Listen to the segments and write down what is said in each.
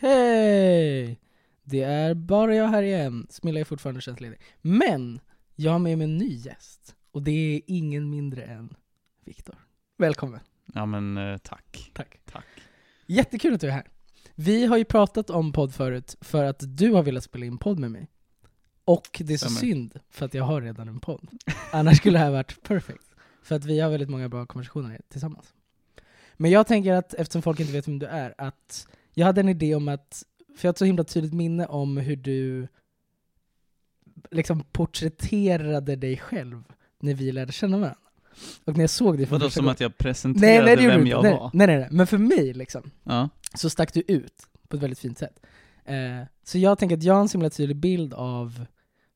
Hej! Det är bara jag här igen. Smilla är fortfarande tjänstledig. Men jag har med mig en ny gäst. Och det är ingen mindre än Viktor. Välkommen. Ja men eh, tack. Tack. Tack. Jättekul att du är här. Vi har ju pratat om podd förut för att du har velat spela in podd med mig. Och det är så Stämmer. synd för att jag har redan en podd. Annars skulle det här varit perfekt. För att vi har väldigt många bra konversationer tillsammans. Men jag tänker att, eftersom folk inte vet vem du är, att jag hade en idé om att, för jag har ett så himla tydligt minne om hur du liksom porträtterade dig själv när vi lärde känna varandra. Och när jag såg dig för Vadå som gången- att jag Nej, presenterade nej gjorde vem jag. Nej, var? nej, nej, nej. Men för mig liksom, Ja. så stack du ut på ett väldigt fint sätt. Eh, så jag tänker att jag har en så himla tydlig bild av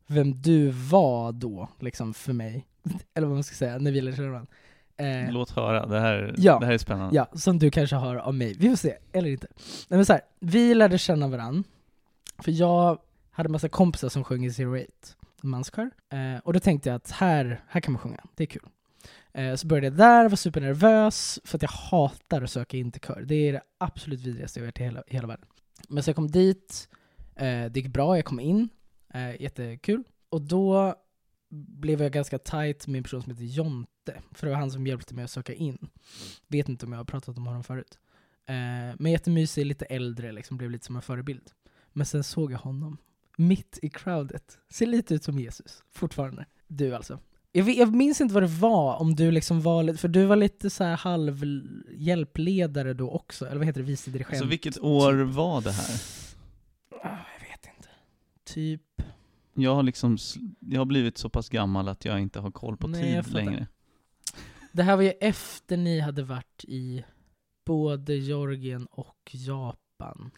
vem du var då, liksom för mig. Eller vad man ska säga, när vi lärde känna varandra. Eh, Låt höra, det här, Ja. det här är spännande. ja, som du kanske har av mig. Vi får se, eller inte. Nej men så här, vi lärde känna varandra, för jag hade massa kompisar som sjöng i Zero Eight, manskör. Eh, och då tänkte jag att här, här kan man sjunga, det är kul. Eh, så började jag där, var supernervös, för att jag hatar att söka in till kör. Det är det absolut vidrigaste jag vet i hela, i hela världen. Men så jag kom dit, eh, det gick bra, jag kom in, eh, jättekul. Och då blev jag ganska tight med en person som heter Jonte, för det var han som hjälpte mig att söka in. Vet inte om jag har pratat om honom förut. Men jättemysig, lite äldre, liksom, blev lite som en förebild. Men sen såg jag honom, mitt i crowdet. Ser lite ut som Jesus, fortfarande. Du alltså. Jag, vet, jag minns inte vad det var, om du liksom var för du var lite så här halv hjälpledare då också, eller vad heter det, vice dirigent? Så Alltså, vilket år var det här? Ah, jag vet inte. Typ, Jag har liksom, jag har blivit så pass gammal att jag inte har koll på Nej, tid längre. det här var ju efter ni hade varit i både Georgien och Japan.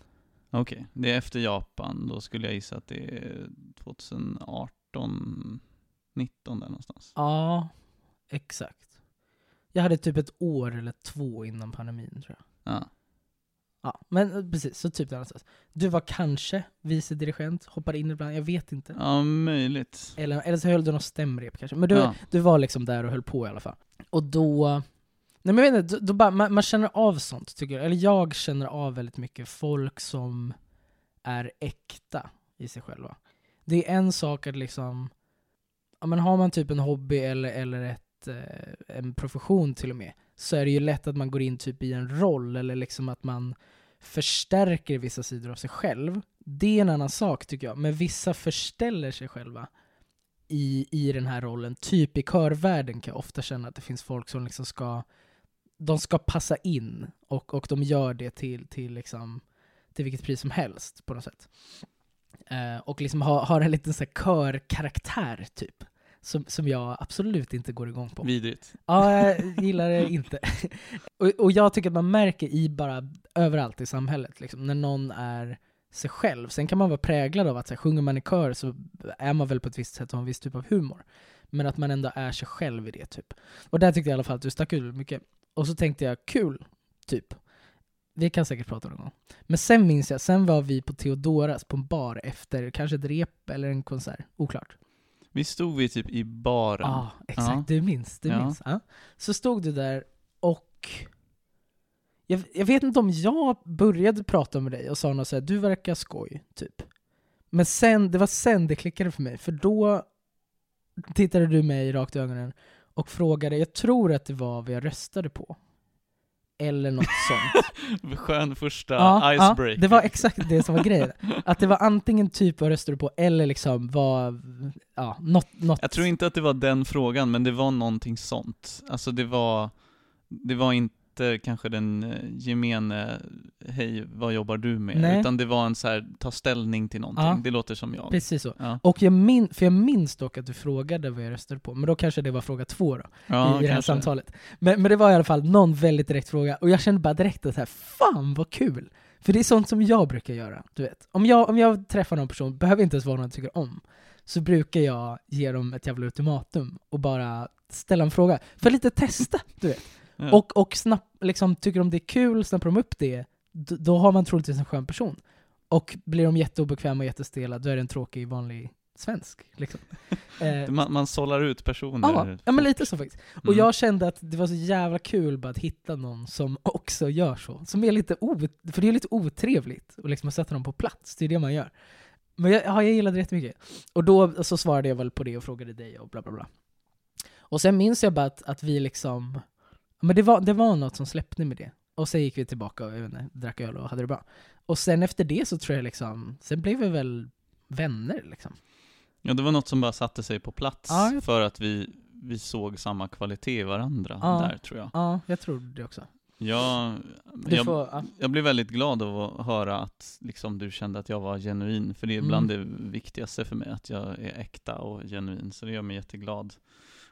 Okej, det är efter Japan, då skulle jag gissa att det är 2018, 19 där någonstans. Ja, exakt. Jag hade typ ett år eller två innan pandemin tror jag. Ja. Ja, men eh, precis, så typ där någonstans. Du var kanske vice dirigent, hoppade in ibland, jag vet inte. ja, möjligt. Eller, eller så höll du något stämrep kanske. Men du, Ja. du var liksom där och höll på i alla fall. Och då, nej men jag vet inte, då, då bara, man, man känner av sånt tycker jag. Eller jag känner av väldigt mycket folk som är äkta i sig själva. Det är en sak att liksom, ja men har man typ en hobby eller, eller ett, eh, en profession till och med, så är det ju lätt att man går in typ i en roll eller liksom att man förstärker vissa sidor av sig själv. Det är en annan sak tycker jag, men vissa förställer sig själva i, i den här rollen. Typ i körvärlden kan jag ofta känna att det finns folk som liksom ska de ska passa in och, och de gör det till, till, liksom, till vilket pris som helst på något sätt. Eh, och liksom har, har en liten så här körkaraktär typ. Som, som jag absolut inte går igång på. Vidrigt. Ja, jag gillar det inte. och, och jag tycker att man märker i bara överallt i samhället, liksom, när någon är sig själv. Sen kan man vara präglad av att så här, sjunger man i kör så är man väl på ett visst sätt och har en viss typ av humor. Men att man ändå är sig själv i det typ. Och där tyckte jag i alla fall att du stack ut mycket. Och så tänkte jag, kul, typ. Vi kan säkert prata någon gång. Men sen minns jag, sen var vi på Theodoras på en bar efter kanske ett rep eller en konsert, oklart. Vi stod vi typ i baren. Ja, exakt. Ja. Du minns. Du Ja. minns. Ja. Så stod du där och jag, jag vet inte om jag började prata med dig och sa något såhär, du verkar skoj, typ. Men sen, det var sen det klickade för mig, för då tittade du mig rakt i ögonen och frågade, jag tror att det var vad jag röstade på. Eller något sånt. Skön första ja, icebreaker. det var exakt det som var grejen. Att det var antingen typ vad röstade du på, eller liksom vad, ja, något, något Jag tror inte att det var den frågan, men det var någonting sånt. Alltså det var, det var inte kanske den eh, gemene, hej, vad jobbar du med? Nej. Utan det var en så här, ta ställning till någonting. Ja. Det låter som jag. Precis så. Ja, Och jag min, för jag minns dock att du frågade vad jag röstade på, men då kanske det var fråga två då, ja i, i det här kanske. samtalet. Men, men det var i alla fall någon väldigt direkt fråga, och jag kände bara direkt att så här, fan vad kul! För det är sånt som jag brukar göra, du vet. Om jag, om jag träffar någon person, behöver inte ens vara någon jag tycker om, så brukar jag ge dem ett jävla ultimatum och bara ställa en fråga. För lite testa, du vet. Ja. Och, och snapp, liksom, tycker de det är kul, snappar de upp det, då har man troligtvis en skön person. Och blir de jätteobekväma och jättestela, då är det en tråkig vanlig svensk. Liksom. Eh, Man, man sållar ut personer. Ja, ja men lite så faktiskt. Och Mm. jag kände att det var så jävla kul bara att hitta någon som också gör så. Som är lite o... För det är lite otrevligt att liksom sätta dem på plats, det är det man gör. Men jag, ja, jag gillade det jättemycket. Och då så svarade jag väl på det och frågade dig och bla bla bla. Och sen minns jag bara att, att vi liksom... Men det var, det var något som släppte med det. Och sen gick vi tillbaka och inte, drack öl och hade det bra. Och sen efter det så tror jag liksom, sen blev vi väl vänner liksom. Ja, det var något som bara satte sig på plats Ja, jag- för att vi, vi såg samma kvalitet i varandra Ja. där, tror jag. Ja, jag tror det också. Jag, får, ja. jag blev väldigt glad av att höra att liksom, du kände att jag var genuin, för det är Mm. bland det viktigaste för mig, att jag är äkta och genuin, så det gör mig jätteglad.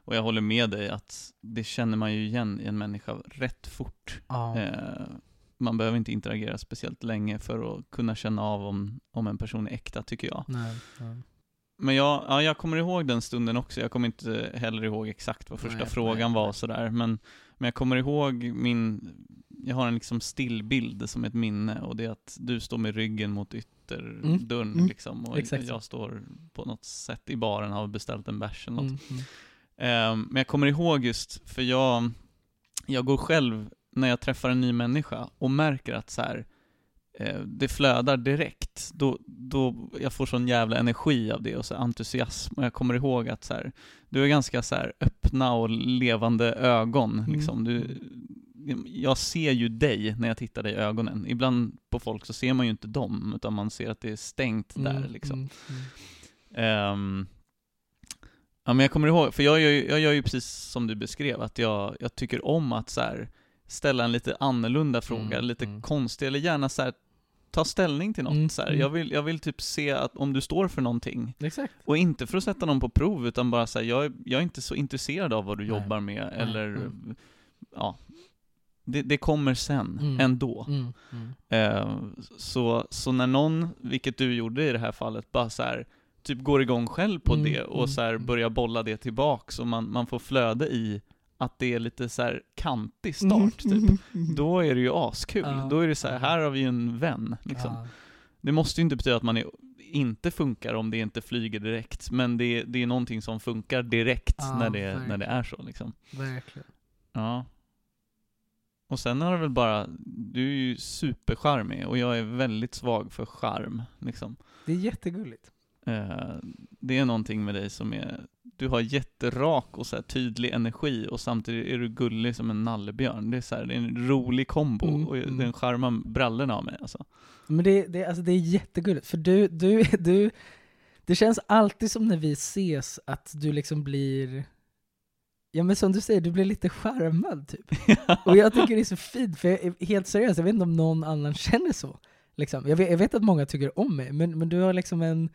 Och jag håller med dig att det känner man ju igen i en människa rätt fort. Ja. Eh, man behöver inte interagera speciellt länge för att kunna känna av om, om en person är äkta, tycker jag. Nej, nej. Men jag, ja, jag kommer ihåg den stunden också, jag kommer inte heller ihåg exakt vad första Nej, frågan var och sådär, men, men jag kommer ihåg min, jag har en liksom stillbild som ett minne, och det är att du står med ryggen mot ytterdörren mm. liksom, och Exakt jag står på något sätt i baren och har beställt en bärs eller något. Mm, mm. Ehm, men jag kommer ihåg just, för jag, jag går själv, när jag träffar en ny människa och märker att så här, eh, det flödar direkt, då, då jag får sån jävla energi av det och så entusiasm. Och jag kommer ihåg att så här, du har ganska så här öppna och levande ögon. Mm. Liksom. Du, jag ser ju dig när jag tittar dig i ögonen. Ibland på folk så ser man ju inte dem, utan man ser att det är stängt där. Mm, Liksom. mm, mm. Ja men jag kommer ihåg, för jag gör ju, jag gör ju precis som du beskrev, att jag, jag tycker om att så här, ställa en lite annorlunda fråga, Mm, lite mm. konstig, eller gärna så här, ta ställning till något. Mm, så här. mm. Jag, vill, jag vill typ se att om du står för någonting, Exakt. och inte för att sätta någon på prov, utan bara säga jag, är- jag är inte så intresserad av vad du Nej. jobbar med, eller mm. ja, det, det kommer sen, Mm. ändå. Mm, mm. Eh, så, så när någon, vilket du gjorde i det här fallet, bara så här, typ går igång själv på Mm, det och mm, så här mm. börjar bolla det tillbaks och man, man får flöde i att det är lite så här kantig start, typ. Mm, mm. Då är det ju askul. Ja. Då är det så här, här har vi ju en vän, liksom. Ja. Det måste ju inte betyda att man är, inte funkar om det inte flyger direkt, men det, det är någonting som funkar direkt Ja, när, det, när det är så, liksom. Verkligen. Ja. Och sen har det väl bara, du är ju supercharmig och jag är väldigt svag för charm, liksom. Det är jättegulligt. Eh, det är någonting med dig som är, du har jätterak och så tydlig energi och samtidigt är du gullig som en nallebjörn. Det är, så här, det är en rolig kombo Mm, och mm. den charmar brallorna av mig alltså. Men det, det, alltså det är jättegulligt, för du, du, du, det känns alltid som när vi ses att du liksom blir, ja men som du säger, du blir lite charmad typ. Och jag tycker det är så fint, för jag är helt seriöst, jag vet inte om någon annan känner så. Liksom. Jag, vet, jag vet att många tycker om mig, men, men du har liksom en,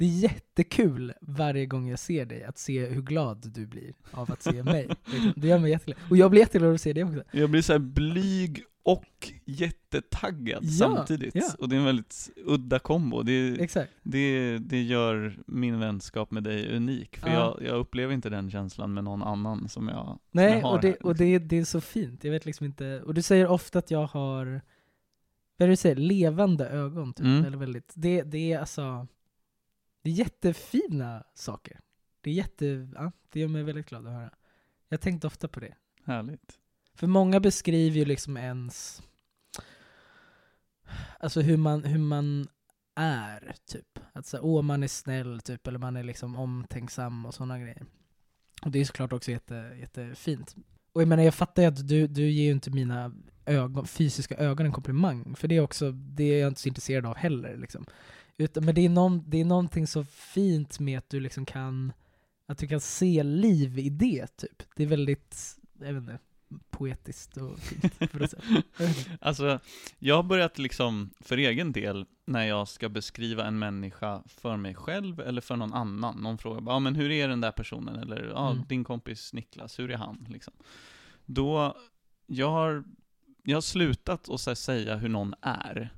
det är jättekul varje gång jag ser dig, att se hur glad du blir av att se mig. Liksom. Det gör mig jätteglad. Och jag blir jätteglad att se dig också. Jag blir så blyg och jättetaggad Ja, samtidigt. ja. Och det är en väldigt udda kombo. Det, Exakt. det, det gör min vänskap med dig unik. För Ja. jag, jag upplever inte den känslan med någon annan som jag, som Nej, jag har och, det, här, och det, det är så fint. Jag vet liksom inte, och du säger ofta att jag har, vad du säger, levande ögon typ. Mm. Eller väldigt, det, det är alltså, det är jättefina saker. Det är jätte, ja, det gör mig väldigt glad att höra. Jag tänkte ofta på det. Härligt. För många beskriver ju liksom ens, alltså hur man, hur man är, typ. Att så, åh, man är snäll, typ, eller man är liksom omtänksam och sådana grejer. Och det är såklart också jätte, jättefint. Och jag menar, jag fattar ju att du, du ger ju inte mina ögon, fysiska ögon en komplimang, för det är också, det är jag inte så intresserad av heller. Liksom. Utan, men det är, någon, det är någonting så fint med att du liksom kan, att du kan se liv i det, typ. Det är väldigt, jag vet inte, poetiskt och fint på något sätt. Alltså, jag har börjat liksom, för egen del, när jag ska beskriva en människa för mig själv eller för någon annan, någon frågar bara, ja men hur är den där personen? Eller, ja, Mm. din kompis Niklas, hur är han? Liksom. Då, jag har, jag har slutat att säga hur någon är.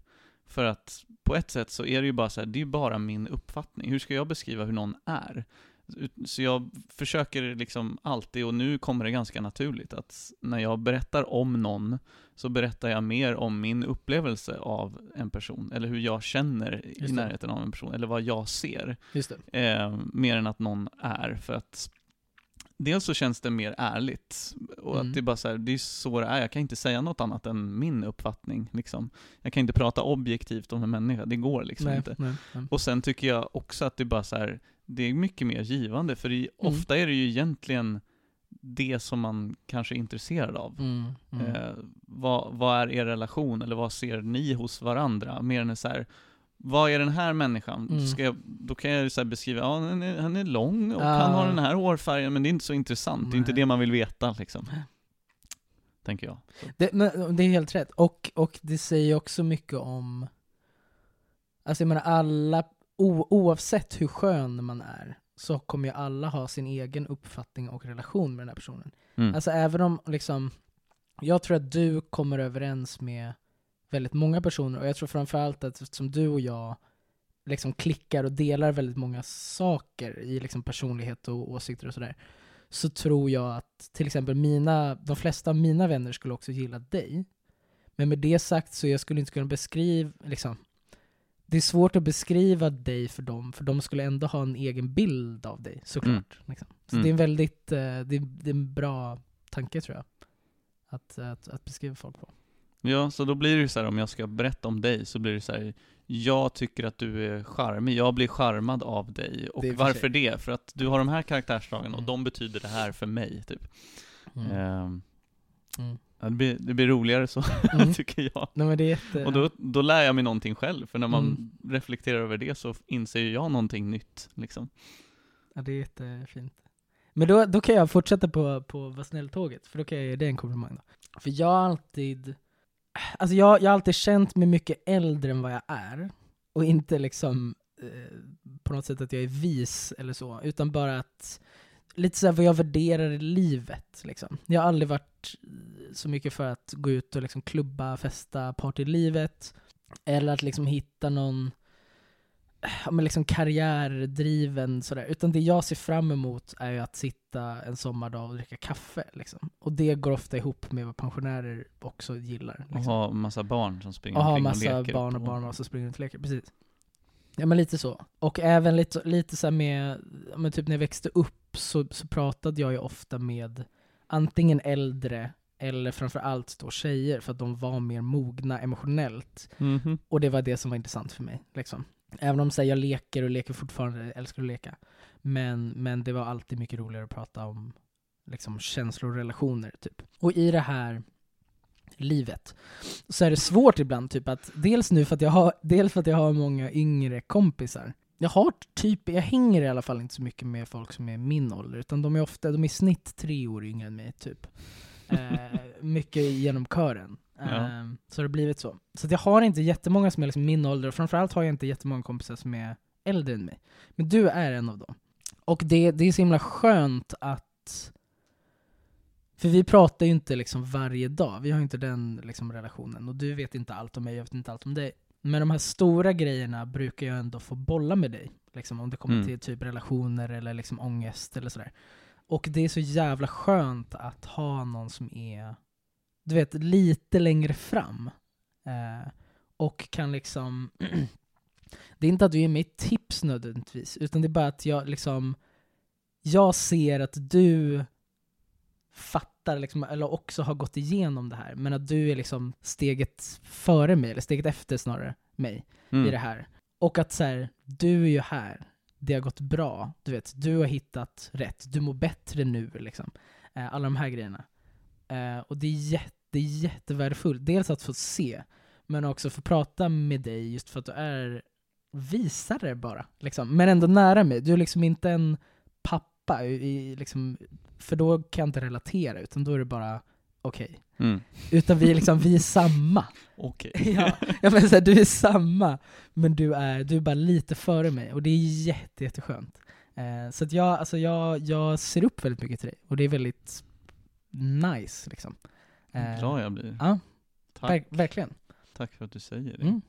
För att på ett sätt så är det ju bara så här, det är bara min uppfattning. Hur ska jag beskriva hur någon är? Så jag försöker liksom alltid, och nu kommer det ganska naturligt, att när jag berättar om någon så berättar jag mer om min upplevelse av en person, eller hur jag känner i närheten av en person, eller vad jag ser. Eh, mer än att någon är, för att Dels så känns det mer ärligt, och Mm. att det är bara så här, det är så det är, jag kan inte säga något annat än min uppfattning liksom. Jag kan inte prata objektivt om en människa, det går liksom nej, inte. nej, nej. Och sen tycker jag också att det bara så här, det är mycket mer givande, för det, Mm. ofta är det ju egentligen det som man kanske är intresserad av. Mm, mm. Eh, vad, vad är er relation, eller vad ser ni hos varandra? Mer än så här, vad är den här människan? Mm. Ska jag, då kan jag så beskriva, ja han är, han är lång och Ah. han har den här hårfärgen, men det är inte så intressant, det är inte Nej. det man vill veta liksom. Tänker jag. Det, det är helt rätt. Och, och det säger också mycket om... Alltså jag menar alla, o, oavsett hur skön man är, så kommer ju alla ha sin egen uppfattning och relation med den här personen. Mm. Alltså även om liksom, jag tror att du kommer överens med väldigt många personer, och jag tror framförallt att eftersom du och jag liksom klickar och delar väldigt många saker i liksom personlighet och åsikter och sådär, så tror jag att till exempel mina, de flesta av mina vänner skulle också gilla dig. Men med det sagt så jag skulle inte kunna beskriva, liksom, det är svårt att beskriva dig för dem, för de skulle ändå ha en egen bild av dig, såklart. Liksom. Så Mm. det är en väldigt, eh, det är, det är en bra tanke tror jag. Att, att, att beskriva folk på. Ja, så då blir det så här, om jag ska berätta om dig, så blir det så här, jag tycker att du är charmig, jag blir charmad av dig. Och Det varför sig. det? För att du har de här karaktärsdragen och Mm. de betyder det här för mig, typ. Mm. Ehm, Mm. ja, det, blir, det blir roligare så, Mm. tycker jag. Nej, jätte... Och då, då lär jag mig någonting själv, för när man Mm. reflekterar över det så inser ju jag någonting nytt, liksom. Ja, det är jättefint. Men då, då kan jag fortsätta på, på Var snäll-tåget, för då kan jag ge dig en komplimang då. För jag har alltid, alltså jag, jag har alltid känt mig mycket äldre än vad jag är. Och inte liksom eh, på något sätt att jag är vis eller så, utan bara att lite såhär vad jag värderar i livet. Liksom. Jag har aldrig varit eh, så mycket för att gå ut och liksom klubba, festa, party i livet. Eller att liksom hitta någon men liksom karriärdriven sådär. Utan det jag ser fram emot är ju att sitta en sommardag och dricka kaffe. Liksom. Och det går ofta ihop med vad pensionärer också gillar. Och Liksom. ha massa barn som springer Och ha omkring och massa leker. barn och barnbarn som springer runt och leker. Precis. Ja men lite så. Och även lite, lite så med, men typ när jag växte upp så, så pratade jag ju ofta med antingen äldre eller framförallt då tjejer för att de var mer mogna emotionellt. Mhm. Och det var det som var intressant för mig. Liksom. Även om här, jag leker och leker fortfarande, jag älskar att leka. Men, men det var alltid mycket roligare att prata om liksom, känslor och relationer. Typ. Och i det här livet så är det svårt ibland, typ att dels nu för att jag har, dels för att jag har många yngre kompisar. Jag har typ, jag hänger i alla fall inte så mycket med folk som är min ålder, utan de är ofta, de är i snitt tre år yngre än mig, typ. Eh, mycket genom kören. Ja. Eh, så har det blivit så. Så jag har inte jättemånga som är liksom min ålder, och framförallt har jag inte jättemånga kompisar som är äldre än mig. Men du är en av dem. Och det, det är så himla skönt att för vi pratar ju inte liksom varje dag, vi har inte den liksom relationen. Och du vet inte allt om mig, jag vet inte allt om dig. Men de här stora grejerna brukar jag ändå få bolla med dig. Liksom om det kommer Mm. till typ relationer eller liksom ångest eller sådär. Och det är så jävla skönt att ha någon som är, du vet, lite längre fram. Eh, och kan liksom Det är inte att du ger mig tips nödvändigtvis, utan det är bara att jag liksom Jag ser att du fattar, liksom, eller också har gått igenom det här, men att du är liksom steget före mig, eller steget efter snarare mig, Mm. i det här. Och att så här, du är ju här, det har gått bra, du vet, du har hittat rätt, du mår bättre nu liksom. Eh, alla de här grejerna. Eh, och det är, jätte, det är jättevärdefullt, dels att få se, men också få prata med dig just för att du är visare bara, liksom. men ändå nära mig. Du är liksom inte en pappa, i, liksom, för då kan jag inte relatera, utan då är det bara okej. Mm. Utan vi är liksom, vi är samma. Okej. ja, ja men så här, du är samma, men du är, du är bara lite före mig, och det är jätte, jätteskönt. Eh, så att jag, alltså jag, jag ser upp väldigt mycket till dig, och det är väldigt nice liksom. Eh, Glad jag blir. Ja, Tack. ver- verkligen. Tack för att du säger det. Mm.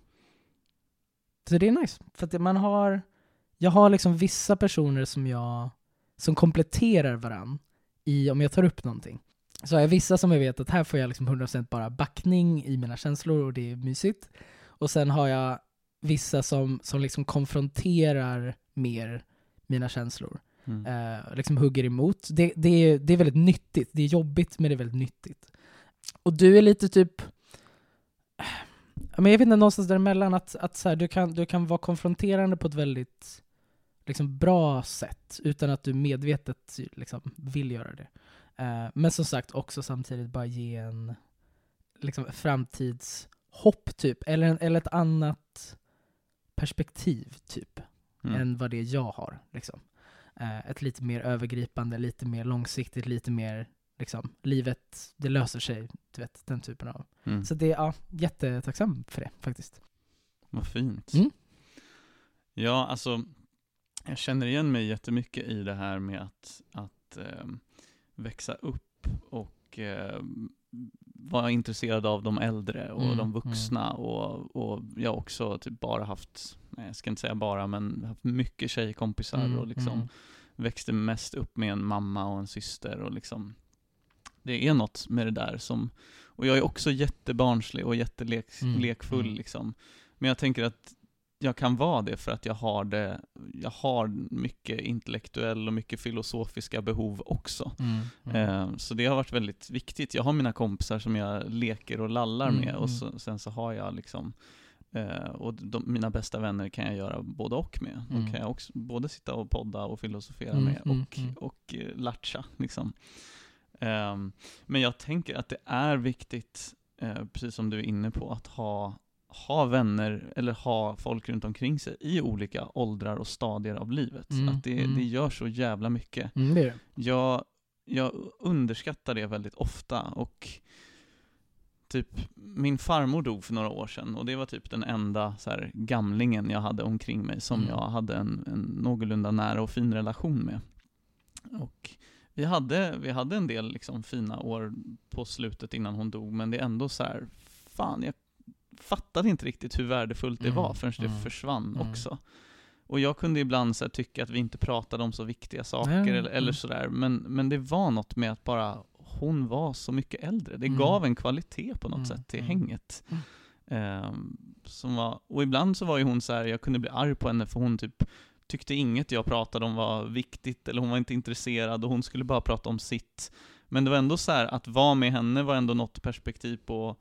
Så det är nice, för att man har, jag har liksom vissa personer som jag som kompletterar varann i om jag tar upp någonting. Så har jag vissa som jag vet att här får jag liksom 100% bara backning i mina känslor och det är mysigt. Och sen har jag vissa som, som liksom konfronterar mer mina känslor. Mm. Eh, liksom hugger emot. Det, det, är, det är väldigt nyttigt. Det är jobbigt men det är väldigt nyttigt. Och du är lite typ men jag vet inte, någonstans däremellan att, att så här, du, kan, du kan vara konfronterande på ett väldigt liksom, bra sätt utan att du medvetet liksom, vill göra det. Eh, men som sagt också samtidigt bara ge en liksom, framtidshopp typ, eller, en, eller ett annat perspektiv typ, Mm. än vad det jag har. Liksom. Eh, ett lite mer övergripande, lite mer långsiktigt, lite mer liksom, livet, det löser sig, du vet, den typen av. Mm. Så det är ja, jättetacksam för det faktiskt. Vad fint. Mm. Ja, alltså, jag känner igen mig jättemycket i det här med att, att ehm, växa upp och ehm, vara intresserad av de äldre och Mm, de vuxna och, och jag har också typ bara haft, nej jag ska inte säga bara, men haft mycket tjejkompisar Mm, och liksom mm. växte mest upp med en mamma och en syster och liksom det är något med det där som, och jag är också jättebarnslig och jättelekfull Mm, mm. liksom. Men jag tänker att jag kan vara det för att jag har det, jag har mycket intellektuell och mycket filosofiska behov också. Mm, mm. Eh, Så det har varit väldigt viktigt. Jag har mina kompisar som jag leker och lallar Mm, med och mm. så, sen så har jag liksom eh, och de, mina bästa vänner kan jag göra både och med. Mm. De kan jag också både sitta och podda och filosofera Mm, med mm, och, mm. och eh, latcha liksom. Ehm, men jag tänker att det är viktigt, precis som du är inne på, att ha, ha vänner eller ha folk runt omkring sig i olika åldrar och stadier av livet. Mm, Att det, mm. det gör så jävla mycket. Mm, det är det. Jag, jag underskattar det väldigt ofta och typ min farmor dog för några år sedan och det var typ den enda så här, gamlingen jag hade omkring mig som Mm. jag hade en, en någorlunda nära och fin relation med. Och vi hade, vi hade en del liksom fina år på slutet innan hon dog men det är ändå så här, fan jag fattade inte riktigt hur värdefullt det Mm, var förrän det mm, försvann mm. också. Och jag kunde ibland så tycka att vi inte pratade om så viktiga saker eller, eller sådär, men, men det var något med att bara hon var så mycket äldre. Det Mm. gav en kvalitet på något Mm, sätt till hänget. Ehm, som var, och ibland så var ju hon så här, jag kunde bli arg på henne för hon typ tyckte inget jag pratade om var viktigt, eller hon var inte intresserad och hon skulle bara prata om sitt. Men det var ändå så här, att vara med henne var ändå något perspektiv på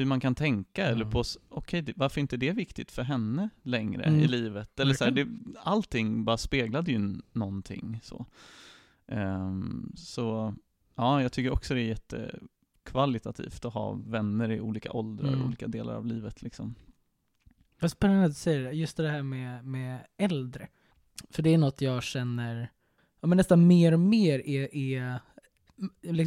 hur man kan tänka, eller Mm. på, s- okej, det- varför inte det viktigt för henne längre Mm. i livet? Eller så här, det, allting bara speglade ju någonting så. Ehm, så, ja, jag tycker också det är jättekvalitativt att ha vänner i olika åldrar, Mm. olika delar av livet liksom. Vad spännande att du säger det, just det här med, med äldre. För det är något jag känner, ja, men nästan mer och mer är, är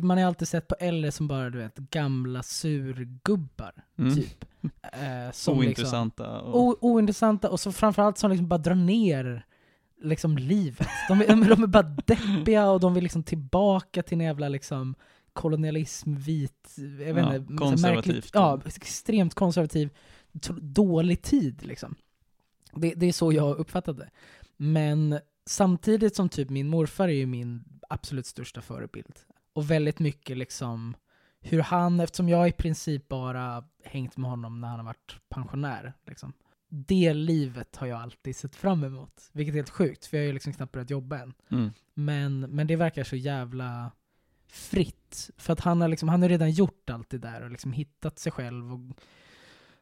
man har alltid sett på äldre som bara du vet, gamla surgubbar, Mm. typ. Eh, som Liksom, Ointressanta och... o, ointressanta och så framförallt som liksom bara drar ner liksom livet. De, är- de, de är bara deppiga och de vill liksom tillbaka till en jävla liksom kolonialism, vit, jag vet Ja, inte, konservativt. Ja, extremt konservativ, dålig tid liksom. Det, det är så jag uppfattat det. Men samtidigt som typ min morfar är ju min absolut största förebild. Och väldigt mycket liksom hur han, eftersom jag i princip bara hängt med honom när han har varit pensionär. Liksom. Det livet har jag alltid sett fram emot. Vilket är helt sjukt, för jag har ju liksom knappt börjat jobba än. Mm. Men, men det verkar så jävla fritt. För att han har, liksom, han har redan gjort allt det där och liksom hittat sig själv och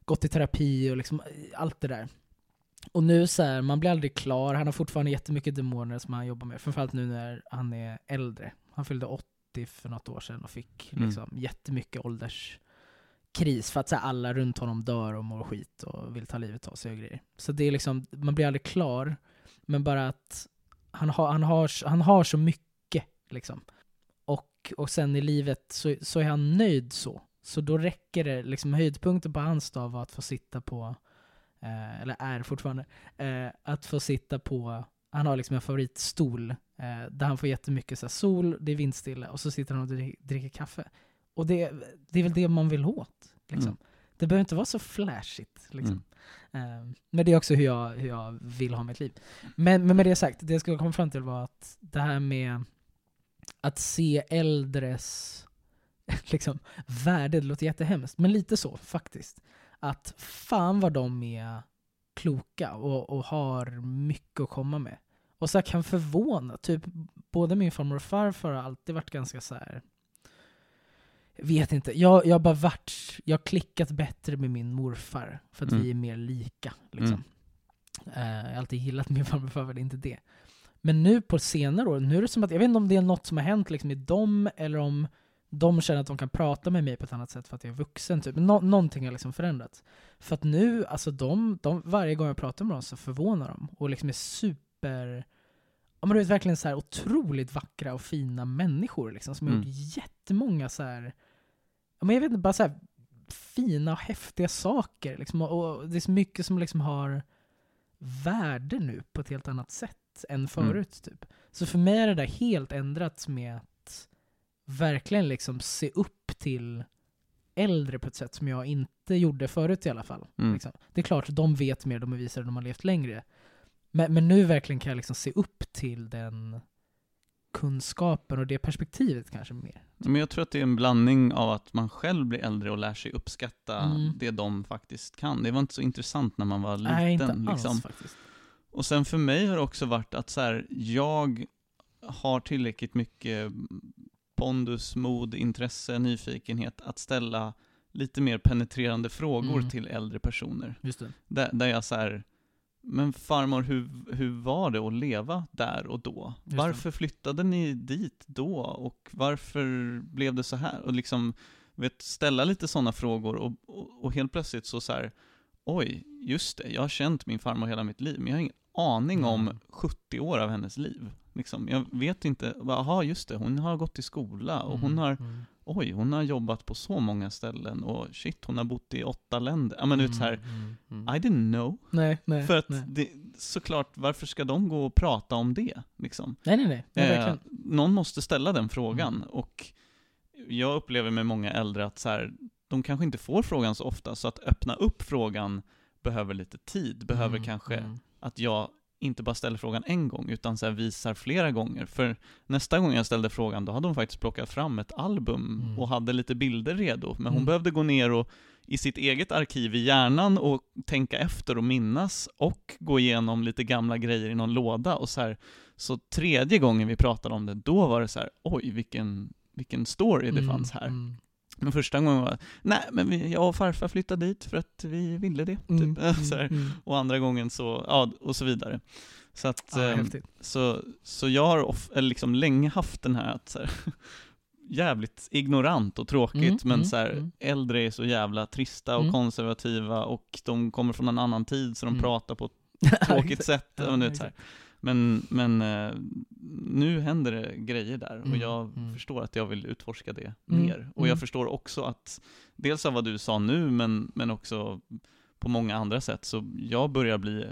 gått i terapi och liksom allt det där. Och nu så här, man blir aldrig klar. Han har fortfarande jättemycket demoner som han jobbar med. Framförallt nu när han är äldre. Han fyllde 80 för något år sedan och fick Mm. liksom jättemycket ålderskris för att så här, alla runt honom dör och mår skit och vill ta livet av sig och grejer. Så det är liksom, man blir aldrig klar. Men bara att han har, han har, han har så mycket liksom. Och, och sen i livet så, så är han nöjd så. Så då räcker det, liksom höjdpunkten på hans dag var att få sitta på, eh, eller är fortfarande, eh, att få sitta på, han har liksom en favoritstol eh, där han får jättemycket så här, sol, det är vindstilla och så sitter han och dricker, dricker kaffe. Och det, det är väl det man vill åt. Liksom. Mm. Det behöver inte vara så flashigt. Liksom. Mm. Eh, men det är också hur jag, hur jag vill ha mitt liv. Men, men med det sagt, det jag skulle komma fram till var att det här med att se äldres liksom, värde, det låter jättehemskt, men lite så faktiskt. Att fan vad de är kloka och, och har mycket att komma med. Och så kan förvåna, typ både min farmor och farfar har alltid varit ganska så här. Vet inte, jag, jag har bara varit, jag har klickat bättre med min morfar för att Mm. vi är mer lika. Liksom. Eh, jag har alltid gillat min farmor och farfar, det är inte det. Men nu på senare år, nu är det som att, jag vet inte om det är något som har hänt liksom i dem, eller om de känner att de kan prata med mig på ett annat sätt för att jag är vuxen. Typ. Nå- någonting har liksom förändrats. För att nu, alltså de, de, varje gång jag pratar med dem så förvånar de och liksom är super Ja men du vet verkligen så här otroligt vackra och fina människor liksom, som har Mm. gjort jättemånga så här, ja men jag vet inte, bara så här fina och häftiga saker. Liksom, och, och det är så mycket som liksom har värde nu på ett helt annat sätt än förut. Typ. Så för mig är det där helt ändrat med verkligen liksom se upp till äldre på ett sätt som jag inte gjorde förut i alla fall. Mm. Liksom. Det är klart, de vet mer, de är visare, de har levt längre. Men, men nu verkligen kan jag liksom se upp till den kunskapen och det perspektivet kanske mer. Men jag tror att det är en blandning av att man själv blir äldre och lär sig uppskatta Mm. det de faktiskt kan. Det var inte så intressant när man var liten. Nej, inte alls liksom. faktiskt. Och sen för mig har det också varit att så här, jag har tillräckligt mycket pondus, mod, intresse, nyfikenhet att ställa lite mer penetrerande frågor Mm. till äldre personer. Just det. Där, där jag så här, men farmor, hur, hur var det att leva där och då? det. Varför flyttade ni dit då? Och varför blev det så här? Och liksom, vet, ställa lite sådana frågor och, och, och helt plötsligt så så här, oj, just det, jag har känt min farmor hela mitt liv, men jag har ingen aning om Mm. 70 år av hennes liv. Liksom, jag vet inte, jaha just det, hon har gått i skola och hon har, Mm. oj, hon har jobbat på så många ställen och shit, hon har bott i åtta länder. Ja men du vet så här, Mm, mm, mm. I didn't know. Nej, nej. För att nej. det, såklart, varför ska de gå och prata om det? Liksom? nej, nej, nej. nej Eh, någon måste ställa den frågan. Mm. Och jag upplever med många äldre att så här, de kanske inte får frågan så ofta, så att öppna upp frågan behöver lite tid. Behöver Mm, kanske mm. Att jag inte bara ställer frågan en gång, utan så visar flera gånger. För nästa gång jag ställde frågan, då hade hon faktiskt plockat fram ett album Mm. och hade lite bilder redo. Men hon Mm. behövde gå ner och i sitt eget arkiv i hjärnan och tänka efter och minnas och gå igenom lite gamla grejer i någon låda och så här. Så tredje gången vi pratade om det, då var det så här, oj vilken, vilken story det Mm, fanns här. Mm. Men första gången var nej men vi, jag och farfar flyttade dit för att vi ville det. Mm, Typ. mm, så här. mm. Och andra gången så, ja, och så vidare. Så att, Ja, häftigt. så, så jag har eller liksom länge haft den här att så här, jävligt ignorant och tråkigt, Mm, men mm, så här, mm. äldre är så jävla trista och Mm. konservativa och de kommer från en annan tid så de Mm. pratar på ett tråkigt sätt. Ja, och nu, så här. Men, men eh, nu händer det grejer där och Mm, jag mm. förstår att jag vill utforska det Mm, mer. Och jag mm. förstår också att, dels av vad du sa nu, men, men också på många andra sätt, så jag börjar bli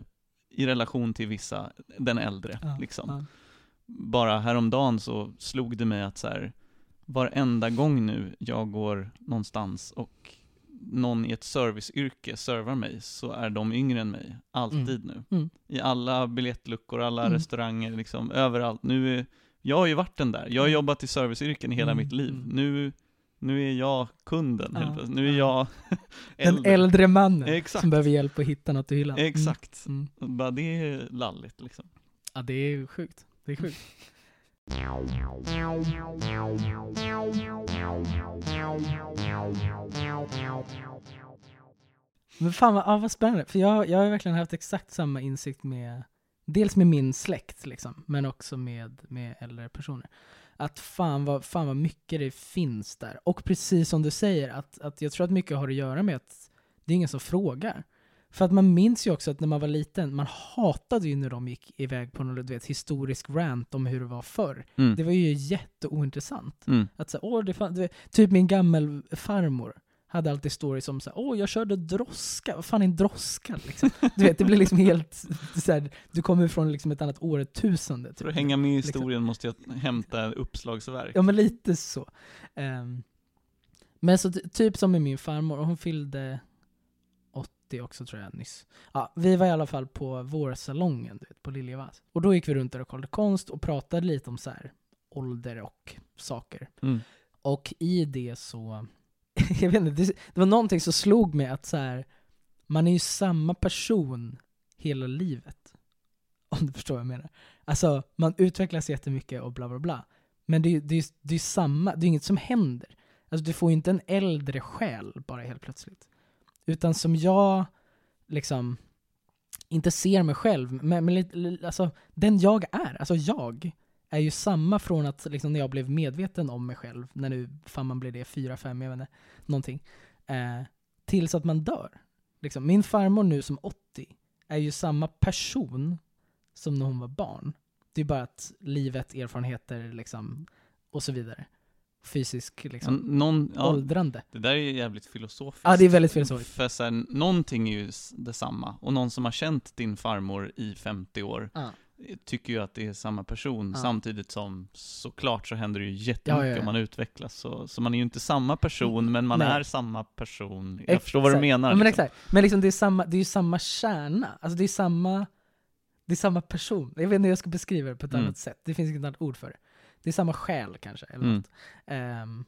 i relation till vissa, den äldre. Ja, liksom. ja. Bara häromdagen så slog det mig att så här, varenda gång nu jag går någonstans och någon i ett serviceyrke servar mig så är de yngre än mig. Alltid nu. Mm. I alla biljettluckor, alla Mm. restauranger, liksom överallt. Nu är, jag har ju varit den där. Jag har Mm. jobbat i serviceyrken i hela Mm, mitt liv. mm. Nu, nu är jag kunden helt Ja, plötsligt. Nu är ja. jag Den äldre mannen Exakt. som behöver hjälp att hitta något i hyllan. Mm. Exakt. Mm. Bara det är lalligt liksom. Ja, det är sjukt. Det är sjukt. Men fan vad, ja, vad spännande, för jag, jag har verkligen haft exakt samma insikt med, dels med min släkt liksom, men också med, med äldre personer. Att fan vad, fan vad mycket det finns där. Och precis som du säger, att, att jag tror att mycket har att göra med att det är ingen som frågar. För att man minns ju också att när man var liten, man hatade ju när de gick iväg på någon du vet, historisk rant om hur det var förr. Mm. Det var ju jätteointressant. Mm. Att säga, åh, det fan, det, typ min gammel farmor hade alltid stories om så här, åh, jag körde droska. Vad fan är en droska? Liksom. Du vet, det blir liksom helt så här, du kommer från liksom ett annat årtusende. För Typ. att hänga med i Liksom. historien måste jag hämta uppslagsverk. Ja, men lite så. Ehm, men så ty- typ som med min farmor, hon fyllde det också tror jag nyss. Ja, vi var i alla fall på vårsalongen du vet, på Liljevas. Och då gick vi runt där och kollade konst och pratade lite om så här, ålder och saker. Mm. Och i det så, jag vet inte, det, det var någonting som slog mig att så här, man är ju samma person hela livet. Om du förstår vad jag menar. Alltså, man utvecklas jättemycket och bla bla bla. Men det är ju det är, det är samma, det är inget som händer. Alltså du får ju inte en äldre själ bara helt plötsligt. Utan som jag liksom inte ser mig själv, men, men alltså den jag är, alltså jag, är ju samma från att liksom, när jag blev medveten om mig själv, när nu fan man blir det, fyra, fem, jag vet inte, någonting, eh, tills att man dör. Liksom, min farmor nu som 80 är ju samma person som när hon var barn. Det är bara att livet, erfarenheter liksom, och så vidare. Fysisk liksom, Någon, ja, åldrande. det där är ju jävligt filosofiskt. Ja, det är väldigt filosofiskt. För så här, någonting är ju detsamma, och någon som har känt din farmor i 50 år Ja. tycker ju att det är samma person, Ja. samtidigt som såklart så händer det ju jättemycket Ja, ja, ja. om man utvecklas. Så, så man är ju inte samma person, men man Nej. är samma person. Jag förstår vad du Exakt. menar. Ja, men liksom. exakt. Men liksom det är, samma, det är ju samma kärna. Alltså det är samma, det är samma person. Jag vet inte hur jag ska beskriva det på ett Mm. annat sätt. Det finns inget annat ord för det. Det är samma själ kanske. Eller Mm. något. Ehm,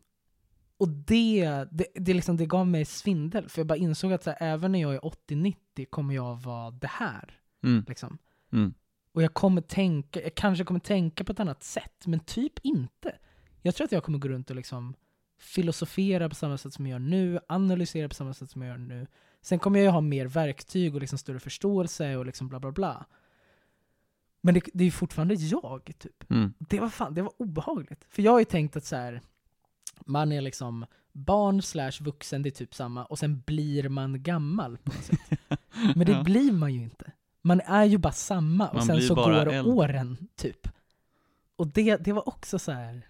och det, det, det, liksom, det gav mig svindel. För jag bara insåg att så här, även när jag är 80-90 kommer jag vara det här. Mm. Liksom. Mm. Och jag kommer tänka, jag kanske kommer tänka på ett annat sätt, men typ inte. Jag tror att jag kommer gå runt och liksom filosofera på samma sätt som jag gör nu, analysera på samma sätt som jag gör nu. Sen kommer jag ju ha mer verktyg och liksom större förståelse och liksom bla bla bla. Men det, det är ju fortfarande jag, typ. Mm. Det var fan, det var obehagligt. För jag har ju tänkt att så här, man är liksom barn slash vuxen, det är typ samma, och sen blir man gammal på något sätt. Men det Ja. blir man ju inte. Man är ju bara samma och Man sen så går äldre. åren, typ. Och det, det var också så här,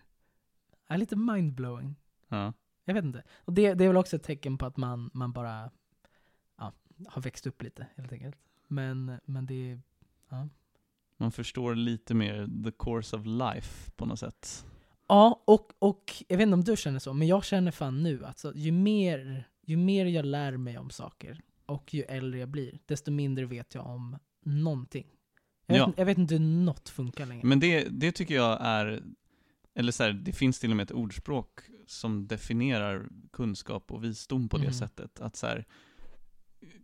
är lite mindblowing. Ja. Jag vet inte. Och det, det är väl också ett tecken på att man, man bara ja, har växt upp lite, helt enkelt. Men, men det är, ja. Man förstår lite mer the course of life på något sätt. Ja, och, och jag vet inte om du känner så, men jag känner fan nu alltså, ju mer, ju mer jag lär mig om saker och ju äldre jag blir, desto mindre vet jag om någonting. Jag vet, Ja. inte- jag vet inte hur något funkar längre. Men det, det tycker jag är, eller så här, det finns till och med ett ordspråk som definierar kunskap och visdom på det Mhm. sättet. Att så här,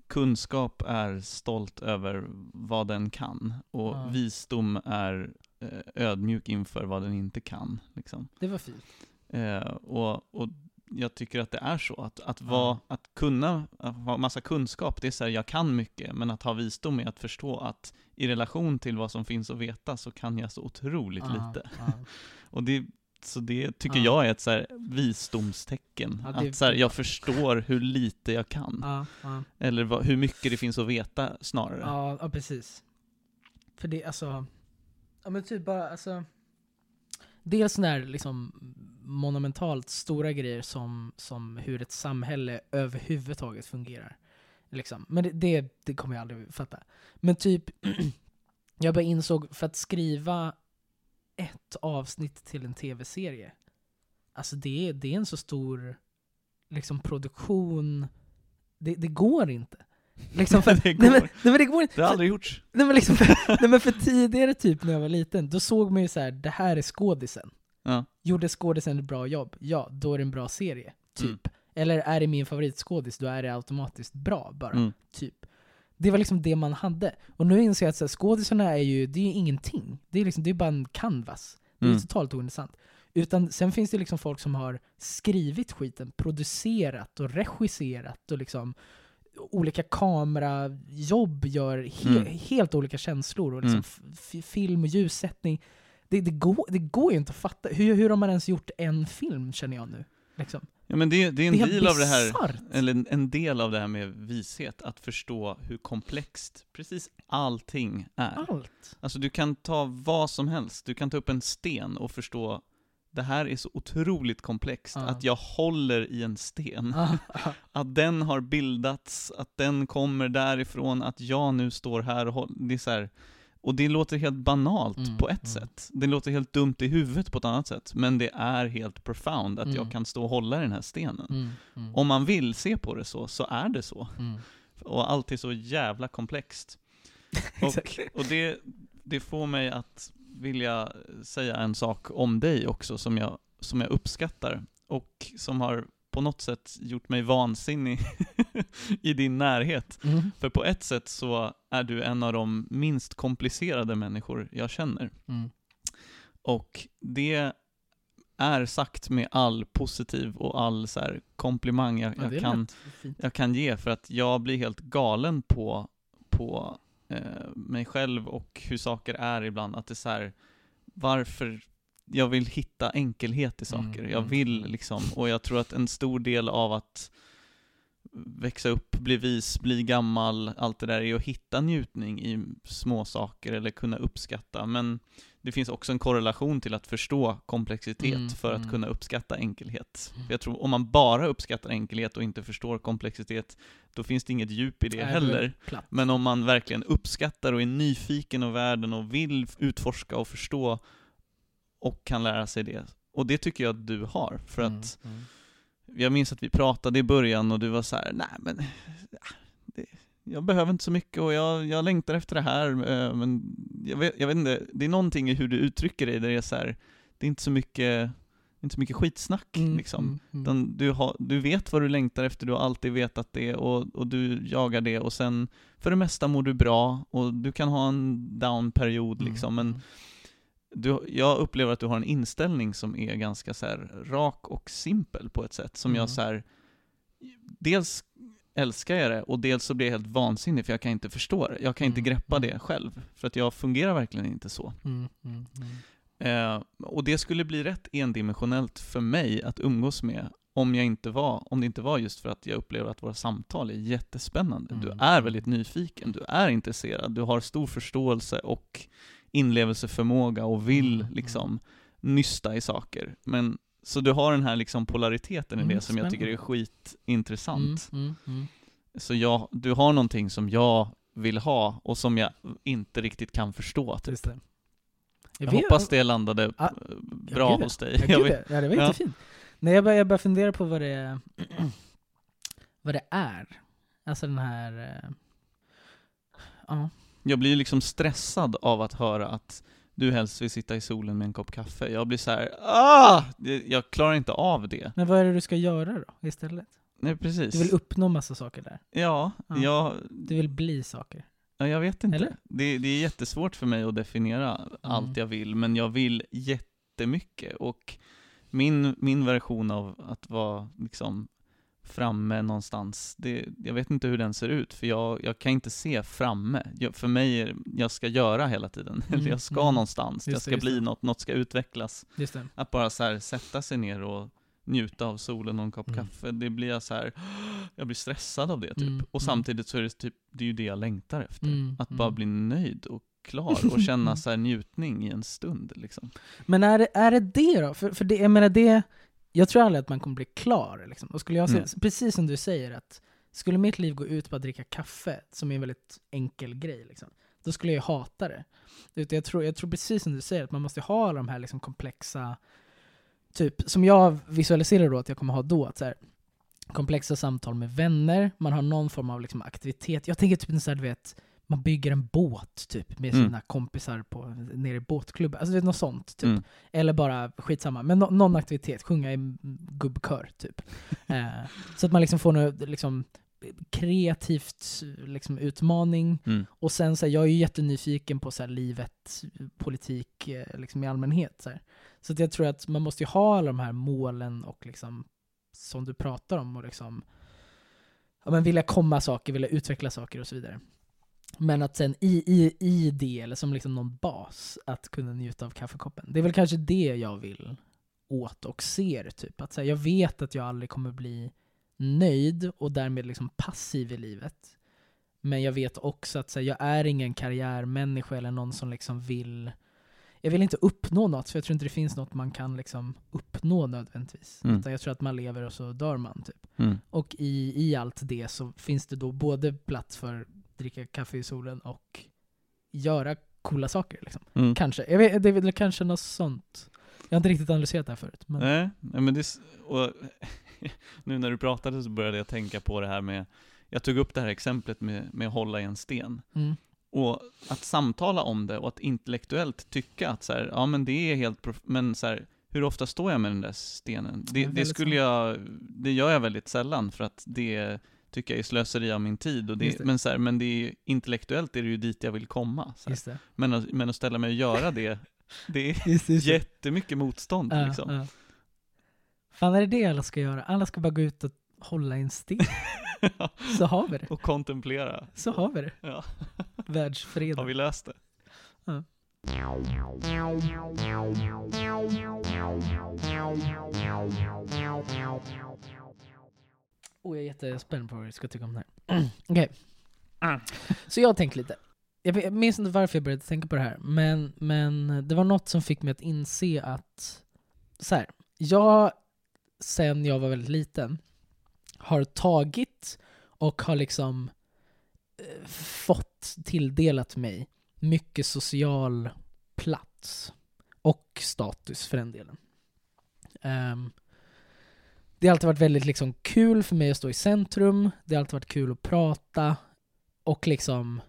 kunskap är stolt över vad den kan, och Ja. visdom är eh, ödmjuk inför vad den inte kan. Liksom. Det var fint. Eh, och, och jag tycker att det är så, att, att, Ja. vara, att kunna att ha massa kunskap, det är så här, jag kan mycket, men att ha visdom är att förstå att i relation till vad som finns att veta så kan jag så otroligt Ja, lite. ja. Och det, så det tycker Ja. jag är ett så här visdomstecken. Ja, det- att så här, jag förstår hur lite jag kan. Ja. Eller vad, hur mycket det finns att veta snarare. Ja, ja, precis. För det, alltså, ja men typ bara, alltså, dels när liksom monumentalt stora grejer som, som hur ett samhälle överhuvudtaget fungerar. Liksom. Men det, det, det kommer jag aldrig fatta. Men typ, jag bara insåg, för att skriva ett avsnitt till en tv-serie, alltså det, är- det är en så stor liksom produktion, det, det går inte. Liksom för, Det Nej, men, går. nej men det går inte. Det har aldrig gjorts. Nej men, liksom, nej men för tidigare typ när jag var liten, då såg man ju så här: det här är skådisen. Ja. Gjorde skådisen ett bra jobb? Ja, då är det en bra serie. Typ. Mm. Eller är det min favoritskådis, då är det automatiskt bra bara. Mm. Typ. Det var liksom det man hade. Och nu inser jag att så här, skådisarna är ju, det är ju ingenting. Det är, liksom, det är bara en canvas. Det är Mm. totalt ointressant. Utan sen finns det liksom folk som har skrivit skiten, producerat och regisserat och liksom olika kamerajobb gör he- Mm. helt olika känslor och liksom Mm. film och ljussättning. Det, det, går, det går ju inte att fatta. Hur, hur har man ens gjort en film känner jag nu? Liksom. Ja men det, det är en Det är del av det här, eller en, del av det här med vishet, att förstå hur komplext precis allting är. Allt. Alltså du kan ta vad som helst, du kan ta upp en sten och förstå det här är så otroligt komplext, Ja. att jag håller i en sten. Ah, ah, Att den har bildats, att den kommer därifrån, att jag nu står här och håller, det är så här, och det låter helt banalt Mm, på ett mm. sätt. Det låter helt dumt i huvudet på ett annat sätt, men det är helt profound att Mm. jag kan stå och hålla den här stenen. mm, mm, Om man vill se på det så, så är det så. mm. och allt är så jävla komplext. Och, och det, det får mig att vilja säga en sak om dig också som jag, som jag uppskattar och som har på något sätt gjort mig vansinnig i din närhet. Mm. För på ett sätt så är du en av de minst komplicerade människor jag känner. Mm. Och det är sagt med all positiv och all så här komplimang jag, Ja, jag kan jag kan ge för att jag blir helt galen på, på eh, mig själv och hur saker är ibland. Att det är så här, varför jag vill hitta enkelhet i saker. Mm, Jag mm, vill mm. liksom, och jag tror att en stor del av att växa upp, bli vis, bli gammal, allt det där är att hitta njutning i små saker eller kunna uppskatta. Men det finns också en korrelation till att förstå komplexitet Mm, för att mm. kunna uppskatta enkelhet. Mm. För jag tror om man bara uppskattar enkelhet och inte förstår komplexitet, då finns det inget djup i det Nej, heller. Men om man verkligen uppskattar och är nyfiken av världen och vill utforska och förstå och kan lära sig det. Och det tycker jag att du har, för Mm, att mm. jag minns att vi pratade i början och du var så här: nej men, ja, det, jag behöver inte så mycket och jag, jag längtar efter det här, eh, men jag vet, jag vet inte, det är någonting i hur du uttrycker dig där det är så här, det är inte så mycket, inte så mycket skitsnack Mm, liksom. mm, mm. Du, har, du vet vad du längtar efter, du har alltid vetat det och, och du jagar det och sen för det mesta mår du bra och du kan ha en down-period liksom, men. Du, jag upplever att du har en inställning som är ganska så rak och simpel på ett sätt som Mm. jag så här, dels älskar jag det och dels så blir jag helt vansinnig för jag kan inte förstå det. Jag kan inte Mm, greppa mm. det själv, för att jag fungerar verkligen inte så. Mm, mm. Eh, och det skulle bli rätt endimensionellt för mig att umgås med om, jag inte var, om det inte var just för att jag upplever att våra samtal är jättespännande. Du är väldigt nyfiken, du är intresserad, du har stor förståelse och inlevelseförmåga och vill Mm, liksom nysta i saker. Men, så du har den här liksom polariteten i Mm, det som jag tycker är spännande. skitintressant. Mm, mm, mm. Så jag, du har någonting som jag vill ha och som jag inte riktigt kan förstå. Typ. Jag vet- hoppas det landade Ah, bra gud, hos dig. Ja, Jag vet- ja. det var Ja. jättefint. Nej, jag börjar, jag börjar fundera på vad det, vad det är. Alltså den här... Ja. Jag blir liksom stressad av att höra att du helst vill sitta i solen med en kopp kaffe. Jag blir så här, ah! Jag klarar inte av det. Men vad är det du ska göra då istället? Nej, precis. Du vill uppnå massa saker där. Ja, Ja. jag, Du vill bli saker. ja, jag vet inte. Eller? Det, det är jättesvårt för mig att definiera Mm. allt jag vill, men jag vill jättemycket. Och min, min version av att vara liksom framme någonstans, det, jag vet inte hur den ser ut, för jag, jag kan inte se framme. Jag, för mig, är, jag ska göra hela tiden. Mm, Eller jag ska mm. någonstans, Just jag det, ska just bli det. något, något ska utvecklas. Det. Att bara så här sätta sig ner och njuta av solen och en kopp Mm. kaffe, det blir jag så här, jag blir stressad av det typ. Mm, Och mm. samtidigt så är det typ, det är ju det jag längtar efter. Mm, Att bara bli nöjd och klar och känna så här njutning i en stund liksom. Men är det, är det det då? För, för det, jag menar det, jag tror aldrig att man kommer bli klar. Liksom. Och skulle jag Mm. precis som du säger, att skulle mitt liv gå ut på att dricka kaffe, som är en väldigt enkel grej, liksom, då skulle jag hata det. Utan Jag tror, jag tror precis som du säger, att man måste ha alla de här liksom komplexa, typ, som jag visualiserar då att jag kommer ha då, att så här, komplexa samtal med vänner, man har någon form av liksom aktivitet. Jag tänker typ en så här, du vet, man bygger en båt typ med Mm. sina kompisar på, nere i båtklubben. Alltså det är något sånt. Typ. Mm. Eller bara skitsamma, men nå- någon aktivitet, sjunga i gubbkör typ. eh, så att man liksom får något liksom, kreativt liksom, utmaning. Mm. Och sen så här, jag är ju jättenyfiken på så här, livet, politik eh, liksom, i allmänhet. Så, här. så att jag tror att man måste ju ha alla de här målen och liksom, som du pratar om och liksom, ja, men vilja komma saker, vilja utveckla saker och så vidare. Men att sen i, i, i det, eller som liksom någon bas, att kunna njuta av kaffekoppen. Det är väl kanske det jag vill åt och ser. Typ. Att här, jag vet att jag aldrig kommer bli nöjd och därmed liksom passiv i livet. Men jag vet också att här, jag är ingen karriärmänniska eller någon som liksom vill jag vill inte uppnå något, för jag tror inte det finns något man kan liksom uppnå nödvändigtvis. Mm. Utan jag tror att man lever och så dör man. Typ. Mm. Och i, i allt det så finns det då både plats för dricka kaffe i solen och göra coola saker. Liksom. Mm. Kanske. Jag vet, det är väl kanske något sånt. Jag har inte riktigt analyserat det här förut. Men, Nej, nej men det, och nu när du pratade så började jag tänka på det här med jag tog upp det här exemplet med, med att hålla i en sten. Mm. Och att samtala om det och att intellektuellt tycka att så här, ja men det är helt, men så här, hur ofta står jag med den där stenen? Det, det väldigt skulle jag, det gör jag väldigt sällan för att det tycker jag är slöseri av min tid. Och det, det. Men, så här, men det är, intellektuellt är det ju dit jag vill komma. Men, att, men att ställa mig och göra det, det är Just just jättemycket motstånd Ja, liksom. ja. Fan är det det alla ska göra? Alla ska bara gå ut och hålla en sten. Så har vi det. och kontemplera. Så har vi det. Ja. Världsfreden. Har vi löst det? Oh, jag är jättespänd på vad du ska tycka om det här. Okej. Så jag har tänkt lite. Jag minns inte varför jag började tänka på det här, men, men det var något som fick mig att inse att så här, jag sen jag var väldigt liten har tagit och har liksom eh, fått tilldelat mig mycket social plats och status för den delen. Ehm, det har alltid varit väldigt liksom kul för mig att stå i centrum, det har alltid varit kul att prata och liksom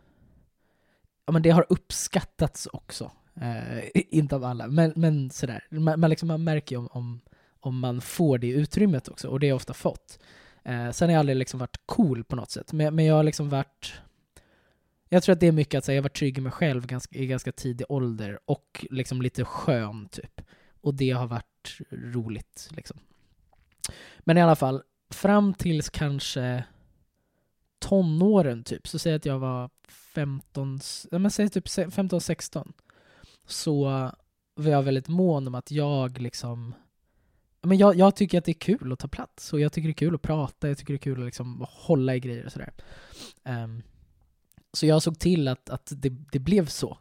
ja, men det har uppskattats också. Eh, inte av alla, men, men sådär. Man, man, liksom, man märker ju om, om, om man får det utrymmet också, och det har jag ofta fått. Eh, sen har jag aldrig liksom varit cool på något sätt, men, men jag har liksom varit jag tror att det är mycket att säga, jag var trygg i mig själv ganska, i ganska tidig ålder och liksom lite skön typ. Och det har varit roligt liksom. Men i alla fall, fram tills kanske tonåren typ, så säg att jag var 15, ja men säg typ 15-16, så var jag väldigt mån om att jag liksom men jag, jag tycker att det är kul att ta plats och jag tycker det är kul att prata, jag tycker det är kul att liksom hålla i grejer och sådär. Um, så jag såg till att, att det, det blev så.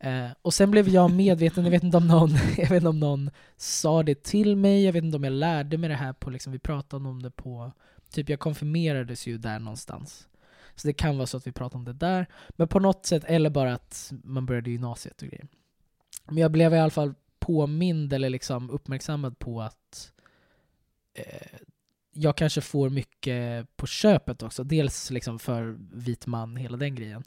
Eh, och sen blev jag medveten, jag vet, inte om någon, jag vet inte om någon sa det till mig, jag vet inte om jag lärde mig det här på, liksom, vi pratade om det på, typ jag konfirmerades ju där någonstans. Så det kan vara så att vi pratade om det där, men på något sätt, eller bara att man började gymnasiet och grejer. Men jag blev i alla fall påmind eller liksom uppmärksammad på att eh, jag kanske får mycket på köpet också. Dels liksom för vit man, hela den grejen.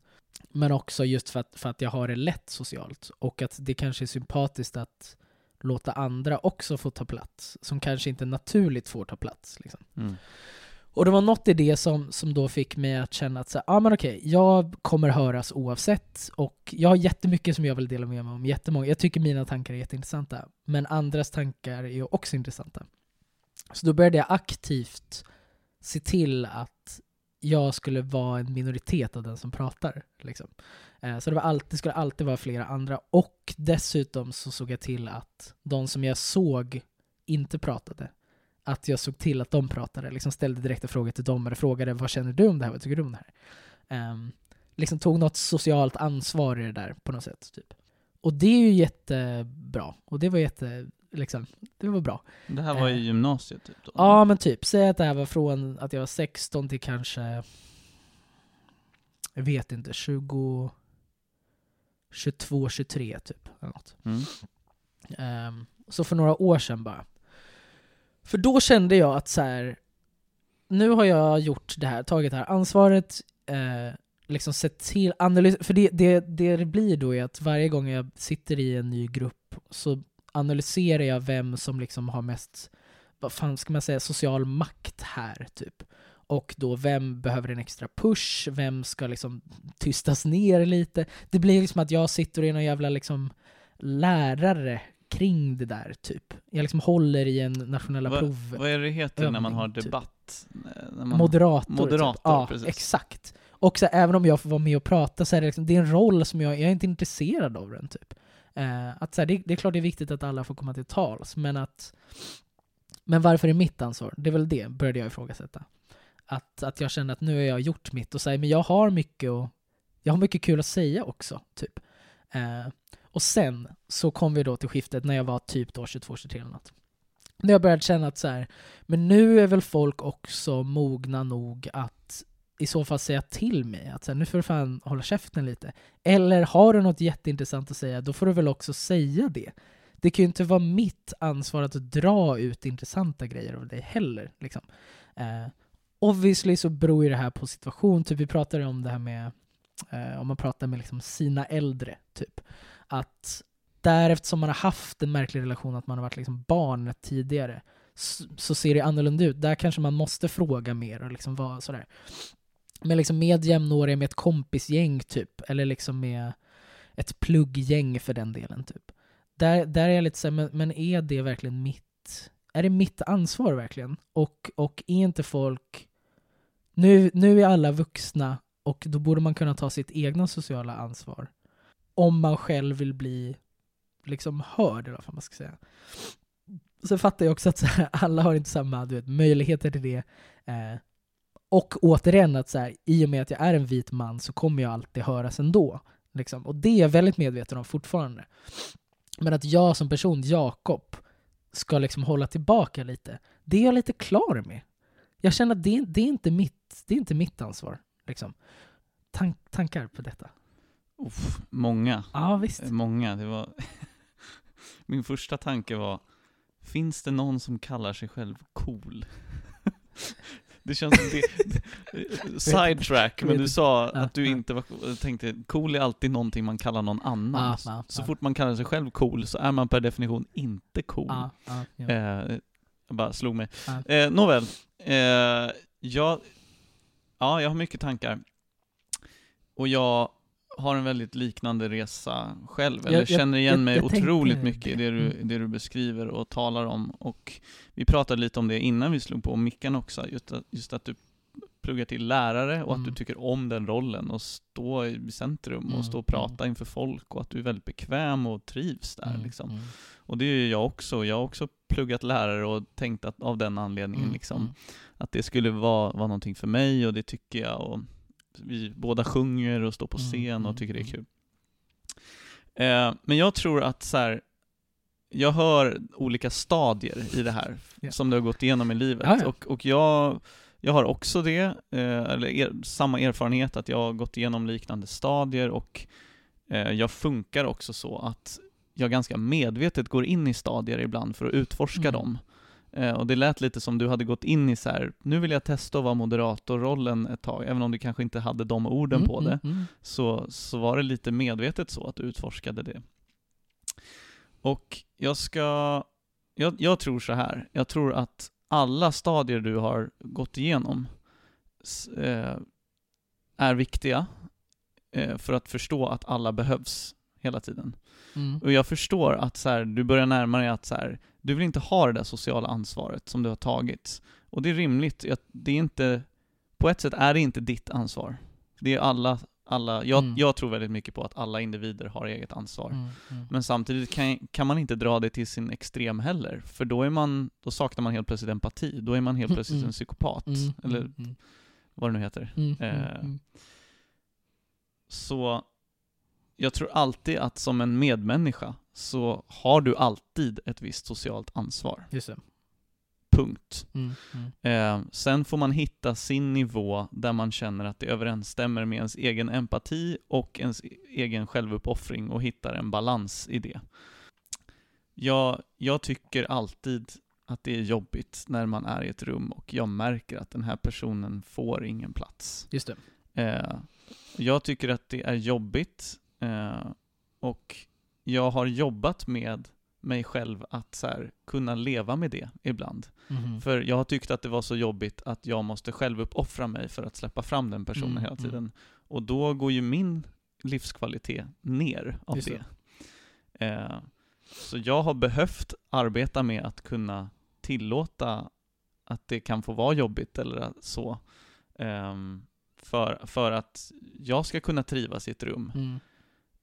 Men också just för att, för att jag har det lätt socialt. Och att det kanske är sympatiskt att låta andra också få ta plats. Som kanske inte naturligt får ta plats. Liksom. Mm. Och det var något i det som, som då fick mig att känna att så här, ah, men okej, jag kommer höras oavsett och jag har jättemycket som jag vill dela med mig om, jättemånga. Jag tycker mina tankar är jätteintressanta, men andras tankar är också intressanta. Så då började jag aktivt se till att jag skulle vara en minoritet av den som pratar. Liksom. Eh, Så det, var alltid, det skulle alltid vara flera andra och dessutom så såg jag till att de som jag såg inte pratade att jag såg till att de pratade, liksom ställde direkta frågor till dem eller frågade vad känner du om det här, vad tycker du om det här? Um, liksom tog något socialt ansvar i det där på något sätt. Typ. Och det är ju jättebra. Och det var jätte, liksom, det var bra. Det här var i Eh. gymnasiet typ då? Ja men typ, säg att det här var från att jag var 16 till kanske, jag vet inte, 20, 22, 23 typ. Eller något. Mm. Ehm, så för några år sedan bara. För då kände jag att så här, nu har jag gjort det här, tagit det här ansvaret, eh, liksom sett till, analys för det, det, det det blir då är att varje gång jag sitter i en ny grupp så analyserar jag vem som liksom har mest, vad fan ska man säga, social makt här typ. Och då vem behöver en extra push, vem ska liksom tystas ner lite. Det blir liksom att jag sitter i någon jävla liksom lärare kring det där typ. Jag liksom håller i en nationella Va- prov. Vad är det heter när man har typ. debatt? När man... Moderator. Moderator, typ. Ja, precis. exakt. Och så, även om jag får vara med och prata så är det, liksom, det är en roll som jag, jag är inte intresserad av den typ. Eh, att så här, det, det är klart det är viktigt att alla får komma till tals, men att men varför är mitt ansvar? Det är väl det, började jag ifrågasätta. Att, att jag kände att nu har jag gjort mitt och säger men jag har mycket och jag har mycket kul att säga också, typ. Eh, och sen så kom vi då till skiftet när jag var typ då 22-23 eller något. När jag började känna att så här, men nu är väl folk också mogna nog att i så fall säga till mig att så här, nu får du fan hålla käften lite. Eller har du något jätteintressant att säga, då får du väl också säga det. Det kan ju inte vara mitt ansvar att dra ut intressanta grejer av dig heller. Liksom. Eh, obviously så beror ju det här på situation, typ vi pratade om det här med, eh, om man pratar med liksom sina äldre, typ. Att där eftersom man har haft en märklig relation, att man har varit liksom barn tidigare, så, så ser det annorlunda ut. Där kanske man måste fråga mer och liksom vara sådär. Men liksom med jämnåriga, med ett kompisgäng typ, eller liksom med ett plugggäng för den delen typ. Där, där är jag lite såhär, men, men är det verkligen mitt, är det mitt ansvar verkligen? Och, och är inte folk, nu, nu är alla vuxna och då borde man kunna ta sitt egna sociala ansvar. Om man själv vill bli liksom hörd, eller vad man ska säga. Sen fattar jag också att så här, alla har inte samma du vet, möjligheter till det. Eh, och återigen att så här, i och med att jag är en vit man så kommer jag alltid höras ändå. Liksom. Och det är jag väldigt medveten om fortfarande. Men att jag som person, Jakob, ska liksom hålla tillbaka lite, det är jag lite klar med. Jag känner att det, det, är, inte mitt, det är inte mitt ansvar. Liksom. Tank, tankar på detta? Uff, många. Ja, visst. Många. Det var Min första tanke var, finns det någon som kallar sig själv cool? Det känns som det, sidetrack, men du sa att du inte var, tänkte, cool är alltid någonting man kallar någon annan. Så fort man kallar sig själv cool så är man per definition inte cool. Eh, jag bara slog mig. Eh, nåväl, eh, jag, ja, jag har mycket tankar. Och jag har en väldigt liknande resa själv, eller Jag- jag- känner igen jag- mig tänkte otroligt det. mycket i det du, Mm. det du beskriver och talar om. Och vi pratade lite om det innan vi slog på micken också, just att, just att du pluggar till lärare och att du Mm. tycker om den rollen och stå i centrum Mm, och stå och prata inför folk och att du är väldigt bekväm och trivs där Mm, liksom. mm, Och det är jag också. Jag har också pluggat lärare och tänkt att av den anledningen mm, liksom, mm. att det skulle vara, vara någonting för mig och det tycker jag. Och vi båda sjunger och står på Mm, scen mm, och tycker det är mm. kul. Eh, men jag tror att så här, jag hör olika stadier i det här Ja. som du har gått igenom i livet. Ja, ja. Och, och jag, jag har också det, eh, eller er, samma erfarenhet att jag har gått igenom liknande stadier och eh, jag funkar också så att jag ganska medvetet går in i stadier ibland för att utforska Mm. dem. Eh, och det lät lite som du hade gått in i så här, nu vill jag testa att vara moderatorrollen ett tag, även om du kanske inte hade de orden Mm, på det mm, mm. så, så var det lite medvetet så att du utforskade det. Och jag ska, jag, jag tror så här, jag tror att alla stadier du har gått igenom eh, är viktiga eh, för att förstå att alla behövs hela tiden. Mm. Och jag förstår att så här, du börjar närma dig att så här, du vill inte ha det där sociala ansvaret som du har tagit. Och det är rimligt, det är inte, på ett sätt är det inte ditt ansvar. Det är alla, alla jag, Mm. jag tror väldigt mycket på att alla individer har eget ansvar. Mm, mm. Men samtidigt kan, kan man inte dra det till sin extrem heller, för då är man, då saknar man helt plötsligt empati, då är man helt plötsligt Mm. en psykopat, Mm, eller mm, mm, vad det nu heter. mm, eh, mm, Så jag tror alltid att som en medmänniska så har du alltid ett visst socialt ansvar. Just det. Punkt. Mm, mm. Eh, sen får man hitta sin nivå där man känner att det överensstämmer med ens egen empati och ens e- egen självuppoffring och hittar en balans i det. Jag, jag tycker alltid att det är jobbigt när man är i ett rum och jag märker att den här personen får ingen plats. Just det. Eh, jag tycker att det är jobbigt eh, och jag har jobbat med mig själv att så här, kunna leva med det ibland. Mhm. För jag har tyckt att det var så jobbigt att jag måste själv uppoffra mig för att släppa fram den personen Mm, hela mm. tiden. Och då går ju min livskvalitet ner av Just det. Eh, så jag har behövt arbeta med att kunna tillåta att det kan få vara jobbigt eller så. Ehm, för, för att jag ska kunna trivas i ett rum. Mm.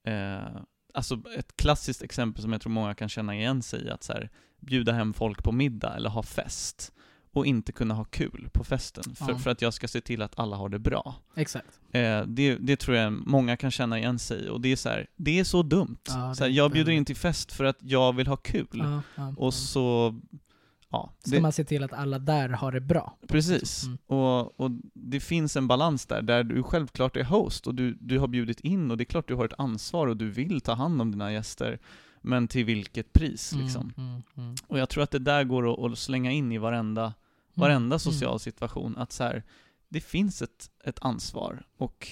Eh, alltså ett klassiskt exempel som jag tror många kan känna igen sig i, att så här, bjuda hem folk på middag eller ha fest och inte kunna ha kul på festen, för, Ja. för att jag ska se till att alla har det bra. Exakt. Eh, det, det tror jag många kan känna igen sig i, och det är så här, det är så dumt. Ja, så här, jag bjuder in till fest för att jag vill ha kul, ja. och så, ja. Ska det- man se till att alla där har det bra? Precis. Mm. Och, och det finns en balans där, där du självklart är host och du, du har bjudit in och det är klart du har ett ansvar och du vill ta hand om dina gäster, men till vilket pris liksom. Mm, mm, mm. Och jag tror att det där går att, att slänga in i varenda, varenda Mm. social situation, att så här, det finns ett, ett ansvar och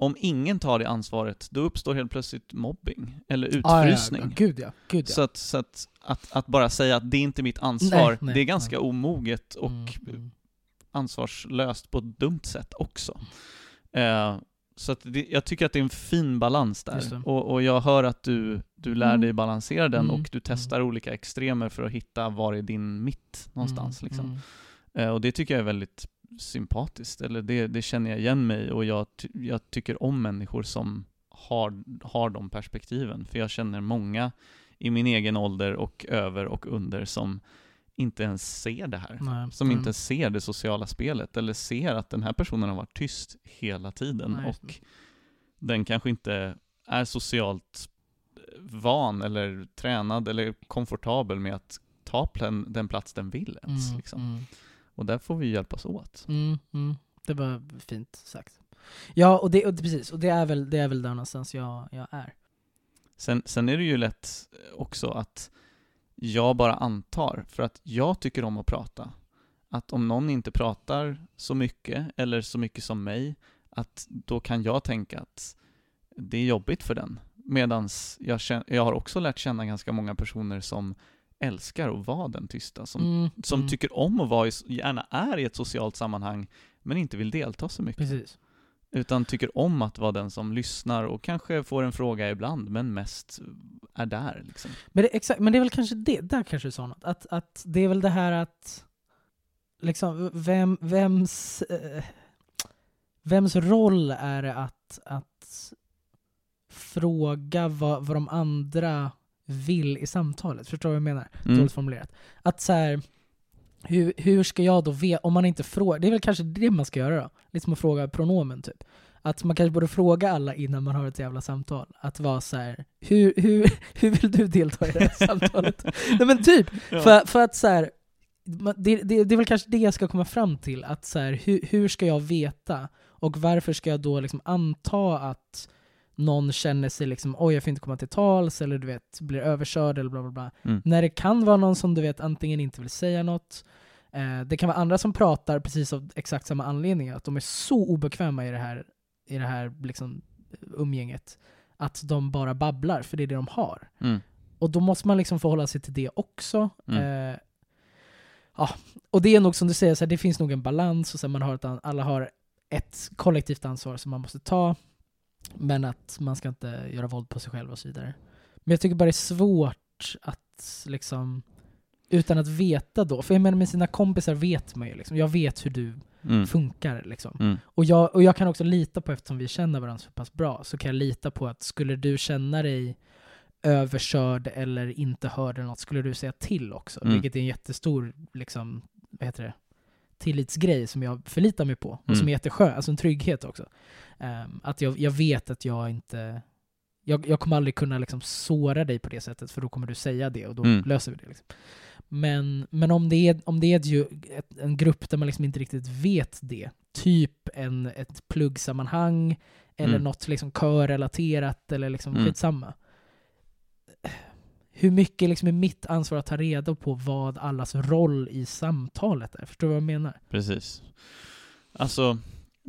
om ingen tar det ansvaret, då uppstår helt plötsligt mobbing eller Ah, Ja, ja, utfrysning. gud ja, gud ja. Så, att, så att, att, att bara säga att det är inte mitt ansvar, Nej, nej, det är ganska nej. omoget och Mm, mm. ansvarslöst på ett dumt sätt också. Eh, så att det, jag tycker att det är en fin balans där. Och, och jag hör att du, du lär Mm. dig balansera den Mm, och du testar olika extremer för att hitta var är din mitt någonstans. Mm, liksom. mm. Eh, och det tycker jag är väldigt sympatiskt, eller det, det känner jag igen mig och jag, jag tycker om människor som har, har de perspektiven. För jag känner många i min egen ålder och över och under som inte ens ser det här. Nej, Som mm. inte ser det sociala spelet eller ser att den här personen har varit tyst hela tiden Nej, och den kanske inte är socialt van eller tränad eller komfortabel med att ta plen, den plats den vill ens. Mm, liksom. mm. Och där får vi hjälpas åt. Mm, mm. Det var fint sagt. Ja, och det, och det, precis, och det är väl, det är väl där någonstans jag, jag är. Sen, sen är det ju lätt också att jag bara antar, för att jag tycker om att prata, att om någon inte pratar så mycket, eller så mycket som mig, att då kan jag tänka att det är jobbigt för den. Medans jag, jag har också lärt känna ganska många personer som älskar att vara den tysta, som, Mm, som mm. tycker om att vara, i, gärna är i ett socialt sammanhang, men inte vill delta så mycket. Precis. Utan tycker om att vara den som lyssnar och kanske får en fråga ibland, men mest är där liksom. Men det, exakt, men det är väl kanske det, där kanske du sa något. Att, att det är väl det här att, liksom, vem, vems, eh, vems roll är det att, att fråga vad, vad de andra vill i samtalet? Förstår du vad jag menar? Mm. Dåligt formulerat. Att så här, hur, hur ska jag då veta, om man inte frågar, det är väl kanske det man ska göra då? Lite som att fråga pronomen typ. Att man kanske borde fråga alla innan man har ett jävla samtal. Att vara så här, hur, hur, hur vill du delta i det här samtalet? Nej men typ, Ja. för, för att så här, det, det, det är väl kanske det jag ska komma fram till, att så här, hur, hur ska jag veta? Och varför ska jag då liksom anta att någon känner sig liksom oj jag får inte komma till tals, eller du vet, blir överkörd eller bla bla bla. Mm. När det kan vara någon som du vet antingen inte vill säga något, eh, det kan vara andra som pratar precis av exakt samma anledning, att de är så obekväma i det här, i det här liksom, umgänget, att de bara babblar, för det är det de har. Mm. Och då måste man liksom förhålla sig till det också. Mm. Eh, ja, och det är nog som du säger, så här, det finns nog en balans, och så här, man har ett, alla har ett kollektivt ansvar som man måste ta, men att man ska inte göra våld på sig själv och så vidare. Men jag tycker bara det är svårt att liksom, utan att veta då, för jag menar med sina kompisar vet man ju liksom, jag vet hur du Mm. funkar liksom. Mm. Och jag, och jag kan också lita på, eftersom vi känner varandra så pass bra, så kan jag lita på att skulle du känna dig överkörd eller inte hörd eller något, skulle du säga till också. Mm. Vilket är en jättestor, liksom, vad heter det, tillitsgrej som jag förlitar mig på. Och Mm. som är jätteskön, alltså en trygghet också. Ehm, att jag, jag vet att jag inte, jag, jag kommer aldrig kunna liksom såra dig på det sättet, för då kommer du säga det och då Mm. löser vi det. Liksom. Men, men om det är, om det är ett, ju- ett, en grupp där man liksom inte riktigt vet det, typ en, ett pluggsammanhang eller Mm. något liksom körrelaterat eller liksom Mm. skitsamma. Hur mycket liksom är mitt ansvar att ta reda på vad allas roll i samtalet är? Förstår du vad jag menar? Precis. Alltså,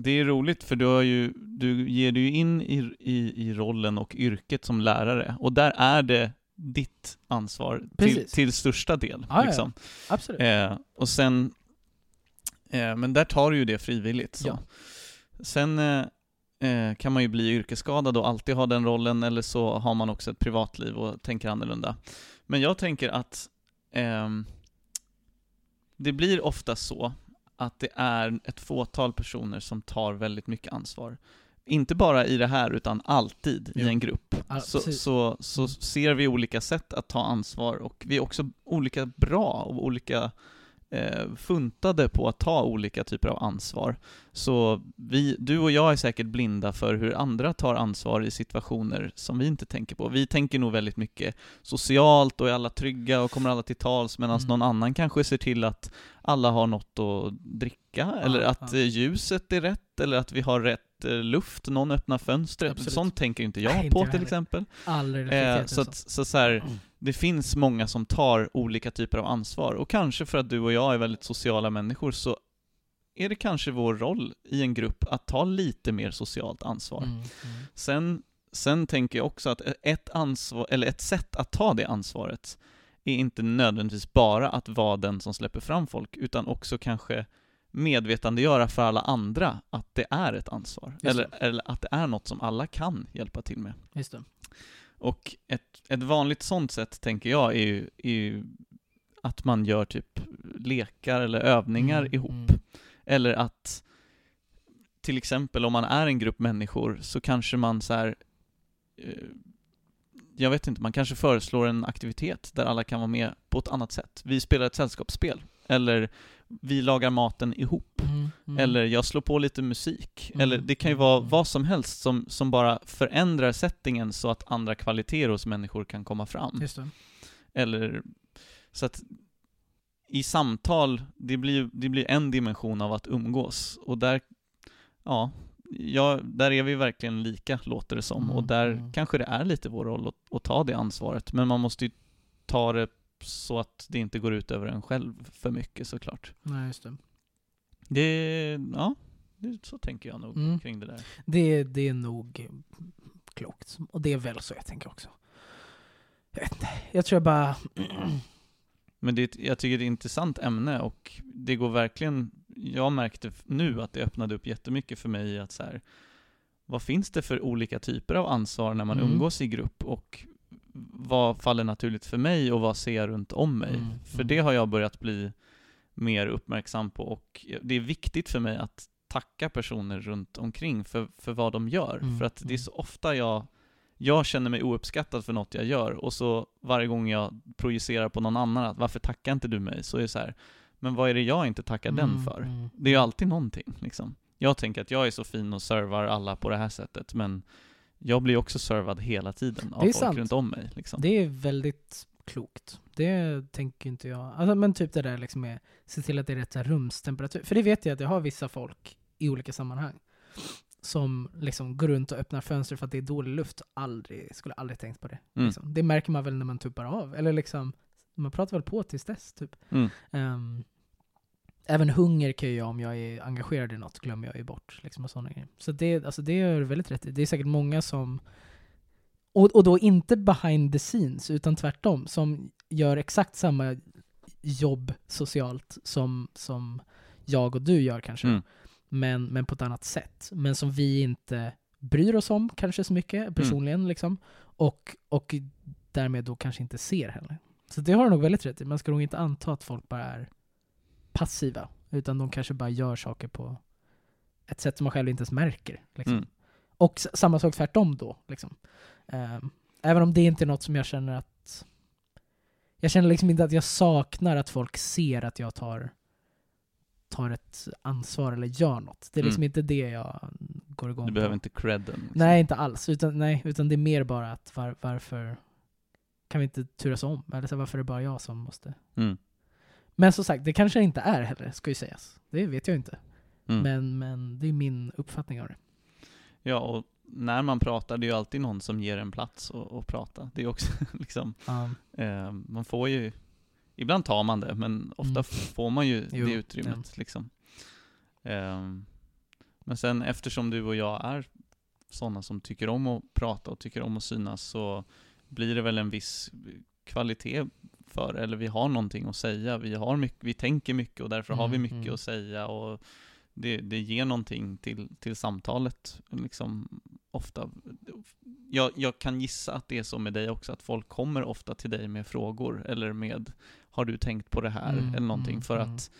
det är roligt för du, har ju, du ger dig ju in i, i, i rollen och yrket som lärare, och där är det ditt ansvar till, till största del. Ja, ja, liksom. Absolut. Eh, och sen, eh, men där tar du ju det frivilligt. Så. Ja. Sen eh, eh, kan man ju bli yrkesskadad och alltid ha den rollen, eller så har man också ett privatliv och tänker annorlunda. Men jag tänker att ehm, det blir ofta så att det är ett fåtal personer som tar väldigt mycket ansvar. Inte bara i det här, utan alltid i Jo. en grupp. Ja, så, så, så ser vi olika sätt att ta ansvar och vi är också olika bra och olika eh, funtade på att ta olika typer av ansvar. Så vi, du och jag är säkert blinda för hur andra tar ansvar i situationer som vi inte tänker på. Vi tänker nog väldigt mycket socialt och är alla trygga och kommer alla till tals medan Mm. någon annan kanske ser till att alla har något att dricka eller att ja. eh, ljuset är rätt eller att vi har rätt eh, luft, någon öppnar fönstret. Absolut. Sånt tänker inte jag Nej, inte på jag till exempel. Aldrig Eh, så, att, så, så här, det finns många som tar olika typer av ansvar, och kanske för att du och jag är väldigt sociala människor så är det kanske vår roll i en grupp att ta lite mer socialt ansvar. Mm, mm. Sen, sen tänker jag också att ett ansvar, eller ett sätt att ta det ansvaret är inte nödvändigtvis bara att vara den som släpper fram folk, utan också kanske medvetandegöra för alla andra att det är ett ansvar. Eller, eller att det är något som alla kan hjälpa till med. Just det. Och ett, ett vanligt sånt sätt, tänker jag, är ju, är ju att man gör typ lekar eller övningar Mm, ihop. mm. Eller att, till exempel om man är en grupp människor, så kanske man så här, eh, jag vet inte, man kanske föreslår en aktivitet där alla kan vara med på ett annat sätt. Vi spelar ett sällskapsspel. Eller vi lagar maten ihop. Mm, mm. Eller jag slår på lite musik. Mm, Eller det kan ju mm, vara mm. vad som helst som, som bara förändrar settingen så att andra kvaliteter hos människor kan komma fram. Eller, så att i samtal, det blir, det blir en dimension av att umgås. Och där, ja, ja, där är vi verkligen lika, låter det som. Mm, och där mm. kanske det är lite vår roll att, att ta det ansvaret. Men man måste ju ta det så att det inte går ut över en själv för mycket såklart. Nej, just det. Det, ja, det, så tänker jag nog Mm. kring det där. Det, det är nog klokt. Och det är väl så jag tänker också. Jag vet inte. Jag tror jag bara... Men det, jag tycker det är ett intressant ämne och det går verkligen, jag märkte nu att det öppnade upp jättemycket för mig att så här, vad finns det för olika typer av ansvar när man Mm. umgås i grupp och vad faller naturligt för mig och vad ser jag runt om mig? Mm, För mm. det har jag börjat bli mer uppmärksam på och det är viktigt för mig att tacka personer runt omkring för, för vad de gör. Mm, För att det är mm. så ofta jag, jag känner mig ouppskattad för något jag gör och så varje gång jag projicerar på någon annan att varför tackar inte du mig? Så är det så här, men vad är det jag inte tackar den Mm, för? mm. Det är ju alltid någonting liksom. Jag tänker att jag är så fin och servar alla på det här sättet, men jag blir också servad hela tiden av folk sant. runt om mig. Liksom. Det är väldigt klokt. Det tänker inte jag. Alltså, men typ det där liksom med se till att det är rätt rumstemperatur. För det vet jag att jag har vissa folk i olika sammanhang som liksom går runt och öppnar fönster för att det är dålig luft. Aldrig, skulle aldrig tänkt på det. Mm. Liksom. Det märker man väl när man tuppar av. Eller liksom, man pratar väl på tills dess. Typ. Mm. Ehm, även hunger kan jag, om jag är engagerad i något, glömmer jag ju bort. Liksom, och sådana grejer. Så det, alltså, det är väldigt rätt. Det är säkert många som, och, och då inte behind the scenes, utan tvärtom, som gör exakt samma jobb socialt som, som jag och du gör kanske. Mm. Men, men på ett annat sätt. Men som vi inte bryr oss om kanske så mycket personligen. Liksom. Och, och därmed då kanske inte ser heller. Så det har du nog väldigt rätt i. Man ska nog inte anta att folk bara är passiva. Utan de kanske bara gör saker på ett sätt som man själv inte ens märker. Liksom. Mm. Och samma sak tvärtom då. Liksom. Ehm, även om det inte är något som jag känner att... Jag känner liksom inte att jag saknar att folk ser att jag tar, tar ett ansvar eller gör något. Det är liksom Mm. inte det jag går igång Du på. behöver inte credden. Liksom. Nej, inte alls. Utan, nej, utan det är mer bara att var, varför kan vi inte turas om? Eller så, varför är det bara jag som måste? Mm. Men som sagt, det kanske det inte är heller, ska ju sägas. Det vet jag inte. Mm. Men, men det är min uppfattning av det. Ja, och när man pratar, det är ju alltid någon som ger en plats att, prata. Det är också liksom, Ja. eh, man får ju, ibland tar man det, men ofta Mm. får man ju Jo, det utrymmet liksom. Ehm, men sen eftersom du och jag är sådana som tycker om att prata och tycker om att synas så blir det väl en viss kvalitet för, eller vi har någonting att säga, vi, har mycket, vi tänker mycket och därför har vi Mm, mycket mm. att säga och det, det ger någonting till, till samtalet liksom ofta. Jag, jag kan gissa att det är så med dig också, att folk kommer ofta till dig med frågor eller med Har du tänkt på det här? Mm, eller någonting mm, för mm. att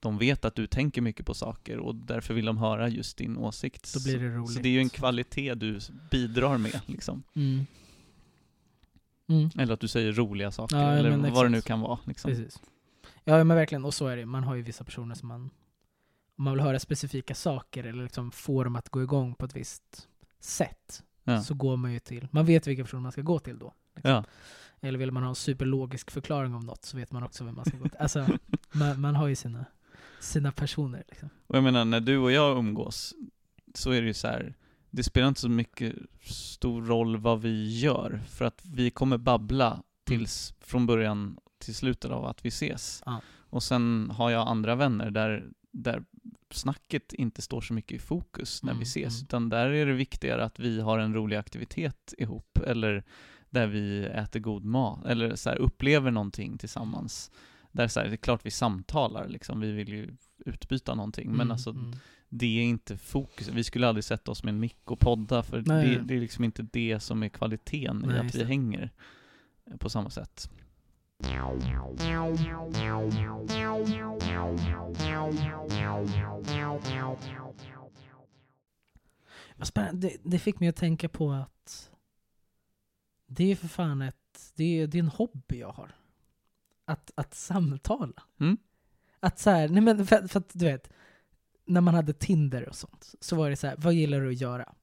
de vet att du tänker mycket på saker och därför vill de höra just din åsikt. Då blir det Så- roligt. Så det är ju en kvalitet du bidrar med liksom. Mm. Mm. Eller att du säger roliga saker, Ja, eller vad det nu kan vara. Liksom. Precis. Ja men verkligen, och så är det. Man har ju vissa personer som man, om man vill höra specifika saker eller liksom få dem att gå igång på ett visst sätt, Ja. så går man ju till, man vet vilka personer man ska gå till då. Liksom. Ja. Eller vill man ha en superlogisk förklaring om något så vet man också vem man ska gå till. Alltså, man, man har ju sina, sina personer liksom. Och jag menar, när du och jag umgås, så är det ju så här. Det spelar inte så mycket stor roll vad vi gör, för att vi kommer babbla tills från början till slutet av att vi ses. Ja. Och sen har jag andra vänner där, där snacket inte står så mycket i fokus när Mm, vi ses, mm. utan där är det viktigare att vi har en rolig aktivitet ihop, eller där vi äter god mat, eller så här, upplever någonting tillsammans. Där så här, det är klart vi samtalar, liksom. vi vill ju utbyta någonting, men Mm, alltså mm. Det är inte fokus. Vi skulle aldrig sätta oss med en mick och podda, för det, det är liksom inte det som är kvaliteten Nej, i att vi det. hänger på samma sätt. Det, det fick mig att tänka på att det är ju för fan ett, det är, det är en hobby jag har. Att, att samtala. Mm. Att så här, nej men för, för att du vet, när man hade Tinder och sånt, så var det så här, vad gillar du att göra?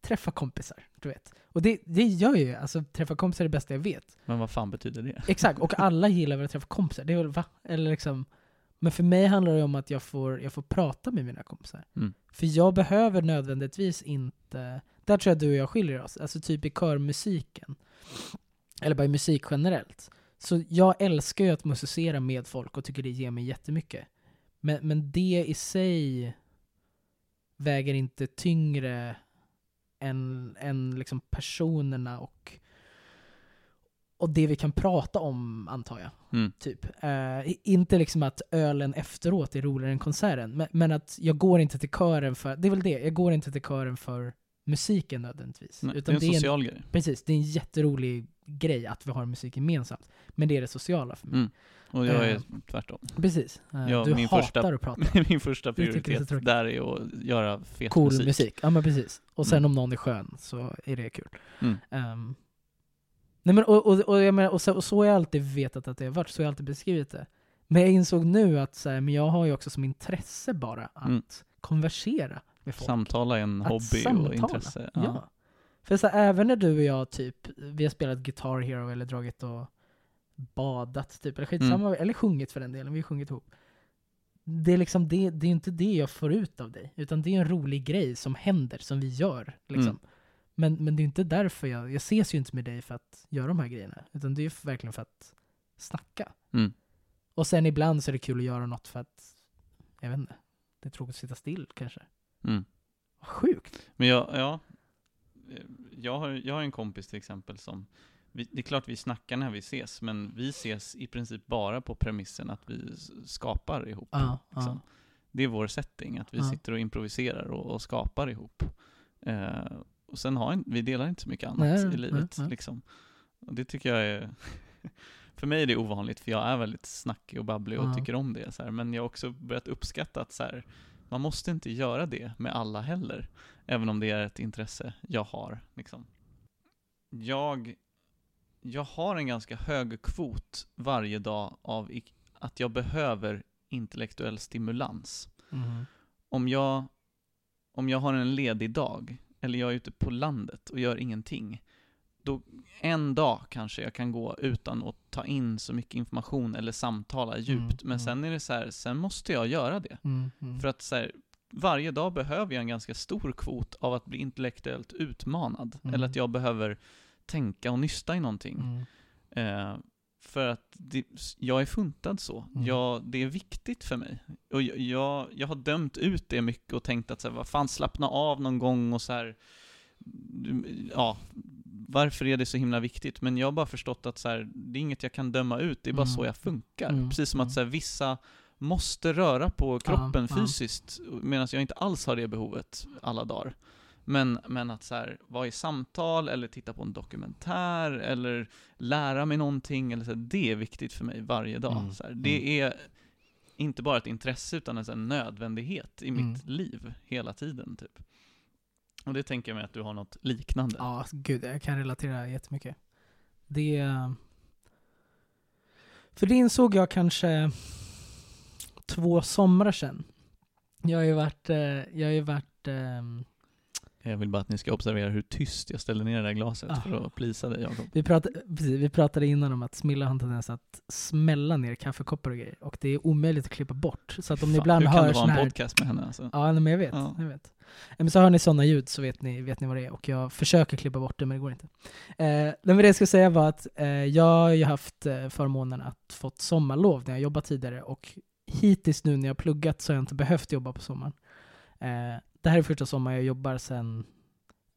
Träffa kompisar, du vet. Och det, det gör ju, alltså träffa kompisar är det bästa jag vet. Men vad fan betyder det? Exakt, och alla gillar väl att träffa kompisar. Det är väl va? Eller liksom, men för mig handlar det om att jag får, jag får prata med mina kompisar. Mm. För jag behöver nödvändigtvis inte, där tror jag du och jag skiljer oss, alltså typ i körmusiken. Eller bara i musik generellt. Så jag älskar ju att musicera med folk och tycker det ger mig jättemycket. Men, men det i sig väger inte tyngre än, än liksom personerna och, och det vi kan prata om, antar jag. Mm. Typ. Eh, inte liksom att ölen efteråt är roligare än konserten, men, men att jag går inte till kören för, det är väl det, jag går inte till kören för musiken nödvändigtvis. Nej, det utan är en social grej. Precis, det är en jätterolig grej att vi har musik gemensamt. Men det är det sociala för mig. Mm. Och jag är Eh, tvärtom. Precis. Eh, Ja, du min hatar första- att prata. Min första prioritet där är att göra fet Cool musik. musik. Ja men precis. Och sen Mm. om någon är skön så är det kul. Mm. Ehm, nej men och, och, och, jag menar, och, så, och så har jag alltid vetat att det har varit, så har jag alltid beskrivit det. Men jag insåg nu att så här, men jag har ju också som intresse bara att Mm. konversera med folk. Samtala är en Att hobby samtala. och intresse. Ja. För så här, även när du och jag typ, vi har spelat Guitar Hero eller dragit och badat typ, eller skitsamma, Mm. eller sjungit för den delen, vi har sjungit ihop. Det är liksom det, det är inte det jag får ut av dig, utan det är en rolig grej som händer, som vi gör. Liksom. Mm. Men, men det är inte därför jag, jag ses ju inte med dig för att göra de här grejerna, utan det är verkligen för att snacka. Mm. Och sen ibland så är det kul att göra något för att, jag vet inte, det är tråkigt att sitta still kanske. Mm. Sjukt! Men jag, ja, jag har, jag har en kompis till exempel som, vi, det är klart vi snackar när vi ses, men vi ses i princip bara på premissen att vi skapar ihop. Ja, liksom. Det är vår setting, att vi Ja. sitter och improviserar och, och skapar ihop. Eh, och sen har en, vi delar inte så mycket annat Nej, i nej, livet. nej. Liksom. Och det tycker jag är, för mig är det ovanligt, för jag är väldigt snackig och babblig och Ja. tycker om det. Så här. Men jag har också börjat uppskatta att så här, man måste inte göra det med alla heller. Även om det är ett intresse jag har. Liksom. Jag, jag har en ganska hög kvot varje dag av att jag behöver intellektuell stimulans. Mhm. Om jag, om jag har en ledig dag, eller jag är ute på landet och gör ingenting, då en dag kanske jag kan gå utan att ta in så mycket information eller samtala djupt. Mm, Men mm. sen är det så här, sen måste jag göra det. Mm, mm. För att så här, varje dag behöver jag en ganska stor kvot av att bli intellektuellt utmanad. Mm. Eller att jag behöver tänka och nysta i någonting. Mm. Eh, för att det, jag är funtad så. Mm. Jag, det är viktigt för mig. Och jag, jag, jag har dömt ut det mycket och tänkt att så här, vad fan, slappna av någon gång och så här, ja, varför är det så himla viktigt? Men jag har bara förstått att så här, det är inget jag kan döma ut, det är bara Mm. så jag funkar. Mm, Precis som mm. att så här, vissa måste röra på kroppen Ja, ja. fysiskt, medan jag inte alls har det behovet alla dagar. Men, men att så här, vara i samtal, eller titta på en dokumentär, eller lära mig någonting, eller så här, det är viktigt för mig varje dag. Mm, Så här, det är inte bara ett intresse, utan en nödvändighet i Mm. mitt liv, hela tiden. Typ. Och det tänker jag mig att du har något liknande. Ja, gud, jag kan relatera jättemycket. Det... För det insåg jag kanske två somrar sedan. Jag har ju varit, eh, jag har ju varit ehm, Jag vill bara att ni ska observera hur tyst jag ställer ner det där glaset Ah. för att plisa dig Jakob. Vi pratade, precis, vi pratade innan om att Smilla har en tendens att smälla ner kaffekoppar och grejer. Och det är omöjligt att klippa bort. Så att om ni Fan, ibland hur kan hör ha sån en här... podcast med henne alltså? Ja, men jag vet. Ja. Jag vet. Men så hör ni sådana ljud så vet ni, vet ni vad det är. Och jag försöker klippa bort det men det går inte. Eh, men det jag skulle säga var att eh, jag har ju haft eh, förmånen att fått sommarlov när jag jobbat tidigare. Och hittills nu när jag har pluggat så har jag inte behövt jobba på sommaren. Eh, det här är första sommaren jag jobbar sen,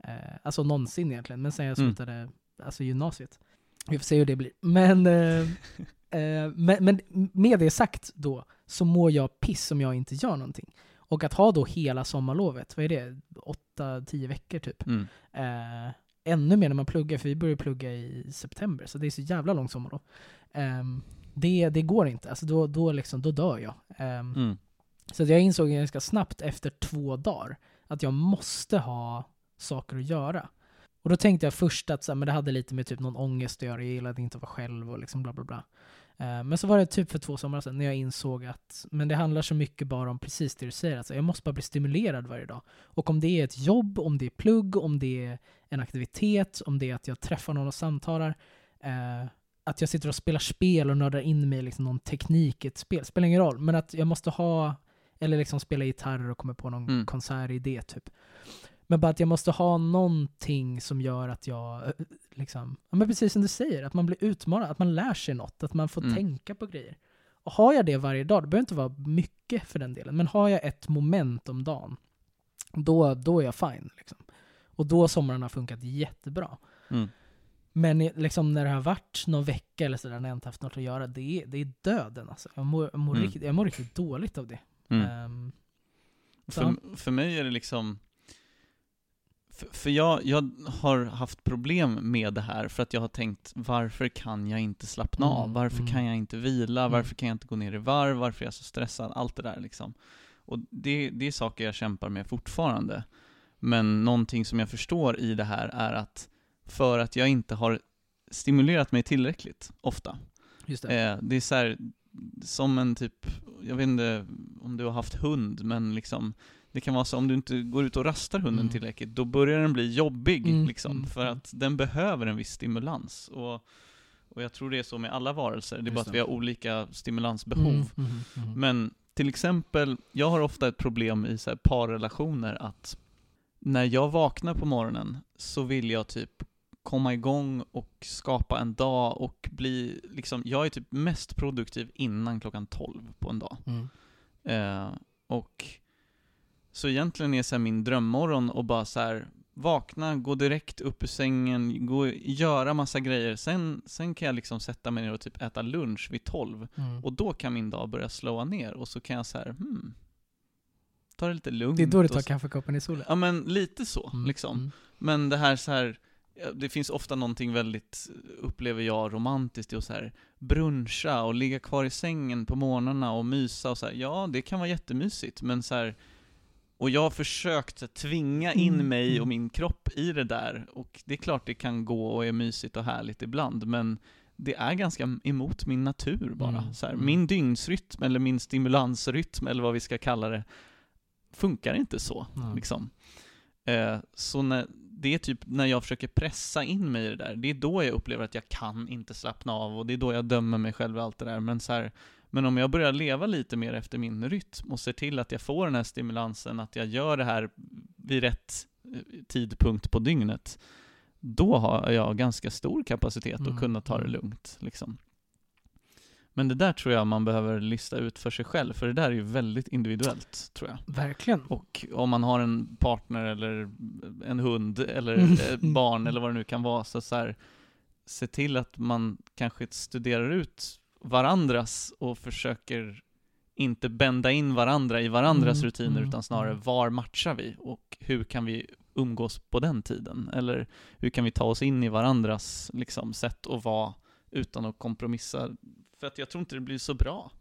eh, alltså någonsin egentligen, men sen jag Mm. slutade alltså gymnasiet. Vi får se hur det blir. Men, eh, eh, men, men med det sagt då, så mår jag piss om jag inte gör någonting. Och att ha då hela sommarlovet, vad är det? 8-10 veckor typ. Mm. Eh, ännu mer när man pluggar, för vi börjar plugga i september, så det är så jävla långt sommarlov. Ehm, det, det går inte, alltså då, då, liksom, då dör jag. Ehm, Mm så att jag insåg ganska snabbt efter två dagar att jag måste ha saker att göra. Och då tänkte jag först att så här, men det hade lite med typ någon ångest att göra, jag gillade inte att vara själv och liksom bla bla bla. Eh, men så var det typ för två somrar sedan när jag insåg att men det handlar så mycket bara om precis det du säger, alltså jag måste bara bli stimulerad varje dag. Och om det är ett jobb, om det är plugg, om det är en aktivitet, om det är att jag träffar någon och samtalar, eh, att jag sitter och spelar spel och nördar in mig i liksom någon teknik i ett spel, spelar ingen roll, men att jag måste ha, eller liksom spela gitarr och komma på någon Mm. konsertidé typ. Men bara att jag måste ha någonting som gör att jag, eh, liksom, ja men precis som du säger, att man blir utmanad, att man lär sig något, att man får Mm. tänka på grejer. Och har jag det varje dag, det behöver inte vara mycket för den delen, men har jag ett moment om dagen, då, då är jag fine. Liksom. Och då sommaren har funkat jättebra. Mm. Men liksom när det har varit någon vecka eller sådär när jag inte haft något att göra, det är, det är döden alltså. Jag mår, jag, mår Mm. riktigt, jag mår riktigt dåligt av det. Mm. Så- För, för mig är det liksom för, för jag, jag har haft problem med det här för att jag har tänkt varför kan jag inte slappna Mm, av? Varför mm. kan jag inte vila? Mm. Varför kan jag inte gå ner i varv? Varför är jag så stressad? Allt det där liksom. Och det, det är saker jag kämpar med fortfarande. Men någonting som jag förstår i det här är att för att jag inte har stimulerat mig tillräckligt ofta. just det. Eh, det är så här, som en typ, jag vet inte om du har haft hund, men liksom det kan vara så om du inte går ut och rastar hunden Mm. tillräckligt, då börjar den bli jobbig Mm, liksom, mm, för mm. att den behöver en viss stimulans. Och, och jag tror det är så med alla varelser, det är Just bara att vi har olika stimulansbehov. Mm, mm. Men till exempel, jag har ofta ett problem i så här parrelationer att när jag vaknar på morgonen så vill jag typ komma igång och skapa en dag och bli liksom, jag är typ mest produktiv innan klockan 12 på en dag. Mm. Eh, och så egentligen är så min drömmorgon och bara så här vakna, gå direkt upp ur sängen, gå, göra massa grejer. Sen, sen kan jag liksom sätta mig ner och typ äta lunch vid 12. Mm. Och då kan min dag börja slåa ner och så kan jag så här, hmm, ta det lite lugnt. Det är då du tar kaffekoppen i solen. Ja men lite så, Mm, liksom. mm. Men det här så här, det finns ofta någonting väldigt, upplever jag, romantiskt i att så här bruncha och ligga kvar i sängen på morgnarna och mysa och så här. ja det kan vara jättemysigt, men så här, och jag har försökt här, tvinga in Mm, mig och mm. min kropp i det där, och det är klart det kan gå och är mysigt och härligt ibland, men det är ganska emot min natur bara. Mm, Så här, mm. Min dygnsrytm, eller min stimulansrytm, eller vad vi ska kalla det, funkar inte så. Mm. Liksom. Eh, så när, det är typ när jag försöker pressa in mig i det där, det är då jag upplever att jag kan inte slappna av och det är då jag dömer mig själv och allt det där. Men, så här, men om jag börjar leva lite mer efter min rytm och ser till att jag får den här stimulansen, att jag gör det här vid rätt eh, tidpunkt på dygnet, då har jag ganska stor kapacitet Mm, att kunna ta det mm. lugnt. Liksom. Men det där tror jag man behöver lista ut för sig själv, för det där är ju väldigt individuellt, tror jag. Verkligen. Och om man har en partner eller en hund eller Mm. ett barn eller vad det nu kan vara, så, så här, se till att man kanske studerar ut varandras och försöker inte bända in varandra i varandras Mm, rutiner, mm, utan snarare mm. var matchar vi och hur kan vi umgås på den tiden? Eller hur kan vi ta oss in i varandras liksom, sätt att vara utan att kompromissa? För att jag tror inte det blir så bra.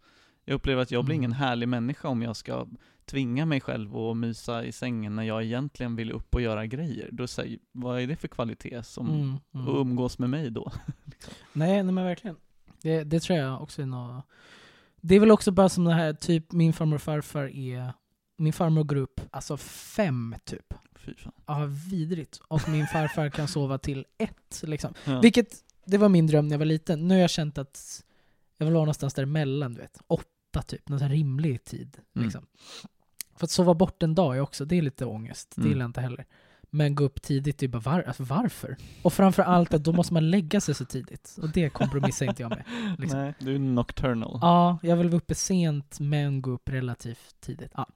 Jag upplever att jag blir Mm. ingen härlig människa om jag ska tvinga mig själv att mysa i sängen när jag egentligen vill upp och göra grejer. Då säger vad är det för kvalitet som Mm, mm. att umgås med mig då? Nej, nej men verkligen. Det, det tror jag också är något... Det är väl också bara som det här, typ min farmor och farfar är... Min farmor går upp, alltså fem typ. fy fan. Ja, vidrigt. Och min farfar kan sova till ett liksom. Ja. Vilket, det var min dröm när jag var liten. Nu har jag känt att jag vill vara någonstans däremellan, du vet. Åtta typ, någon sån rimlig tid. Mm. Liksom. För att sova bort en dag är också, det är lite ångest. Det Mm. gillar jag inte heller. Men gå upp tidigt, det är bara var, alltså varför? Och framför allt att då måste man lägga sig så tidigt. Och det kompromissar inte jag med. Liksom. Nej, du är nocturnal. Ja, jag vill vara uppe sent men gå upp relativt tidigt. Ja.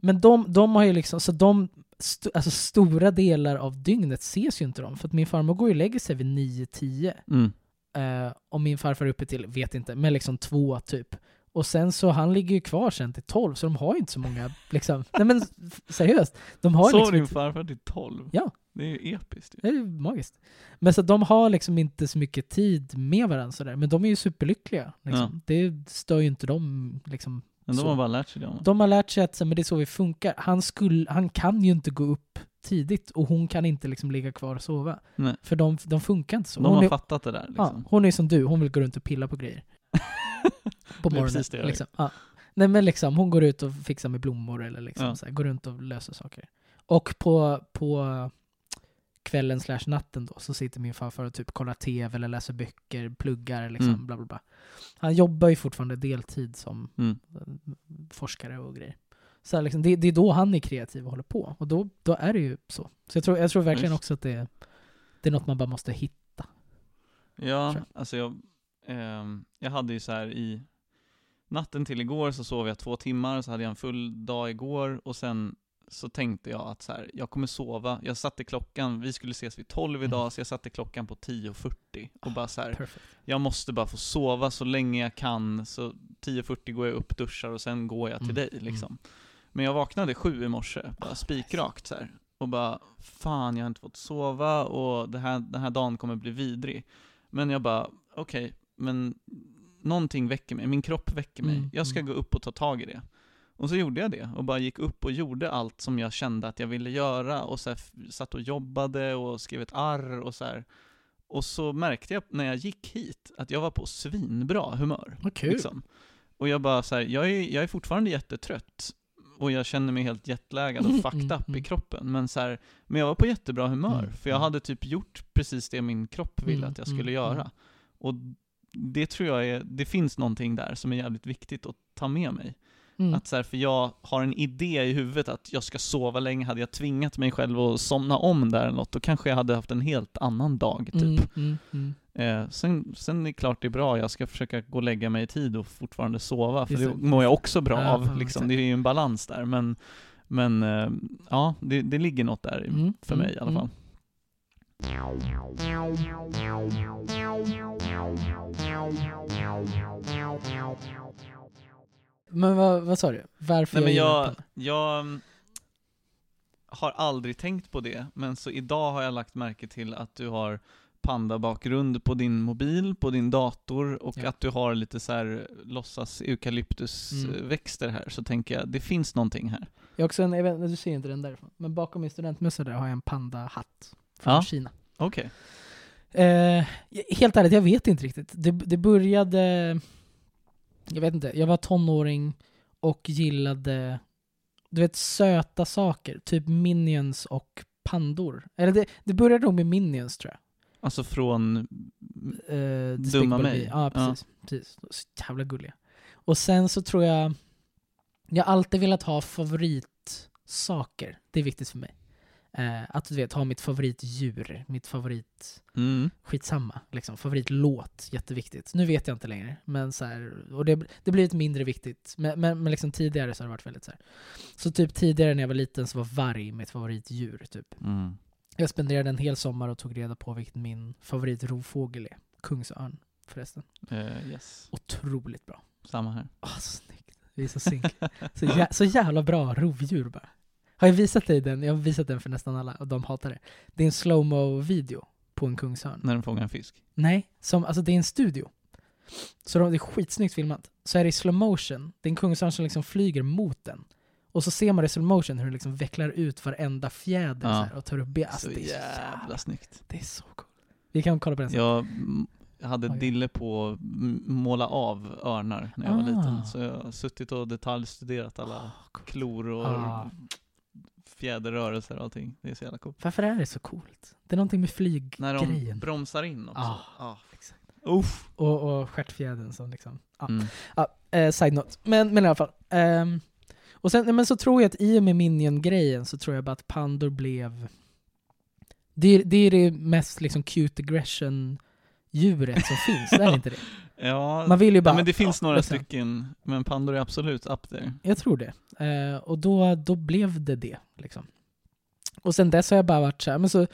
Men de, de har ju liksom, så de, st- alltså stora delar av dygnet ses ju inte de. För att min farmor går ju och lägger sig vid 9-10. Mm. Eh, och min farfar är uppe till, vet inte, men liksom två typ. Och sen så, han ligger ju kvar sen till 12, så de har ju inte så många, liksom. Nej men seriöst. De har Sov liksom din inte, farfar till 12? Ja. Det är ju episkt ju. det är ju magiskt. Men så de har liksom inte så mycket tid med varandra sådär. Men de är ju superlyckliga. Liksom. Det stör ju inte dem liksom. Men de Så. har bara lärt sig det. De har lärt sig att men det är så vi funkar. Han, skulle, han kan ju inte gå upp tidigt och hon kan inte liksom ligga kvar och sova. Nej. För de, de funkar inte så. De Hon har är, fattat det där ja, liksom. hon är som du, hon vill gå runt och pilla på grejer. på Det morgonen. det gör. liksom. ja. Nej men liksom, hon går ut och fixar med blommor eller liksom Ja. så här, går runt och löser saker. Och på, på kvällen slash natten då så sitter min farfar och typ kollar tv eller läser böcker, pluggar liksom, Mm. bla bla bla. Han jobbar ju fortfarande deltid som Mm. forskare och grejer. Så liksom, det, det är då han är kreativ och håller på. Och då, då är det ju så. Så jag tror, jag tror verkligen Just. också att det, det är något man bara måste hitta. Ja, Tror alltså jag, ehm, jag hade ju så här i natten till igår så sov jag två timmar, så hade jag en full dag igår och sen så tänkte jag att så här, jag kommer sova. Jag satte klockan, vi skulle ses vid 12 idag, Mm. så jag satte klockan på 10.40 och bara så här, Perfect. jag måste bara få sova så länge jag kan, så 10.40 går jag upp, duschar och sen går jag till Mm, dig mm. Men jag vaknade sju i morse, bara Ah, spikrakt så här. Och bara, fan jag har inte fått sova och det här, den här dagen kommer bli vidrig. Men jag bara, okej, men någonting väcker mig, min kropp väcker mig. Mm, Jag ska mm. gå upp och ta tag i det. Och så gjorde jag det, och bara gick upp och gjorde allt som jag kände att jag ville göra, och så här, satt och jobbade och skrev ett arr och så här. Och så märkte jag när jag gick hit att jag var på svinbra humör. Kul. Liksom. Och jag bara så här, jag är, jag är fortfarande jättetrött. Och jag känner mig helt jetlaggad och Mm, fucked mm, up i mm. kroppen. Men, så här, men jag var på jättebra humör, för jag hade typ gjort precis det min kropp ville att jag skulle göra. Och det tror jag är, det finns någonting där som är jävligt viktigt att ta med mig. Mm. Att så här, för jag har en idé i huvudet att jag ska sova länge, hade jag tvingat mig själv att somna om där eller något, då kanske jag hade haft en helt annan dag typ. Mm, mm. Eh, sen, sen är det klart det är bra, jag ska försöka gå och lägga mig i tid och fortfarande sova, för Just det det. mår jag också bra Ja, av, liksom. det är ju en balans där, men, men eh, ja, det, det ligger något där Mm, för mm, mig i alla mm. fall. Men vad, vad sa du? Varför Nej men gillar jag, jag mm, har aldrig tänkt på det, men så idag har jag lagt märke till att du har pandabakgrund på din mobil, på din dator och Ja. att du har lite så här låtsas eukalyptusväxter här, så tänker jag, det finns någonting här. Jag har också en, jag vet, du ser inte den därifrån, men bakom min studentmössa där har jag en panda-hatt från Ja. Kina. Okej. Eh, helt ärligt, jag vet inte riktigt. Det, det började... Jag vet inte, jag var tonåring och gillade, du vet, söta saker. Typ Minions och pandor. Eller det, det började nog med Minions tror jag. Alltså från, Eh, Dumma mig. Ja, precis. precis. Så jävla gulliga. Och sen så tror jag, jag har alltid velat ha favoritsaker. Det är viktigt för mig. Eh, att du vet, ha mitt favoritdjur, mitt favorit mm, skitsamma. Liksom. Favoritlåt, jätteviktigt. Nu vet jag inte längre. Men så här, och det, det blir lite mindre viktigt. Men, men, men liksom tidigare så har det varit väldigt så här. Så typ tidigare när jag var liten så var varg mitt favoritdjur. Typ. mm. Jag spenderade en hel sommar och tog reda på vilken min favoritrovfågel är. Kungsörn förresten. Eh, yes, Otroligt bra. samma här. Åh, så snyggt. Vi är så synk. Så, jä- så jävla bra rovdjur bara. Har jag visat dig den? Jag har visat den för nästan alla och de hatar det. Det är en slowmo video på en kungsörn. När den fångar en fisk. Nej, som, alltså det är en studio. Så de, det är skitsnyggt filmat. Så är det i slow motion. Det är en kungsörn som liksom flyger mot den. Och så ser man i slow motion hur den liksom vecklar ut varenda fjäder Ja. så och tar upp ben. Alltså, så det är jävla jävla, snyggt. det är så coolt. Vi kan kolla på den sen. Jag hade Oj. dille på att måla av örnar när jag var Ah. liten, så jag har suttit och detaljstuderat alla Ah, coolt. klor och Ah. fjäderrörelser och allting. Det är så jävla coolt. Varför är det så coolt? Det är någonting med När de flyggrejen. bromsar in också. Ah. Ah. Exakt. Uff. Och, och stjärtfjädern som liksom... Ja. Mm. Eh, side note. Men, men i alla fall. Ehm, och sen men så tror jag att i och med Minion-grejen så tror jag bara att Pandor blev... Det är det, är det mest liksom cute aggression-djuret som finns, är det inte det? Ja, Man vill ju bara... ja, men det finns ja, några liksom. stycken, men Pandor är absolut up there. Jag tror det. Eh, och då, då blev det det. Liksom. Och sen dess har jag bara varit så här, men så...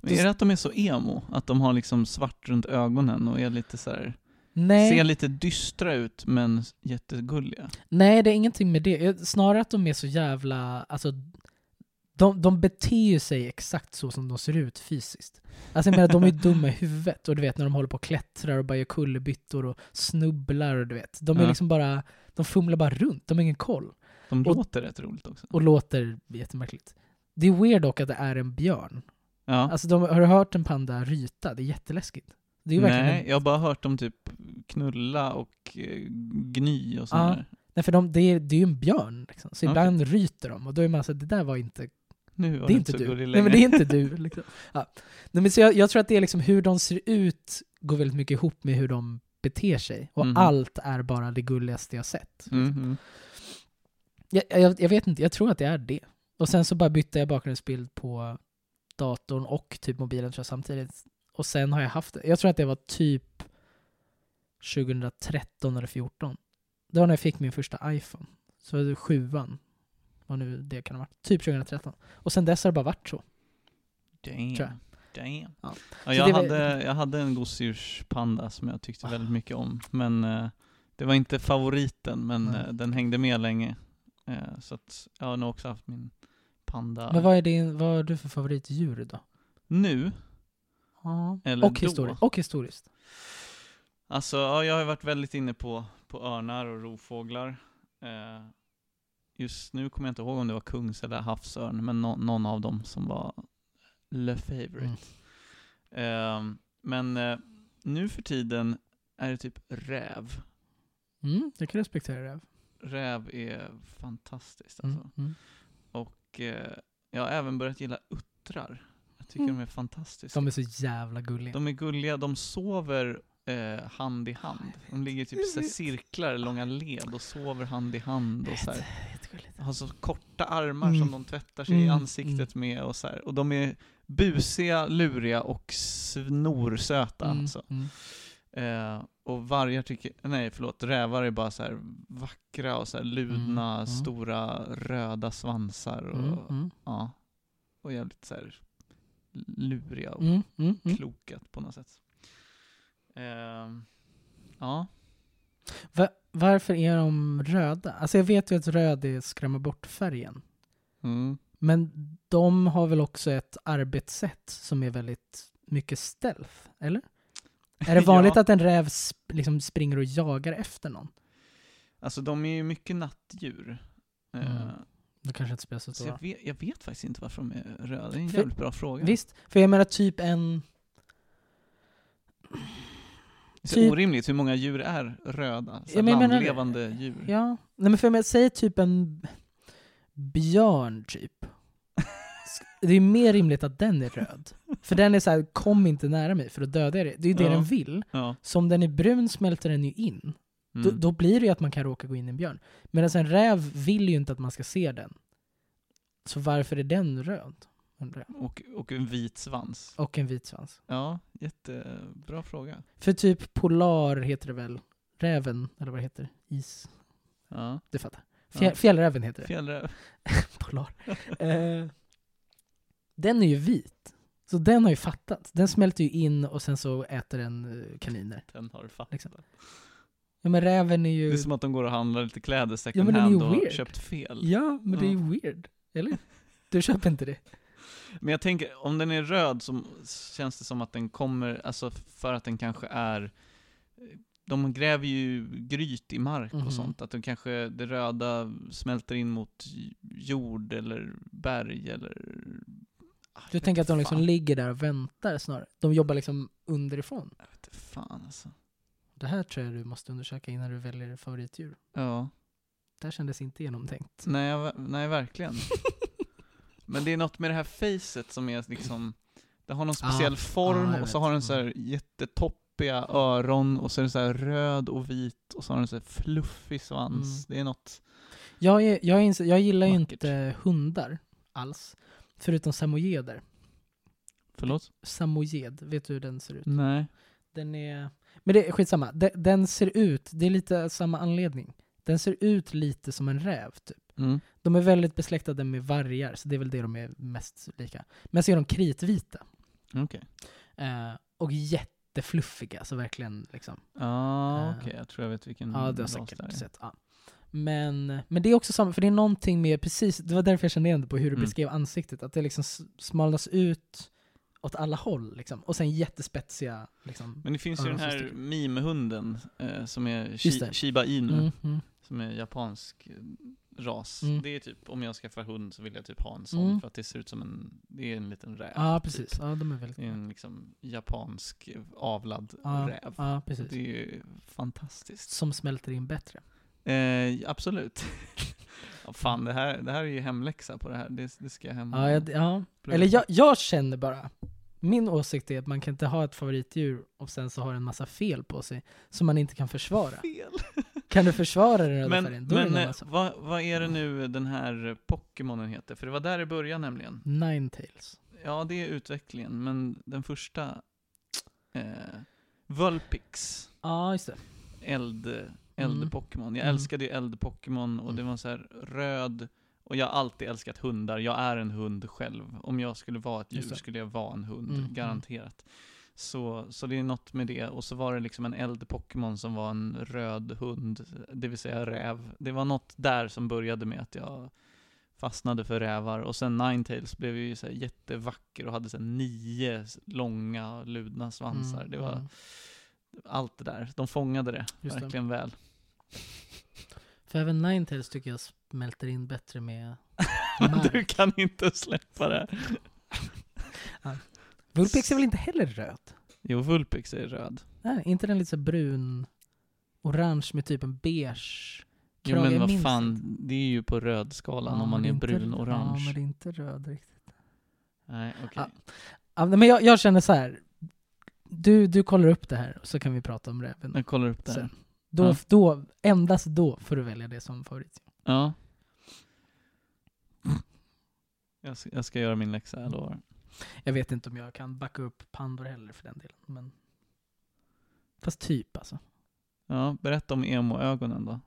Men är det att de är så emo? Att de har liksom svart runt ögonen och är lite så här, Nej, ser lite dystra ut men jättegulliga? nej, det är ingenting med det. Snarare att de är så jävla... Alltså, de, de beter sig exakt så som de ser ut fysiskt. Alltså jag menar, de är dumma i huvudet. Och du vet när de håller på och klättrar och bara gör kullerbyttor och snubblar och du vet. De är Ja. liksom bara... De fumlar bara runt, de har ingen koll. De Och- låter rätt roligt också. Och låter jättemärkligt. Det är weird dock att det är en björn. Ja. Alltså de, har du hört en panda ryta? Det är jätteläskigt. Det är ju verkligen Nej, jag har bara hört dem typ knulla och eh, gny och sånt Ja. nej, för de, det, är, det är ju en björn. Liksom. Så ibland ryter de och då är man så här, det där var inte, Nu var det är inte du. Nej men det är inte du. Liksom. Ja. Nej, men så jag, jag tror att det är liksom hur de ser ut går väldigt mycket ihop med hur de beter sig. Och Mhm. allt är bara det gulligaste jag sett. Mhm. Jag, jag, jag vet inte, jag tror att det är det. Och sen så bara bytte jag bakgrundsbild på datorn och typ mobilen tror jag samtidigt. Och sen har jag haft det. Jag tror att det var typ 2013 eller 2014. Det var när jag fick min första iPhone. Så var det sjuan. Vad nu det kan ha varit. Typ 2013. Och sen dess har det bara varit så. Damn. Tror Damn. Ja. Ja, jag, var- hade, jag hade en gosedjurspanda som jag tyckte väldigt mycket om. Men eh, det var inte favoriten, men eh, den hängde med länge. Eh, så att jag har nog också haft min panda. Men vad är, din, vad är du för favoritdjur då? Nu? Ja. Eller Och, då? historiskt. och historiskt. Alltså, ja, jag har varit väldigt inne på, på örnar och rovfåglar. Eh, just nu kommer jag inte ihåg om det var kungs eller havsörn, men nå- någon av dem som var le favorite. Mm. Eh, men eh, nu för tiden är det typ räv. Mm, jag kan respektera det. Räv är fantastiskt alltså. Mm. Mm. Och eh, jag har även börjat gilla uttrar. Jag tycker Mm. de är fantastiska. De är så jävla gulliga. De är gulliga, de sover eh, hand i hand. De ligger typ vet. cirklar, långa led och sover hand i hand och så här. Har så korta armar Mm. som de tvättar sig i Mm, ansiktet med och så här. Och de är busiga, luriga och snorsöta Mm, alltså. mm. Eh, och vargar tycker, nej förlåt, rävar är bara så här vackra och så ludna, Mm, mm. stora röda svansar och, Mm, mm. ja. Och jävligt så här luriga och Mm, mm, mm. kloka på något sätt. Ehm, ja. Va- varför är de röda? Alltså jag vet ju att röd är skrämma bort färgen. Mm. Men de har väl också ett arbetssätt som är väldigt mycket stealth, eller? Är det vanligt Ja. att en räv sp- liksom springer och jagar efter någon? Alltså de är ju mycket nattdjur. Eh, Mm. Det kanske inte spelar så stor jag roll. jag vet faktiskt inte varför de är röda. Det är en För- jävligt bra fråga. Visst, för jag menar typ en... det är typ- orimligt hur många djur är röda. Så Ja, men jag menar- landlevande djur. Ja, nej men för jag menar, säg typ en björn typ. Det är mer rimligt att den är röd. För den är så här, kom inte nära mig för då dödar jag dig. Det är ju det Ja. den vill. Ja. Så om den är brun smälter den ju in. Då, Mm. då blir det ju att man kan råka gå in i en björn. Medan en räv vill ju inte att man ska se den. Så varför är den röd? Och, och en vit svans. Och en vit svans. Ja, jättebra fråga. För typ polar heter det väl? Räven, eller vad heter? Is. Ja. Du fattar. Ja. Fjäll, Fjällräven heter det. Fjällräv. Polar. Eh, den är ju vit. Så den har ju fattat. Den smälter ju in och sen så äter den eh, kaniner. Den har fattat. Liksom. Ja men räven är ju... Det är som att de går och handlar lite kläder Ja, second är hand och har weird. köpt fel. Ja, men det är Ja. ju weird. Eller? Du köper inte det? Men jag tänker, om den är röd så känns det som att den kommer, alltså för att den kanske är de gräver ju gryt i mark Mhm. och sånt, att de kanske, det röda smälter in mot jord eller berg eller... Ah, Du tänker att de liksom fan. ligger där och väntar snarare? De jobbar liksom underifrån? Jag vet inte fan alltså. Det här tror jag du måste undersöka innan du väljer favoritdjur. Ja. Det här kändes inte genomtänkt. Nej, nej verkligen. Men det är något med det här facet som är liksom, det har någon Ja, speciell form ja, jag och så har den så här jättetoppiga öron och så är den så här röd och vit och så har den så här fluffig svans. Mm. Det är något, Jag, är, jag, är, jag gillar ju inte hundar alls. Förutom samojeder. förlåt? Samojed, vet du hur den ser ut? Nej. Den är... Men det är skitsamma. Den, den ser ut, det är lite samma anledning. Den ser ut lite som en räv, typ. Mm. De är väldigt besläktade med vargar, så det är väl det de är mest lika. Men så är de kritvita. Okej. Eh, och jättefluffiga, så verkligen liksom. Ja, Eh, okej, jag tror jag vet vilken Ja, det har säkert sett. Ja. Men, men det är också samma, för det är någonting med precis, det var därför jag kände igen det på hur du Mm. beskrev ansiktet, att det liksom smalnas ut åt alla håll liksom. Och sen jättespetsiga liksom. Men det finns ju den här meme-hunden eh, som är shi-. Shiba Inu, Mm, mm. som är japansk eh, ras. Mm. Det är typ, om jag skaffar hund så vill jag typ ha en sån, Mm. för att det ser ut som en, det är en liten räv. Ja, typ. precis. Ja, de är väldigt Det är en liksom japansk avlad ja, räv. Ja, precis. Det är ju fantastiskt. Som smälter in bättre. Eh, absolut. ja, fan, det här, det här är ju hemläxa på det här. Det, det ska jag hem Ja, jag, ja. Eller jag, jag känner bara, min åsikt är att man kan inte ha ett favoritdjur och sen så har en massa fel på sig som man inte kan försvara. Fel. Kan du försvara den röda Men, färgen? Då är det men någon eh, vad, vad är det nu den här Pokémonen heter? För det var där i början nämligen. Ninetales. Ja, det är utvecklingen, men den första eh, Vulpix, Ja, just det. eld, Mm. eld-Pokémon. Jag Mm. älskade ju eld-Pokémon och det Mm. var så här röd, och jag har alltid älskat hundar. Jag är en hund själv. Om jag skulle vara ett djur det. skulle jag vara en hund, Mm, mm. garanterat. Så, så det är något med det. Och så var det liksom en eld-Pokémon som var en röd hund, det vill säga räv. Det var något där som började med att jag fastnade för rävar. Och sen Ninetales blev ju så jättevacker och hade så nio långa ludna svansar. Mm, det var mm. allt det där. De fångade det Just det. verkligen väl. För även Ninetales tycker jag smälter in bättre med du mark. kan inte släppa det. Vulpix är väl inte heller röd? Jo, Vulpix är röd. Nej, inte den lite så brun, orange med typ en beige Jo krage? men Jag vad fan, inte. det är ju på rödskalan Ja, om man men är inte- brun-orange. Ja, men det är inte röd riktigt. Nej, okej. Ja. Ja, men jag, jag känner så här. Du, du kollar upp det här och så kan vi prata om räven. Jag kollar upp det här. Sen. Då, Ja. då, endast då får du välja det som favorit. Ja. Jag ska, jag ska göra min läxa, jag lovar. Jag vet inte om jag kan backa upp pandor heller för den delen. Men... Fast typ alltså. Ja, berätta om emo-ögonen då.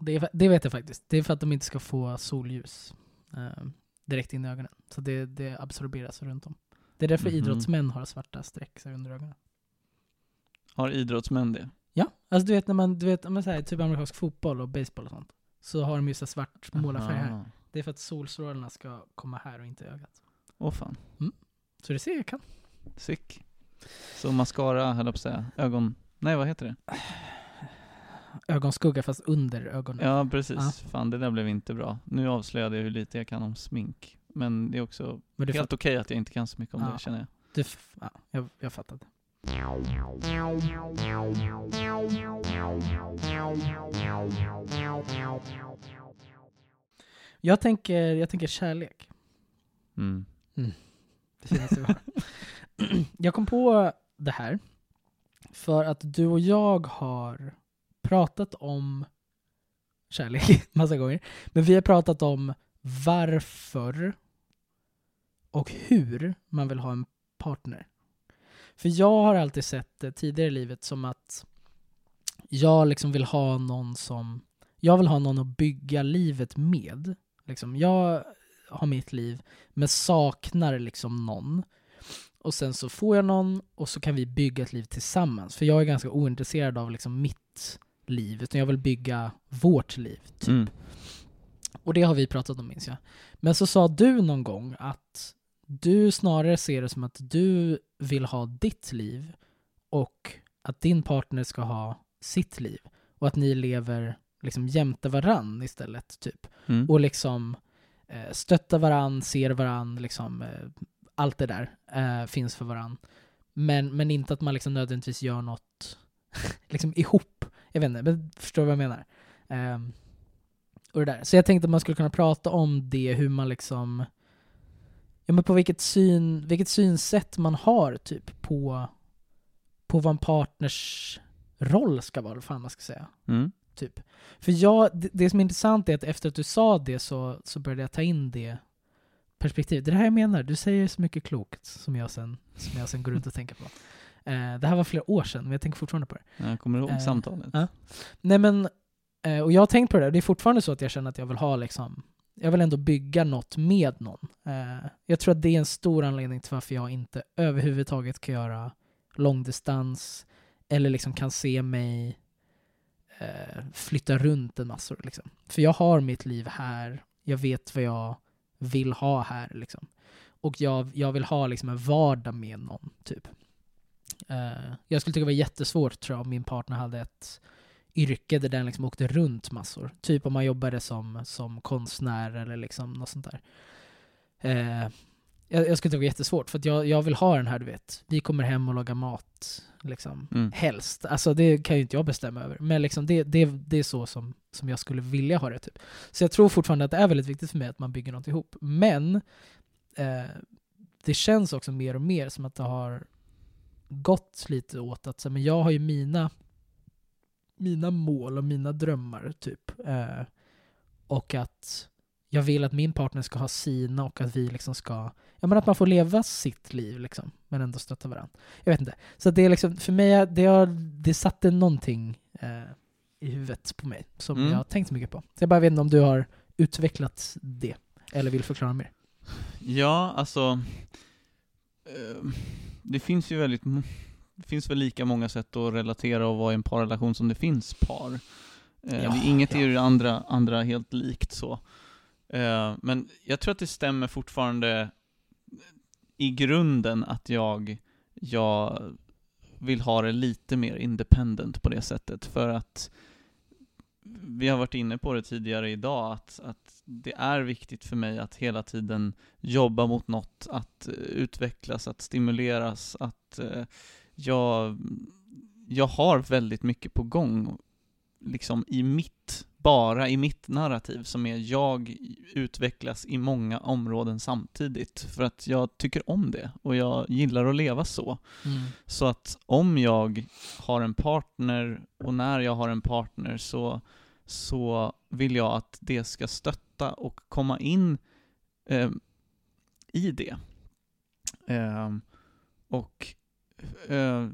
Det, det vet jag faktiskt. Det är för att de inte ska få solljus eh, direkt in i ögonen. Så det, det absorberas runt om. Det är därför Mhm. idrottsmän har svarta streck under ögonen. Har idrottsmän det? Alltså du vet när man, du vet, men så här, typ amerikansk fotboll och baseball och sånt. Så har de ju så svart målarfärg här. Det är för att solstrålarna ska komma här och inte i ögat. Åh fan. Så det ser jag kan. Sick. Så mascara, höll jag på att säga. Ögon... Nej, vad heter det? Ögonskugga fast under ögonen. Ja, precis. Ja. Fan, det där blev inte bra. Nu avslöjade jag hur lite jag kan om smink. Men det är också helt okej att jag inte kan så mycket om Ja. det, känner jag. du, ja, jag, jag fattade. Jag tänker, jag tänker kärlek. Mm. Det finaste vi har. Jag kom på det här för att du och jag har pratat om kärlek massa gånger. Men vi har pratat om varför och hur man vill ha en partner. För jag har alltid sett det tidigare i livet som att jag liksom vill ha någon som jag vill ha någon att bygga livet med. Liksom, jag har mitt liv men saknar liksom någon. Och sen så får jag någon och så kan vi bygga ett liv tillsammans. För jag är ganska ointresserad av liksom mitt liv, utan jag vill bygga vårt liv. Typ. Mm. Och det har vi pratat om minns jag. Men så sa du någon gång att du snarare ser det som att du vill ha ditt liv och att din partner ska ha sitt liv. Och att ni lever liksom jämte varann istället, typ. Mm. Och liksom eh, stöttar varann, ser varann, liksom eh, allt det där eh, finns för varann. Men, men inte att man liksom nödvändigtvis gör något liksom ihop. Jag vet inte, men förstår vad jag menar? Ehm, och det där. Så jag tänkte att man skulle kunna prata om det, hur man liksom, ja men på vilket, syn, vilket synsätt man har typ på, på vad en partners roll ska vara, eller fan man ska säga. Mm. Typ. För jag, det, det som är intressant är att efter att du sa det så, så började jag ta in det perspektivet. Det är det här jag menar, du säger så mycket klokt som jag sen, som jag sen går runt och tänker på. Eh, det här var flera år sedan, men jag tänker fortfarande på det. Jag kommer ihåg Eh, samtalet. ja. Nej men, eh, och jag har tänkt på det, det är fortfarande så att jag känner att jag vill ha liksom, jag vill ändå bygga något med någon. Eh, jag tror att det är en stor anledning till varför jag inte överhuvudtaget kan göra långdistans eller liksom kan se mig eh, flytta runt en massor. Liksom. För jag har mitt liv här, jag vet vad jag vill ha här. Liksom. Och jag, jag vill ha liksom en vardag med någon, typ. Eh, jag skulle tycka det var jättesvårt tror jag om min partner hade ett yrke där den liksom åkte runt massor. Typ om man jobbade som, som konstnär eller liksom något sånt där. Eh, jag, jag skulle tycka det var jättesvårt för att jag, jag vill ha den här, du vet, vi kommer hem och lagar mat, liksom. Mm. Helst. Alltså det kan ju inte jag bestämma över. Men liksom det, det, det är så som, som jag skulle vilja ha det. Typ. Så jag tror fortfarande att det är väldigt viktigt för mig att man bygger något ihop. Men eh, det känns också mer och mer som att det har gått lite åt att så, men jag har ju mina, mina mål och mina drömmar. typ. Eh, och att jag vill att min partner ska ha sina och att vi liksom ska, ja men att man får leva sitt liv liksom, men ändå stötta varandra. Jag vet inte. Så det är liksom, för mig, det, har, det satte någonting eh, i huvudet på mig som Mm. jag har tänkt mycket på. Så jag bara vet inte om du har utvecklat det, eller vill förklara mer. Ja, alltså eh, Det finns ju väldigt Det finns väl lika många sätt att relatera och vara i en parrelation som det finns par. Eh, Ja, det, inget ja. är ju det andra, andra helt likt så. Eh, men jag tror att det stämmer fortfarande i grunden att jag, jag vill ha det lite mer independent på det sättet. För att vi har varit inne på det tidigare idag, att, att det är viktigt för mig att hela tiden jobba mot något, att utvecklas, att stimuleras, att eh, jag, jag har väldigt mycket på gång, liksom i mitt, bara i mitt narrativ, som är jag utvecklas i många områden samtidigt, för att jag tycker om det, och jag gillar att leva så. Så att om jag har en partner och när jag har en partner så, så vill jag att det ska stötta och komma in eh, i det. Eh, och eh,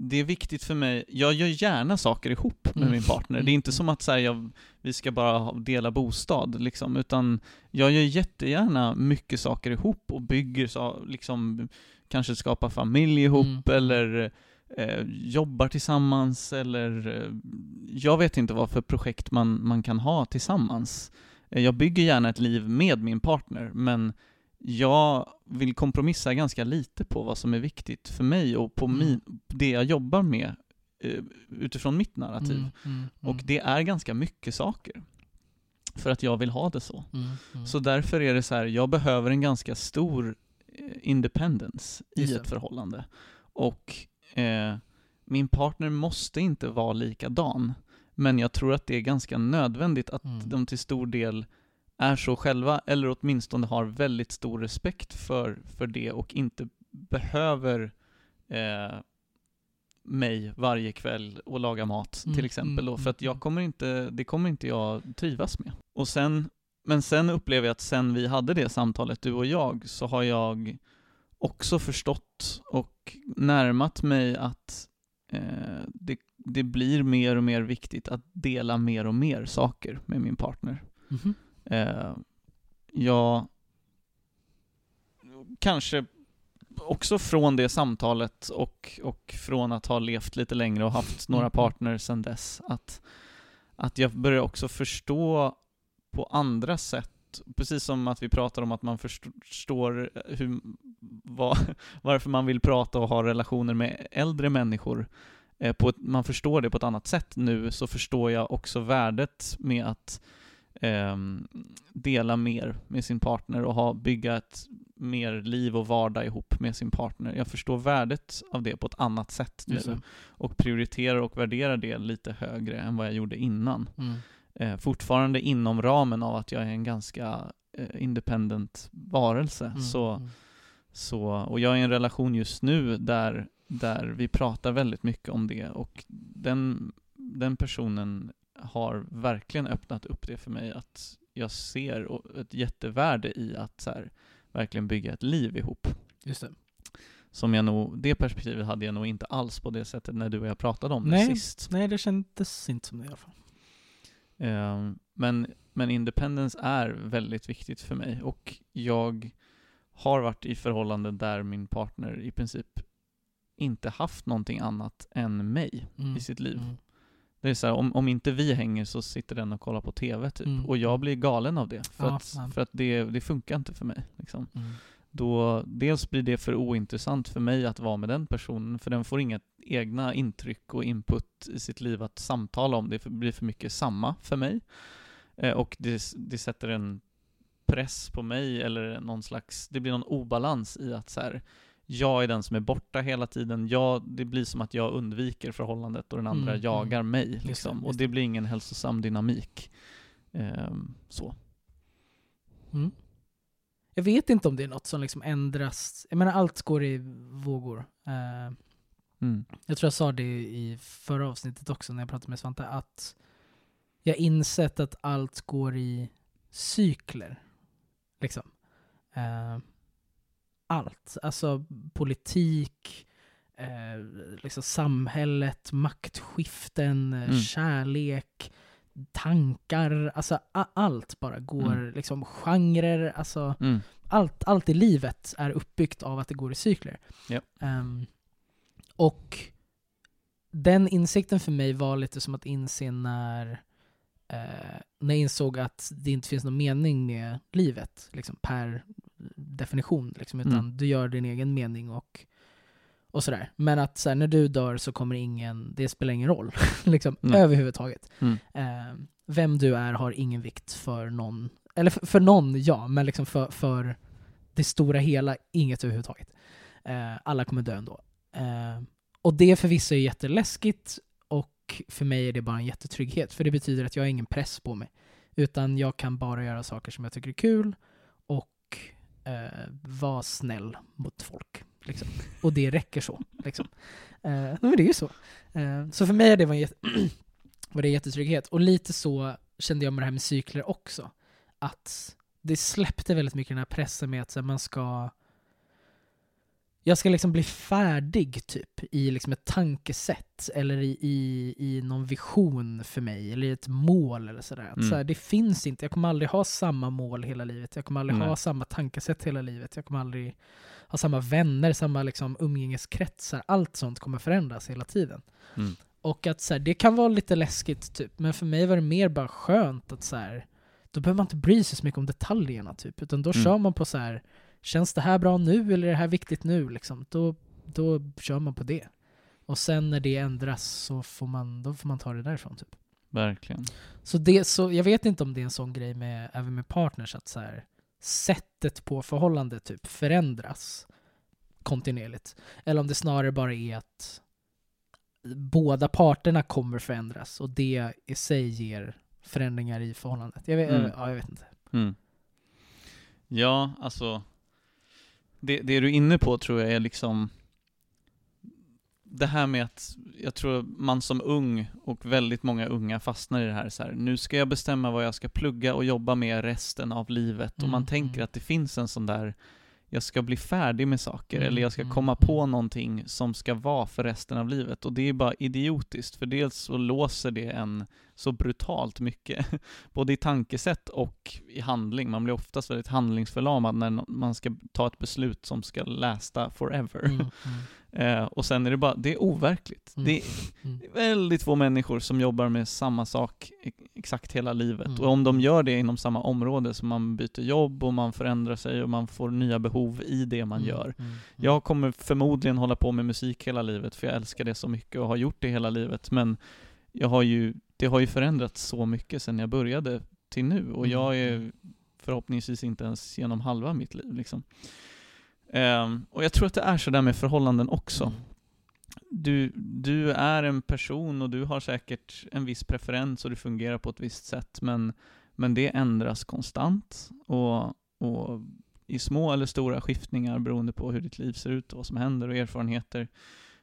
det är viktigt för mig, jag gör gärna saker ihop med Mm. min partner. Det är inte som att säga jag, vi ska bara dela bostad liksom, utan jag gör jättegärna mycket saker ihop och bygger så, liksom, kanske skapar familj ihop Mm. eller eh, jobbar tillsammans eller eh, jag vet inte vad för projekt man, man kan ha tillsammans. Eh, jag bygger gärna ett liv med min partner, men jag vill kompromissa ganska lite på vad som är viktigt för mig och på Mm. min, det jag jobbar med eh, utifrån mitt narrativ. Mm, mm, Och det är ganska mycket saker. För att jag vill ha det så. mm, mm. Så därför är det så här, jag behöver en ganska stor eh, independence i det. ett förhållande. Och eh, min partner måste inte vara likadan. Men jag tror att det är ganska nödvändigt att Mm. de till stor del är så själva, eller åtminstone har väldigt stor respekt för, för det och inte behöver eh, mig varje kväll och laga mat Mm, till exempel då, mm, för att jag mm. kommer inte, det kommer inte jag trivas med. Och sen, men sen upplever jag att sen vi hade det samtalet, du och jag, så har jag också förstått och närmat mig att eh, det, det blir mer och mer viktigt att dela mer och mer saker med min partner. Mhm. Eh, jag kanske också från det samtalet och, och från att ha levt lite längre och haft några Mm. partners sedan dess, att, att jag börjar också förstå på andra sätt, precis som att vi pratar om att man först- förstår hur, vad, varför man vill prata och ha relationer med äldre människor, eh, på ett, man förstår det på ett annat sätt nu, så förstår jag också värdet med att ehm, dela mer med sin partner och ha, bygga ett mer liv och vardag ihop med sin partner. Jag förstår värdet av det på ett annat sätt nu och prioriterar och värderar det lite högre än vad jag gjorde innan. Mm. eh, fortfarande inom ramen av att jag är en ganska eh, independent varelse. Mm, Så, mm. så, och jag är i en relation just nu där, där vi pratar väldigt mycket om det och den, den personen har verkligen öppnat upp det för mig att jag ser ett jättevärde i att så här, verkligen bygga ett liv ihop. Just det. Som jag nog, det perspektivet hade jag nog inte alls på det sättet när du och jag pratade om det Nej. sist. Nej, det kändes inte som det i alla fall. Ehm, men, men independence är väldigt viktigt för mig och jag har varit i förhållanden där min partner i princip inte haft någonting annat än mig Mm. i sitt liv. Mm. Det är så här, om, om inte vi hänger så sitter den och kollar på TV typ. Mm. Och jag blir galen av det. För Ja, att, för att det, det funkar inte för mig. Liksom. Mm. Då, dels blir det för ointressant för mig att vara med den personen, för den får inga egna intryck och input i sitt liv att samtala om. Det blir för mycket samma för mig. Eh, och det, det sätter en press på mig, eller någon slags, det blir någon obalans i att så här, jag är den som är borta hela tiden, jag, det blir som att jag undviker förhållandet och den andra Mm, jagar mm. mig. Liksom. och just det blir ingen hälsosam dynamik. Ehm, så. Mm. Jag vet inte om det är något som liksom ändras. Jag menar, allt går i vågor. Eh, Mm. jag tror jag sa det i förra avsnittet också när jag pratade med Svante, att jag insett att allt går i cykler. Liksom. Eh, allt. Alltså politik, eh, liksom samhället, maktskiften, eh, Mm. kärlek, tankar. Alltså allt bara går, Mm. liksom genrer, alltså Mm. allt, allt i livet är uppbyggt av att det går i cykler. Ja. Ehm, och den insikten för mig var lite som att inse när, eh, när jag insåg att det inte finns någon mening med livet, liksom, per definition. Liksom, utan Mm. du gör din egen mening och, och sådär. Men att så här, när du dör så kommer ingen, det spelar ingen roll, liksom, Nej. överhuvudtaget. Mm. Eh, vem du är har ingen vikt för någon, eller för, för någon ja, men liksom för, för det stora hela inget överhuvudtaget. Eh, alla kommer dö ändå. Eh, och det förvisso är jätteläskigt och för mig är det bara en jättetrygghet. För det betyder att jag har ingen press på mig. Utan jag kan bara göra saker som jag tycker är kul eh, var snäll mot folk. Liksom. Och det räcker så. Liksom. Eh, men det är ju så. Eh, så för mig är det var en, var det en jättetrygghet. Och lite så kände jag med det här med cykler också. Att det släppte väldigt mycket den här pressen med att så här, man ska jag ska liksom bli färdig typ i liksom ett tankesätt eller i, i, i någon vision för mig eller i ett mål eller sådär. Mm. Så här, det finns inte, jag kommer aldrig ha samma mål hela livet, jag kommer aldrig Nej. ha samma tankesätt hela livet, jag kommer aldrig ha samma vänner, samma liksom umgängeskretsar, allt sånt kommer förändras hela tiden. Mm. Och att så här, det kan vara lite läskigt typ, men för mig var det mer bara skönt att så här, då behöver man inte bry sig så mycket om detaljerna typ, utan då Mm. kör man på så här känns det här bra nu eller är det här viktigt nu liksom? Då, då kör man på det. Och sen när det ändras så får man, då får man ta det därifrån typ. Verkligen. Så, det, så jag vet inte om det är en sån grej med, även med partners, att så här, sättet på förhållandet typ förändras kontinuerligt. Eller om det snarare bara är att båda parterna kommer förändras och det i sig ger förändringar i förhållandet. Jag vet, Mm. ja, jag vet inte. Mm. Ja, alltså det, det du är inne på tror jag är liksom det här med att jag tror man som ung och väldigt många unga fastnar i det här så här. nu ska jag bestämma vad jag ska plugga och jobba med resten av livet och man Mm, tänker mm. att det finns en sån där jag ska bli färdig med saker Mm, eller jag ska mm, komma mm. på någonting som ska vara för resten av livet och det är bara idiotiskt för dels så låser det en så brutalt mycket både i tankesätt och i handling. Man blir oftast väldigt handlingsförlamad när man ska ta ett beslut som ska lästa forever. Mm, mm, Eh, och sen är det bara, det är overkligt. Mm. Det är mm. väldigt få människor som jobbar med samma sak e- exakt hela livet. Mm. Och om de gör det inom samma område, så man byter jobb och man förändrar sig och man får nya behov i det man Mm, gör. mm, mm. Jag kommer förmodligen hålla på med musik hela livet, för jag älskar det så mycket och har gjort det hela livet. Men jag har ju, det har ju förändrats så mycket sedan jag började till nu och Mm, jag är förhoppningsvis inte ens genom halva mitt liv liksom. Ehm, och jag tror att det är så där med förhållanden också. Mm. du, du är en person och du har säkert en viss preferens och du fungerar på ett visst sätt, men, men det ändras konstant och, och i små eller stora skiftningar beroende på hur ditt liv ser ut och vad som händer och erfarenheter.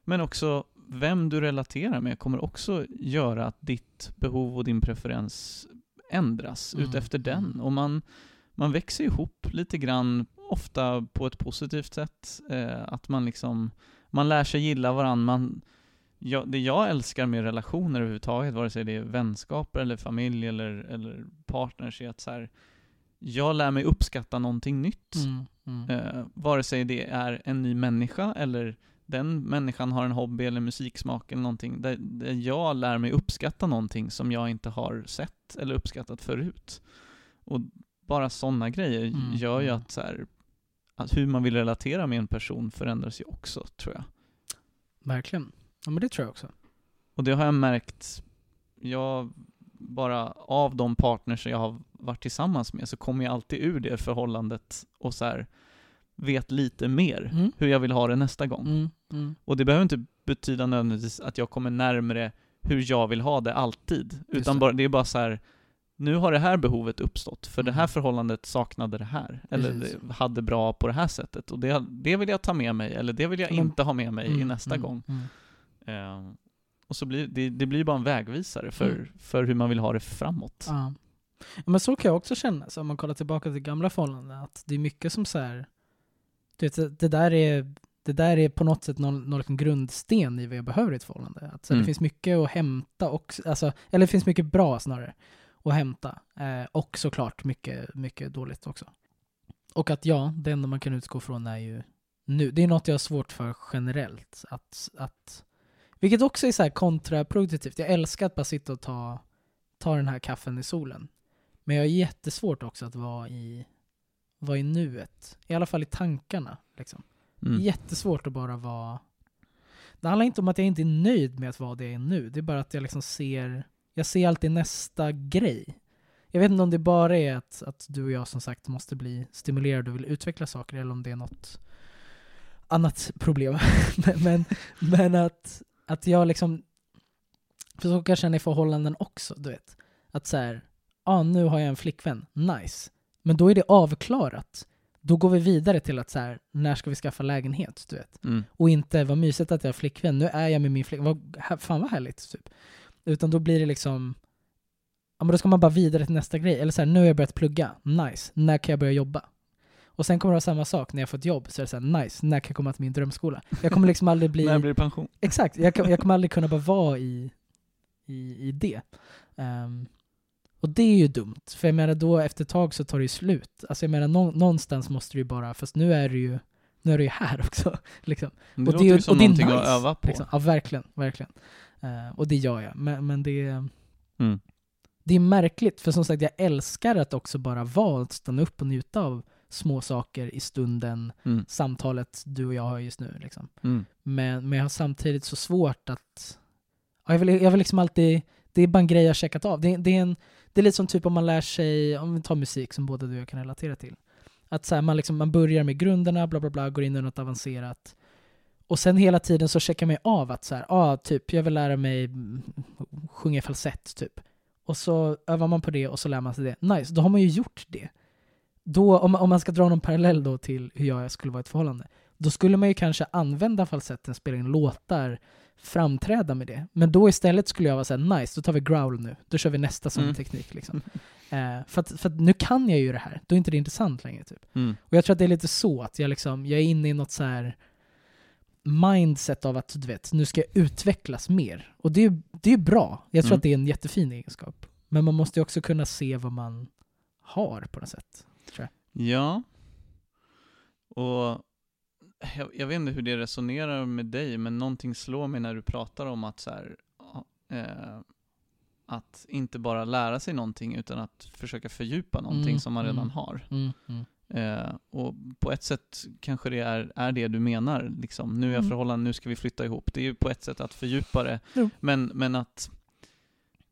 Men också vem du relaterar med kommer också göra att ditt behov och din preferens ändras Mm, utefter den. mm. Och man, man växer ihop lite grann, ofta på ett positivt sätt. Eh, att man liksom, man lär sig gilla varandra. Man, ja, det jag älskar med relationer överhuvudtaget, vare sig det är vänskaper eller familj eller, eller partners, är att så här, jag lär mig uppskatta någonting nytt. Mm, mm. Eh, vare sig det är en ny människa eller den människan har en hobby eller musiksmak eller någonting, där, där jag lär mig uppskatta någonting som jag inte har sett eller uppskattat förut. Och bara sådana grejer Mm, gör ju mm. att, så här, att hur man vill relatera med en person förändras ju också, tror jag. Verkligen. Ja men det tror jag också. Och det har jag märkt, jag bara av de partners jag har varit tillsammans med så kommer jag alltid ur det förhållandet och så här vet lite mer Mm. hur jag vill ha det nästa gång. Mm, mm. Och det behöver inte betyda nödvändigtvis att jag kommer närmare hur jag vill ha det alltid. Utan det. bara, det är bara så här. nu har det här behovet uppstått, för det här Mm. förhållandet saknade det här. Eller Precis. hade bra på det här sättet. Och det, det vill jag ta med mig, eller det vill jag Men- inte ha med mig i Mm, nästa mm, gång. mm. Eh, och så blir det, det blir bara en vägvisare för, Mm. för hur man vill ha det framåt. Ja. Men så kan jag också känna, så om man kollar tillbaka till gamla förhållanden, att det är mycket som så här, det- det där är, det där är på något sätt någon, någon liksom grundsten i vad jag behöver i ett förhållande. Att så här, Mm. Det finns mycket att hämta, och, alltså, eller det finns mycket bra snarare att hämta. Eh, och såklart mycket, mycket dåligt också. Och att ja, det enda man kan utgå från är ju nu. Det är något jag har svårt för generellt. Att, att, vilket också är så här kontraproduktivt. Jag älskar att bara sitta och ta, ta den här kaffen i solen. Men jag har jättesvårt också att vara i, vara i nuet. I alla fall i tankarna. Liksom. Mm. Jättesvårt att bara vara... Det handlar inte om att jag inte är nöjd med att vara det jag är nu. Det är bara att jag liksom ser... Jag ser alltid nästa grej. Jag vet inte om det bara är att, att du och jag som sagt måste bli stimulerade och vill utveckla saker eller om det är något annat problem. men, men, att, att jag liksom... För så kan jag känna i förhållanden också, du vet. Att så här, ah, nu har jag en flickvän, nice. Men då är det avklarat. Då går vi vidare till att så här, när ska vi skaffa lägenhet, du vet. Mm. Och inte, vad mysigt att jag har flickvän, nu är jag med min flickvän, vad, fan vad härligt, typ. Utan då blir det liksom, ja men då ska man bara vidare till nästa grej. Eller så här, nu har jag börjat plugga, nice, när kan jag börja jobba? Och sen kommer det vara samma sak när jag fått jobb, så är det så här, nice, när kan jag komma till min drömskola? Jag kommer liksom aldrig bli... När blir det pension? Exakt, jag, jag kommer aldrig kunna bara vara i, i, i det. Ehm, och det är ju dumt, för jag menar då efter ett tag så tar det ju slut. Alltså jag menar nå, någonstans måste det ju bara, fast nu är det ju, nu är det ju här också. Liksom. Det Och låter det är- ju som och det är någonting att nice, öva på. Liksom. Ja, verkligen, verkligen. Eh, och det gör jag. Men, men det, är- Mm. det är märkligt, för som sagt jag älskar att också bara vara, att stanna upp och njuta av små saker i stunden, Mm. samtalet du och jag har just nu. Liksom. Mm. Men, men jag har samtidigt så svårt att... Ja, jag, vill, jag vill liksom alltid... Det är bara en grej jag checkat av. Det, det, är en, det är lite som typ om man lär sig, om vi tar musik som båda du och jag kan relatera till. Att så här, man, liksom, man börjar med grunderna, bla bla bla, går in i något avancerat. Och sen hela tiden så checkar man ju av att så här, ah, typ, jag vill lära mig sjunga falsett, typ. Och så övar man på det och så lär man sig det. Nice, då har man ju gjort det. Då, om, om man ska dra någon parallell då till hur jag skulle vara i ett förhållande, då skulle man ju kanske använda falsetten, spela in låtar, framträda med det. Men då istället skulle jag vara såhär, nice, då tar vi growl nu. Då kör vi nästa sån Mm. teknik liksom. Eh, för, att, för att nu kan jag ju det här, då är inte det intressant längre typ. Mm. Och jag tror att det är lite så, att jag liksom, jag är inne i något så här mindset av att du vet, nu ska jag utvecklas mer. Och det är det är bra. Jag tror Mm. att det är en jättefin egenskap. Men man måste ju också kunna se vad man har på något sätt. Ja. Och jag, jag vet inte hur det resonerar med dig, men någonting slår mig när du pratar om att så här, eh, att inte bara lära sig någonting utan att försöka fördjupa någonting Mm, som man redan mm. har. Mm, mm. Eh, och på ett sätt kanske det är, är det du menar, liksom. Nu är jag Mm. förhållande, nu ska vi flytta ihop. Det är ju på ett sätt att fördjupa det, men, men att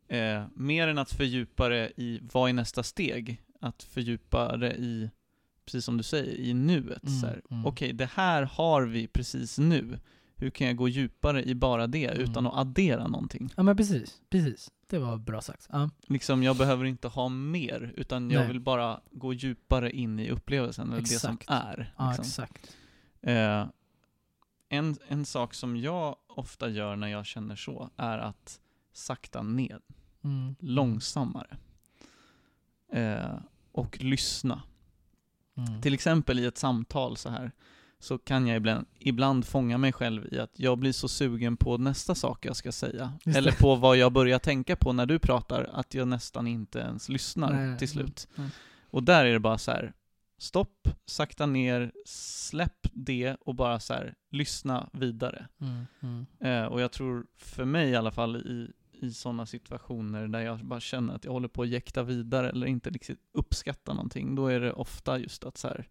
eh, mer än att fördjupa det i vad är nästa steg, att fördjupa det i, precis som du säger, i nuet. Mm, så här, mm. Okej, det här har vi precis nu. hur kan jag gå djupare i bara det Mm. utan att addera någonting? Ja men precis, precis. Det var bra sagt. Ja. Liksom, jag behöver inte ha mer, utan jag Nej. vill bara gå djupare in i upplevelsen, eller det som är. Ja, Liksom. exakt. Eh, en, en sak som jag ofta gör när jag känner så, är att sakta ner, Mm. långsammare. Eh, och lyssna. Mm. Till exempel i ett samtal så här så kan jag ibland, ibland fånga mig själv i att jag blir så sugen på nästa sak jag ska säga. Just Eller det. på vad jag börjar tänka på när du pratar, att jag nästan inte ens lyssnar Nej, nej, till slut. mm, mm. Och där är det bara så här. stopp, sakta ner, släpp det och bara så här, lyssna vidare. Mm. Mm. Eh, och jag tror, för mig i alla fall, i, i sådana situationer där jag bara känner att jag håller på att jäkta vidare eller inte riktigt uppskattar någonting, då är det ofta just att så här,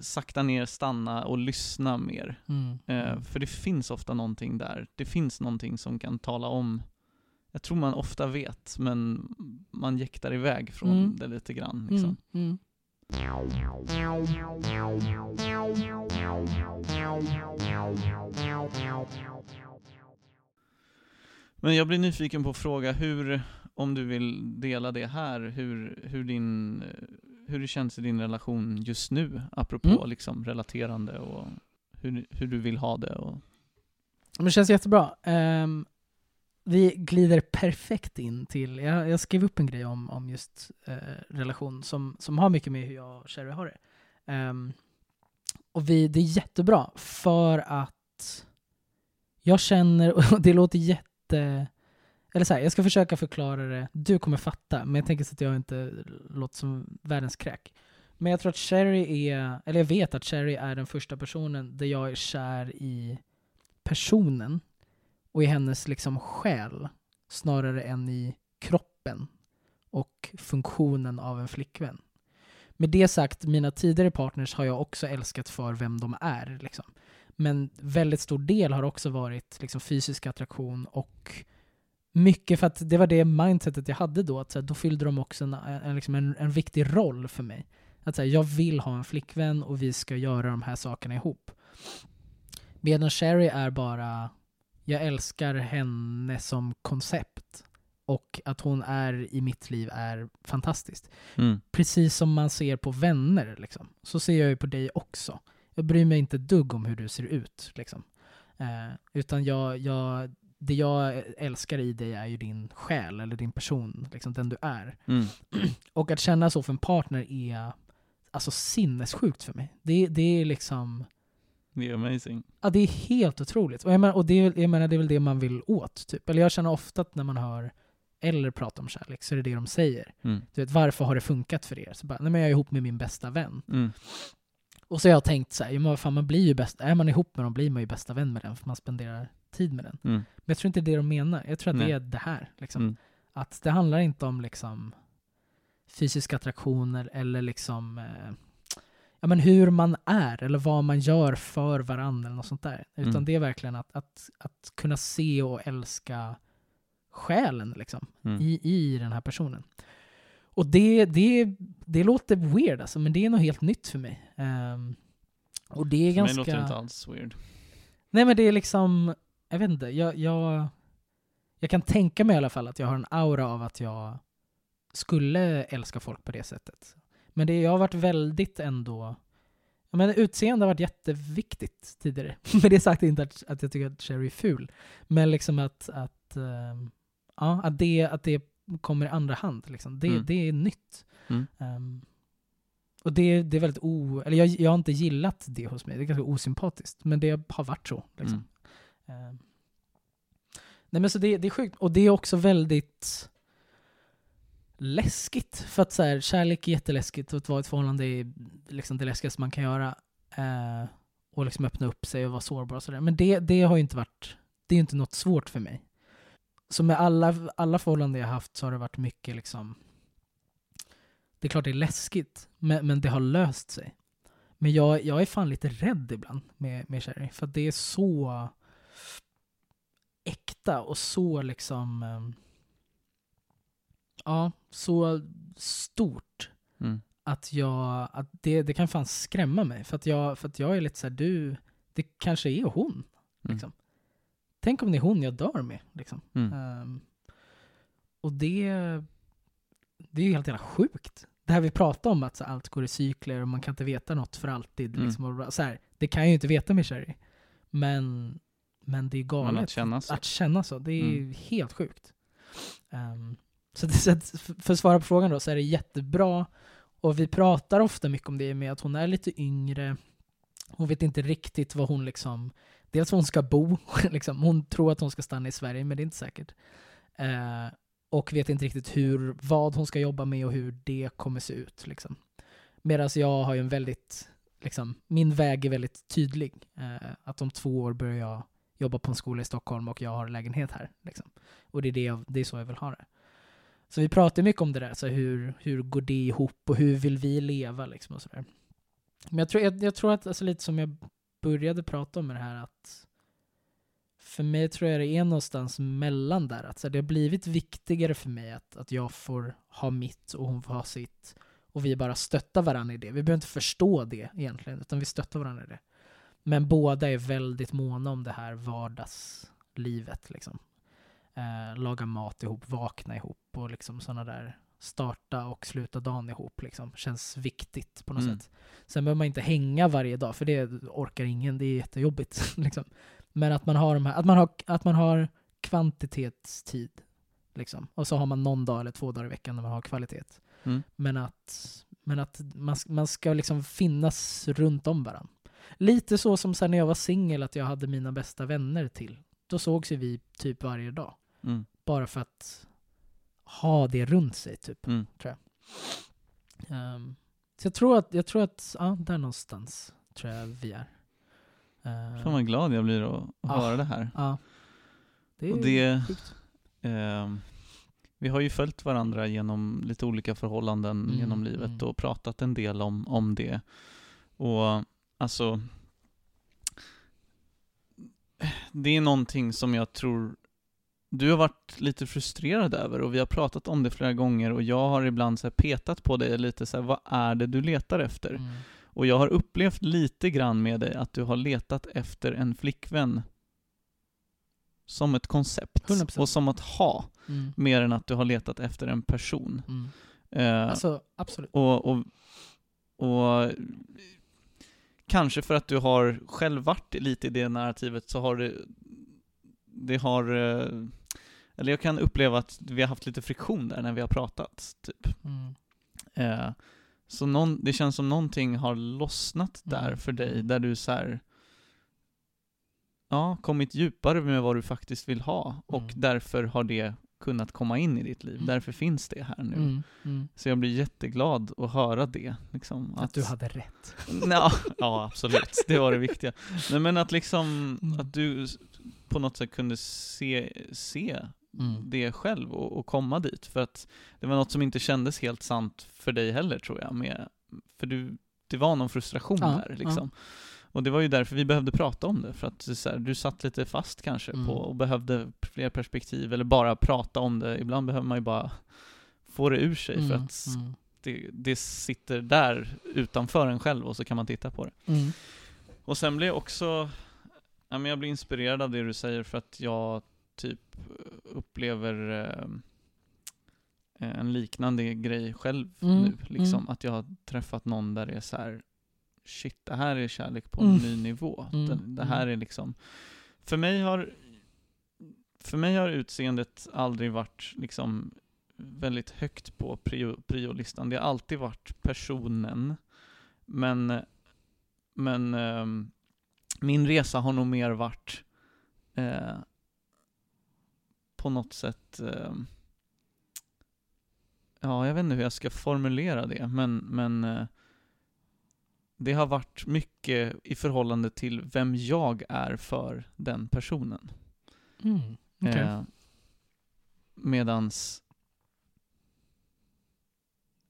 sakta ner, stanna och lyssna mer. Mm. Eh, för det finns ofta någonting där. Det finns någonting som kan tala om jag tror man ofta vet, men man jäktar iväg från Mm. det lite grann. Liksom. Mm. Mm. Men jag blir nyfiken på att fråga hur, om du vill dela det här, hur, hur, din, hur det känns i din relation just nu, apropå Mm. liksom relaterande och hur, hur du vill ha det. Och, det känns jättebra. Ehm, vi glider perfekt in till, jag, jag skrev upp en grej om, om just eh, relation som, som har mycket med hur jag och Sherry har det. Ehm, och vi, det är jättebra för att jag känner, och det låter jätte... Eller så här, jag ska försöka förklara det, du kommer fatta, men jag tänker så att jag inte låter som världens kräk. Men jag tror att Sherry är, eller jag vet att Sherry är den första personen där jag är kär i personen och i hennes liksom själ snarare än i kroppen och funktionen av en flickvän. Med det sagt, mina tidigare partners har jag också älskat för vem de är. Liksom. Men väldigt stor del har också varit liksom, fysisk attraktion och mycket för att det var det mindsetet jag hade då. Att, här, då fyllde de också en, en, liksom en, en viktig roll för mig. Att här, jag vill ha en flickvän och vi ska göra de här sakerna ihop. Medan Sherry är bara, jag älskar henne som koncept. Och att hon är i mitt liv är fantastiskt. mm. Precis som man ser på vänner. Liksom. Så ser jag ju på dig också. Jag bryr mig inte dugg om hur du ser ut. Liksom. Eh, utan jag, jag, det jag älskar i dig är ju din själ, eller din person, liksom den du är. Mm. Och att känna så för en partner är alltså sinnessjukt för mig. Det, det är liksom... Det är amazing. Ja, det är helt otroligt. Och jag menar, och det, jag menar, det är väl det man vill åt. Typ. Eller jag känner ofta att när man hör eller pratar om kärlek så är det det de säger. Mm. Du vet, varför har det funkat för er? Så bara, nej men jag är ihop med min bästa vän. Mm. Och så har jag tänkt så här, ja, men fan, man blir ju bäst, är man ihop med dem blir man ju bästa vän med den för man spenderar tid med den. Mm. Men jag tror inte det är det de menar. Jag tror att Nej. det är det här. Liksom. Mm. Att det handlar inte om liksom fysiska attraktioner eller liksom eh, ja, men hur man är eller vad man gör för varandra eller något sånt där. Utan Mm. det är verkligen att, att, att kunna se och älska själen liksom, Mm. i, i den här personen. Och det, det, det låter weird alltså, men det är något helt nytt för mig. Ehm, och det är För mig ganska... låter det inte alls weird. Nej men det är liksom, jag vet inte, jag, jag, jag kan tänka mig i alla fall att jag har en aura av att jag skulle älska folk på det sättet. Men det, jag har varit väldigt ändå, menar utseende har varit jätteviktigt tidigare. Med det sagt inte att, att jag tycker att Sherry är ful. Men liksom att, att, ehm, ja, att, det, att det kommer i andra hand. Liksom. Det, Mm. det är nytt. Mm. Ehm, och det, det är väldigt o... Eller jag, jag har inte gillat det hos mig. Det är ganska osympatiskt. Men det har varit så. Liksom. Mm. Ehm. nej men så det, det är sjukt. Och det är också väldigt läskigt. För att så här, kärlek är jätteläskigt och att vara i ett förhållande är liksom det läskigaste man kan göra. Eh, och liksom öppna upp sig och vara sårbar och sådär. Men det, det har ju inte varit... Det är ju inte något svårt för mig. Så med alla, alla förhållanden jag haft så har det varit mycket liksom... Det är klart det är läskigt, men, men det har löst sig. Men jag, jag är fan lite rädd ibland med, med Sherry, för det är så äkta och så liksom... ehm, ja, så stort Mm. att jag... Att det, det kan fan skrämma mig. För att jag, för att jag är lite så här, du... det kanske är hon. Mm. Tänk om det är hon jag dör med. Liksom. Mm. Ehm, och det, det är ju helt jävla sjukt. Det här vi pratar om, att så, allt går i cykler och man kan inte veta något för alltid. Mm. Liksom, och så här, det kan jag ju inte veta med Sherry. Men, men det är galet. Men att känna så. Att känna så, det är Mm. helt sjukt. Ehm, så, det, så att, för för att svara på frågan då, så är det jättebra. Och vi pratar ofta mycket om det med att hon är lite yngre. Hon vet inte riktigt vad hon liksom, dels var hon ska bo, liksom. hon tror att hon ska stanna i Sverige, men det är inte säkert. Eh, och vet inte riktigt hur, vad hon ska jobba med och hur det kommer se ut. Liksom. Medan jag har ju en väldigt, liksom, min väg är väldigt tydlig. Eh, att om två år börjar jag jobba på en skola i Stockholm och jag har lägenhet här. Liksom. Och det är, det, jag, det är så jag vill ha det. Så vi pratar mycket om det där, så hur, hur går det ihop och hur vill vi leva liksom och sådär. Men jag tror, jag, jag tror att, alltså lite som jag började prata om det här, att för mig tror jag det är någonstans mellan där. Att så här, det har blivit viktigare för mig att, att jag får ha mitt och hon får ha sitt. Och vi bara stöttar varandra i det. Vi behöver inte förstå det egentligen, utan vi stöttar varandra i det. Men båda är väldigt måna om det här vardagslivet. Liksom. Eh, laga mat ihop, vakna ihop och liksom sådana där starta och sluta dagen ihop. Liksom. Känns viktigt på något Mm. sätt. Sen behöver man inte hänga varje dag, för det orkar ingen. Det är jättejobbigt. liksom. Men att man har, de här, att man har, att man har kvantitetstid. Liksom. Och så har man någon dag eller två dagar i veckan när man har kvalitet. Mm. Men att, men att man, man ska liksom finnas runt om varandra. Lite så som sen när jag var singel, att jag hade mina bästa vänner till. Då sågs ju vi typ varje dag. Mm. Bara för att ha det runt sig, typ. Mm. Ehm, så jag tror att, jag tror att ja, där någonstans tror jag vi är. Ehm, Fan vad glad jag blir att Ah. höra det här. ja. Det är Och det, ehm, vi har ju följt varandra genom lite olika förhållanden Mm, genom livet mm. och pratat en del om, om det. Och alltså, det är någonting som jag tror du har varit lite frustrerad över och vi har pratat om det flera gånger och jag har ibland så petat på dig lite så här, vad är det du letar efter? Mm. Och jag har upplevt lite grann med dig att du har letat efter en flickvän som ett koncept 100%. och som att ha, Mm. mer än att du har letat efter en person. Mm. Eh, Alltså, absolut. och, och, och kanske för att du har själv varit lite i det narrativet så har det, det har, eh, eller jag kan uppleva att vi har haft lite friktion där när vi har pratat, typ. Mm. Eh, så någon, det känns som någonting har lossnat där Mm. för dig, där du så här, ja, kommit djupare med vad du faktiskt vill ha och Mm. därför har det kunnat komma in i ditt liv. Mm. Därför finns det här nu. Mm. Mm. Så jag blir jätteglad att höra det. Liksom, Att du hade rätt. ja, ja, absolut. Det var det viktiga. Nej, men att liksom, Mm. att du på något sätt kunde se, se Mm. det själv och, och komma dit. För att det var något som inte kändes helt sant för dig heller tror jag. Med, för du, det var någon frustration Ja, där liksom. Och det var ju därför vi behövde prata om det, för att här, du satt lite fast kanske Mm. på och behövde fler perspektiv, eller bara prata om det. Ibland behöver man ju bara få det ur sig för Mm. att Mm. det, det sitter där utanför en själv och så kan man titta på det. Mm. Och sen blir jag också, ja, men jag blir inspirerad av det du säger för att jag typ upplever eh, en liknande grej själv Mm, nu. Liksom. mm. Att jag har träffat någon där det är så här, shit, det här är kärlek på en Mm. ny nivå. Mm, Det, det här är liksom, för mig har för mig har utseendet aldrig varit liksom väldigt högt på prio, priolistan. Det har alltid varit personen. Men, men ehm, min resa har nog mer varit eh, på något sätt ehm, Ja, jag vet inte hur jag ska formulera det, men, men eh, det har varit mycket i förhållande till vem jag är för den personen. Mm. Okej. Eh, medans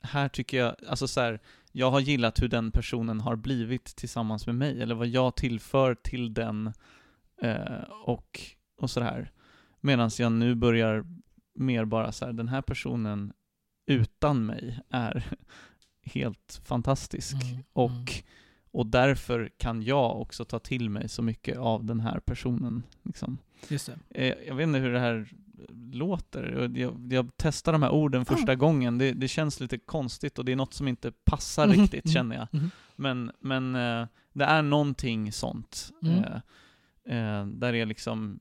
här tycker jag, alltså så här, jag har gillat hur den personen har blivit tillsammans med mig, eller vad jag tillför till den eh, och, och sådär. Medan jag nu börjar mer bara så här, den här personen utan mig är helt fantastisk. Mm, Och, mm. och därför kan jag också ta till mig så mycket av den här personen. Liksom. Just det. Eh, Jag vet inte hur det här låter. Jag, jag testar de här orden första gången. Det, det känns lite konstigt och det är något som inte passar Mhm, riktigt känner jag. Mhm. Men, men eh, det är någonting sånt. Mm. Eh, där är liksom...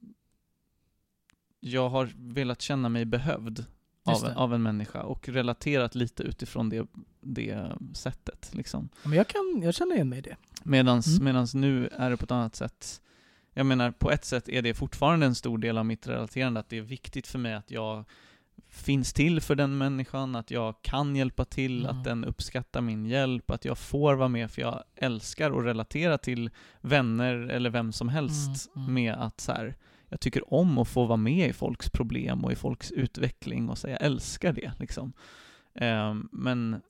Jag har velat känna mig behövd av, av en människa och relaterat lite utifrån det, det sättet. Liksom. Men jag, kan, jag känner igen mig i det. Medans, Mm. medans nu är det på ett annat sätt. Jag menar, på ett sätt är det fortfarande en stor del av mitt relaterande, att det är viktigt för mig att jag finns till för den människan, att jag kan hjälpa till, Mm. att den uppskattar min hjälp, att jag får vara med, för jag älskar att relatera till vänner eller vem som helst Mm, mm. med att så här, jag tycker om att få vara med i folks problem och i folks utveckling och säga jag älskar det liksom. Ehm, men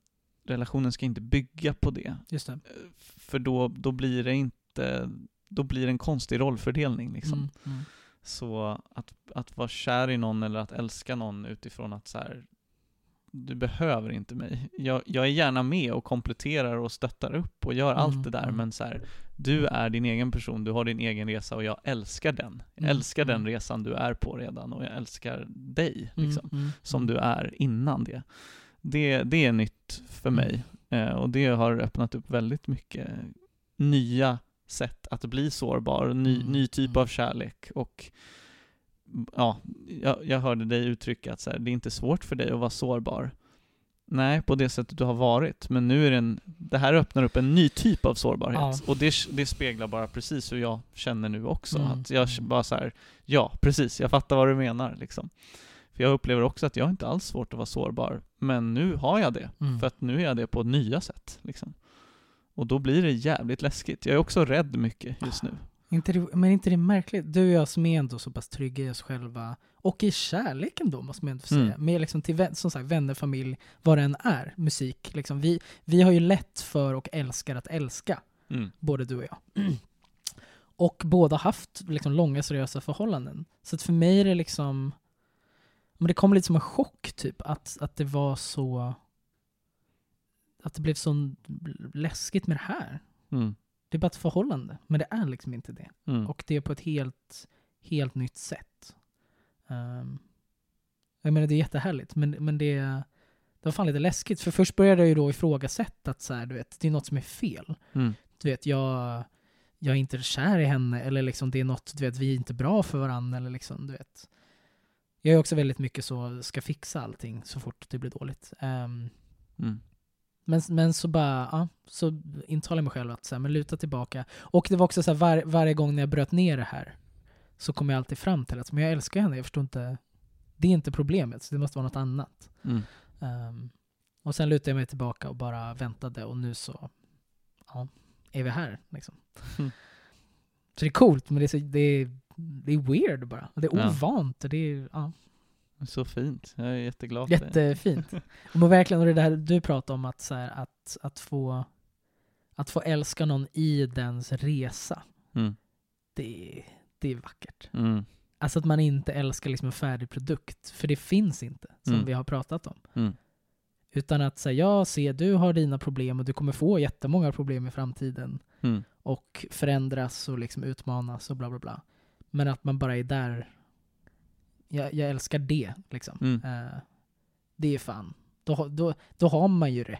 relationen ska inte bygga på det. Det. För då, då blir det inte, då blir det en konstig rollfördelning liksom. Mm, mm. Så att, att vara kär i någon eller att älska någon utifrån att så här, du behöver inte mig. Jag, jag är gärna med och kompletterar och stöttar upp och gör Mm, allt det där, mm. men så här, du är din egen person, du har din egen resa och jag älskar den. Jag Mm, älskar den mm. resan du är på redan och jag älskar dig, liksom, Mm, mm, som mm. du är innan det. Det, det är nytt för mig eh, och det har öppnat upp väldigt mycket nya sätt att bli sårbar, ny, Mm, ny typ mm. av kärlek och ja, jag, jag hörde dig uttrycka att så här, det är inte svårt för dig att vara sårbar. Nej, på det sättet du har varit, men nu är det en, det här öppnar upp en ny typ av sårbarhet. Ja. Och det, det speglar bara precis hur jag känner nu också. Mm, Att jag mm. bara så här, ja, precis, jag fattar vad du menar liksom. För jag upplever också att jag inte alls svårt att vara sårbar, men nu har jag det. Mm. För att nu är jag det på nya sätt liksom. Och då blir det jävligt läskigt. Jag är också rädd mycket just nu. Inte det, men inte det är märkligt? Du och jag som är ändå så pass trygga i oss själva och i kärleken då måste man ändå säga. Mm. Med liksom till som sagt, vänner, familj, vad det än är, musik. Liksom. Vi, vi har ju lätt för och älskar att älska, Mm. både du och jag. Och båda haft liksom, långa seriösa förhållanden. Så att för mig är det liksom, men det kom lite som en chock typ, att, att det var så, att det blev så läskigt med det här. Mm. Det är bara ett förhållande, men det är liksom inte det. Mm. Och det på ett helt, helt nytt sätt. Ehm, jag menar det är jättehärligt, men, men det, det var fan lite läskigt. För först började jag ju då ifrågasätta att så här, du vet, det är något som är fel. Mm. Du vet, jag, jag är inte kär i henne, eller liksom det är något, du vet, vi är inte bra för varandra, eller liksom, du vet. Jag är också väldigt mycket så, ska fixa allting så fort det blir dåligt. Ehm, Mm. Men, men så bara, ja, så intalar jag mig själv att så här, men luta tillbaka. Och det var också så här, var, varje gång när jag bröt ner det här så kom jag alltid fram till att men jag älskar henne, jag förstår inte, det är inte problemet, så det måste vara något annat. Mm. Ehm, och sen lutade jag mig tillbaka och bara väntade och nu så, ja, är vi här liksom. Mm. Så det är coolt, men det är, så, det är, det är weird bara. Det är Ja. ovant och det är, ja, Så fint. Jag är jätteglad. Jättefint. Och verkligen, och det där du pratar om att, så här, att, att, få, att få älska någon i dens resa, Mm. det, det är vackert. Mm. Alltså att man inte älskar liksom en färdig produkt, för det finns inte, som Mm. vi har pratat om. Mm. Utan att säga, jag ser, du har dina problem och du kommer få jättemånga problem i framtiden Mm. och förändras och liksom utmanas och bla bla bla. Men att man bara är där, jag, jag älskar det liksom. Mm. Eh, det är fan, då, då, då har man ju det.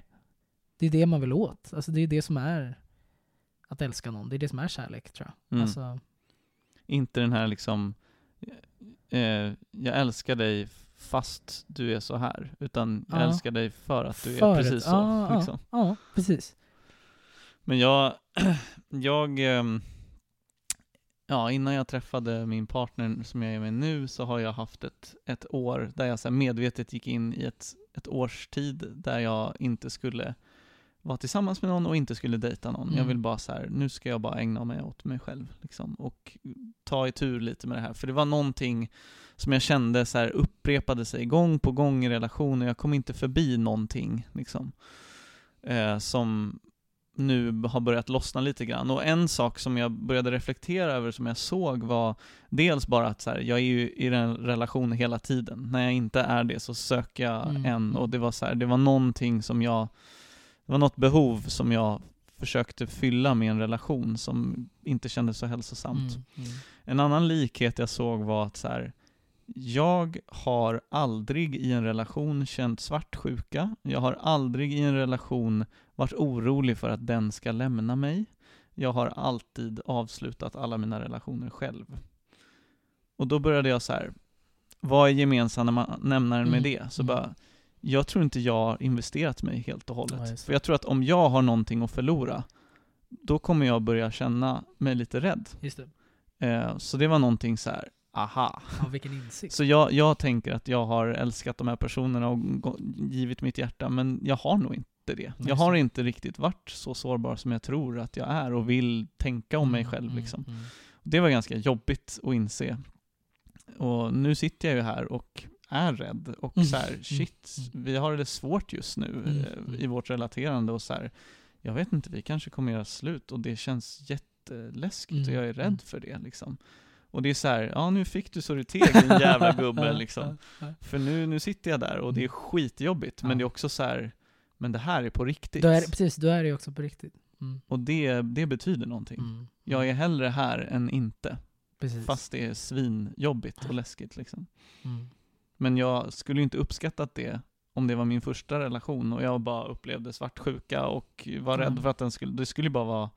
Det är det man vill åt. Alltså det är det som är att älska någon. Det är det som är kärlek tror jag. Mm. Alltså, Inte den här liksom, eh, jag älskar dig fast du är så här, utan jag Ja. älskar dig för att du för är precis så. Ja, ja, liksom. ja, precis. Men jag, jag, ehm, ja innan jag träffade min partner som jag är med nu så har jag haft ett, ett år där jag så medvetet gick in i ett, ett års tid där jag inte skulle vara tillsammans med någon och inte skulle dejta någon. Jag Mm. vill bara så här, nu ska jag bara ägna mig åt mig själv liksom, och ta i tur lite med det här. För det var någonting som jag kände så här upprepade sig gång på gång i relationen. Jag kom inte förbi någonting liksom. Eh, som nu har börjat lossna lite grann. Och en sak som jag började reflektera över, som jag såg var dels bara att så här, jag är ju i en relation hela tiden. När jag inte är det så söker jag Mm, en mm. och det var så här, det var någonting som jag, det var något behov som jag försökte fylla med en relation som inte kändes så hälsosamt. Mm, mm. En annan likhet jag såg var att så här, jag har aldrig i en relation känt svartsjuka. Jag har aldrig i en relation varit orolig för att den ska lämna mig. Jag har alltid avslutat alla mina relationer själv. Och då började jag så här, vad är gemensamma nämnaren med Mm, det? Så bara, jag tror inte jag har investerat mig helt och hållet. Ja, för jag tror att om jag har någonting att förlora, då kommer jag börja känna mig lite rädd. Det. Eh, så det var någonting så här, aha. Ja, vilken insikt. Så jag, jag tänker att jag har älskat de här personerna och givit mitt hjärta, men jag har nog inte det. Jag har inte riktigt varit så sårbar som jag tror att jag är och vill tänka om mig Mm, själv mm, liksom. mm. Det var ganska jobbigt att inse. Och nu sitter jag ju här och är rädd och Mm, så här, shit, vi har det svårt just nu Mm, eh, mm. i vårt relaterande och så här, jag vet inte, vi kanske kommer göra slut och det känns jätteläskigt och Mm, jag är rädd för det liksom. Och det är så här, ja nu fick du så du teg din jävla gubbe liksom. För nu, nu sitter jag där och det är skitjobbigt, men det är också så här, men det här är på riktigt. Då är, precis, då är det ju också på riktigt. Mm. Och det, det betyder någonting. Mm. Jag är hellre här än inte, Precis. fast det är svinjobbigt och läskigt liksom. Mm. Men jag skulle ju inte uppskattat det om det var min första relation och jag bara upplevde svartsjuka och var rädd Mm. för att den skulle, det skulle bara vara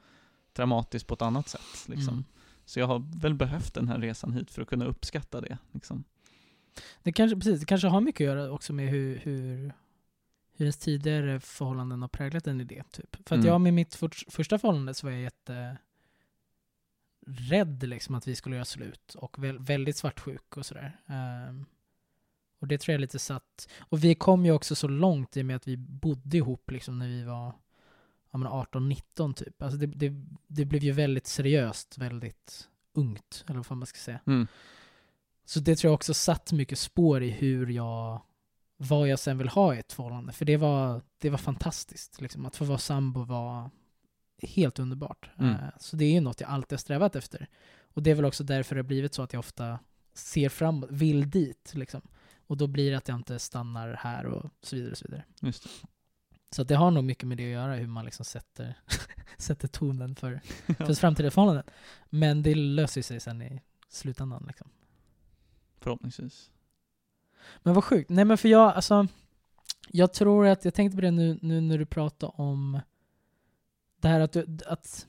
traumatiskt på ett annat sätt liksom. Så jag har väl behövt den här resan hit för att kunna uppskatta det liksom. Det kanske, precis, det kanske har mycket att göra också med hur, hur, hur ens tidigare förhållanden har präglat en i det. Typ. För att Mm. jag med mitt för, första förhållande så var jag jätte rädd liksom att vi skulle göra slut och väl, väldigt svartsjuk och sådär. Ehm, och det tror jag lite satt. Och vi kom ju också så långt i och med att vi bodde ihop liksom när vi var 18-19 typ. Alltså det, det, det blev ju väldigt seriöst, väldigt ungt, eller vad fan man ska säga. Mm. Så det tror jag också satt mycket spår i hur jag, vad jag sen vill ha i ett förhållande. För det var, det var fantastiskt. Liksom. Att få vara sambo var helt underbart. Mm. Eh, Så det är ju något jag alltid har strävat efter. Och det är väl också därför det har blivit så att jag ofta ser framåt, vill dit. Liksom. Och då blir det att jag inte stannar här och så vidare. Och så vidare. Just det. Så att det har nog mycket med det att göra, hur man liksom sätter, sätter tonen för, för framtida förhållanden. Men det löser sig sen i slutändan. Liksom. Förhoppningsvis. Men vad sjukt. Nej men för jag, alltså, jag tror att, jag tänkte på det nu, nu när du pratade om det här att du, att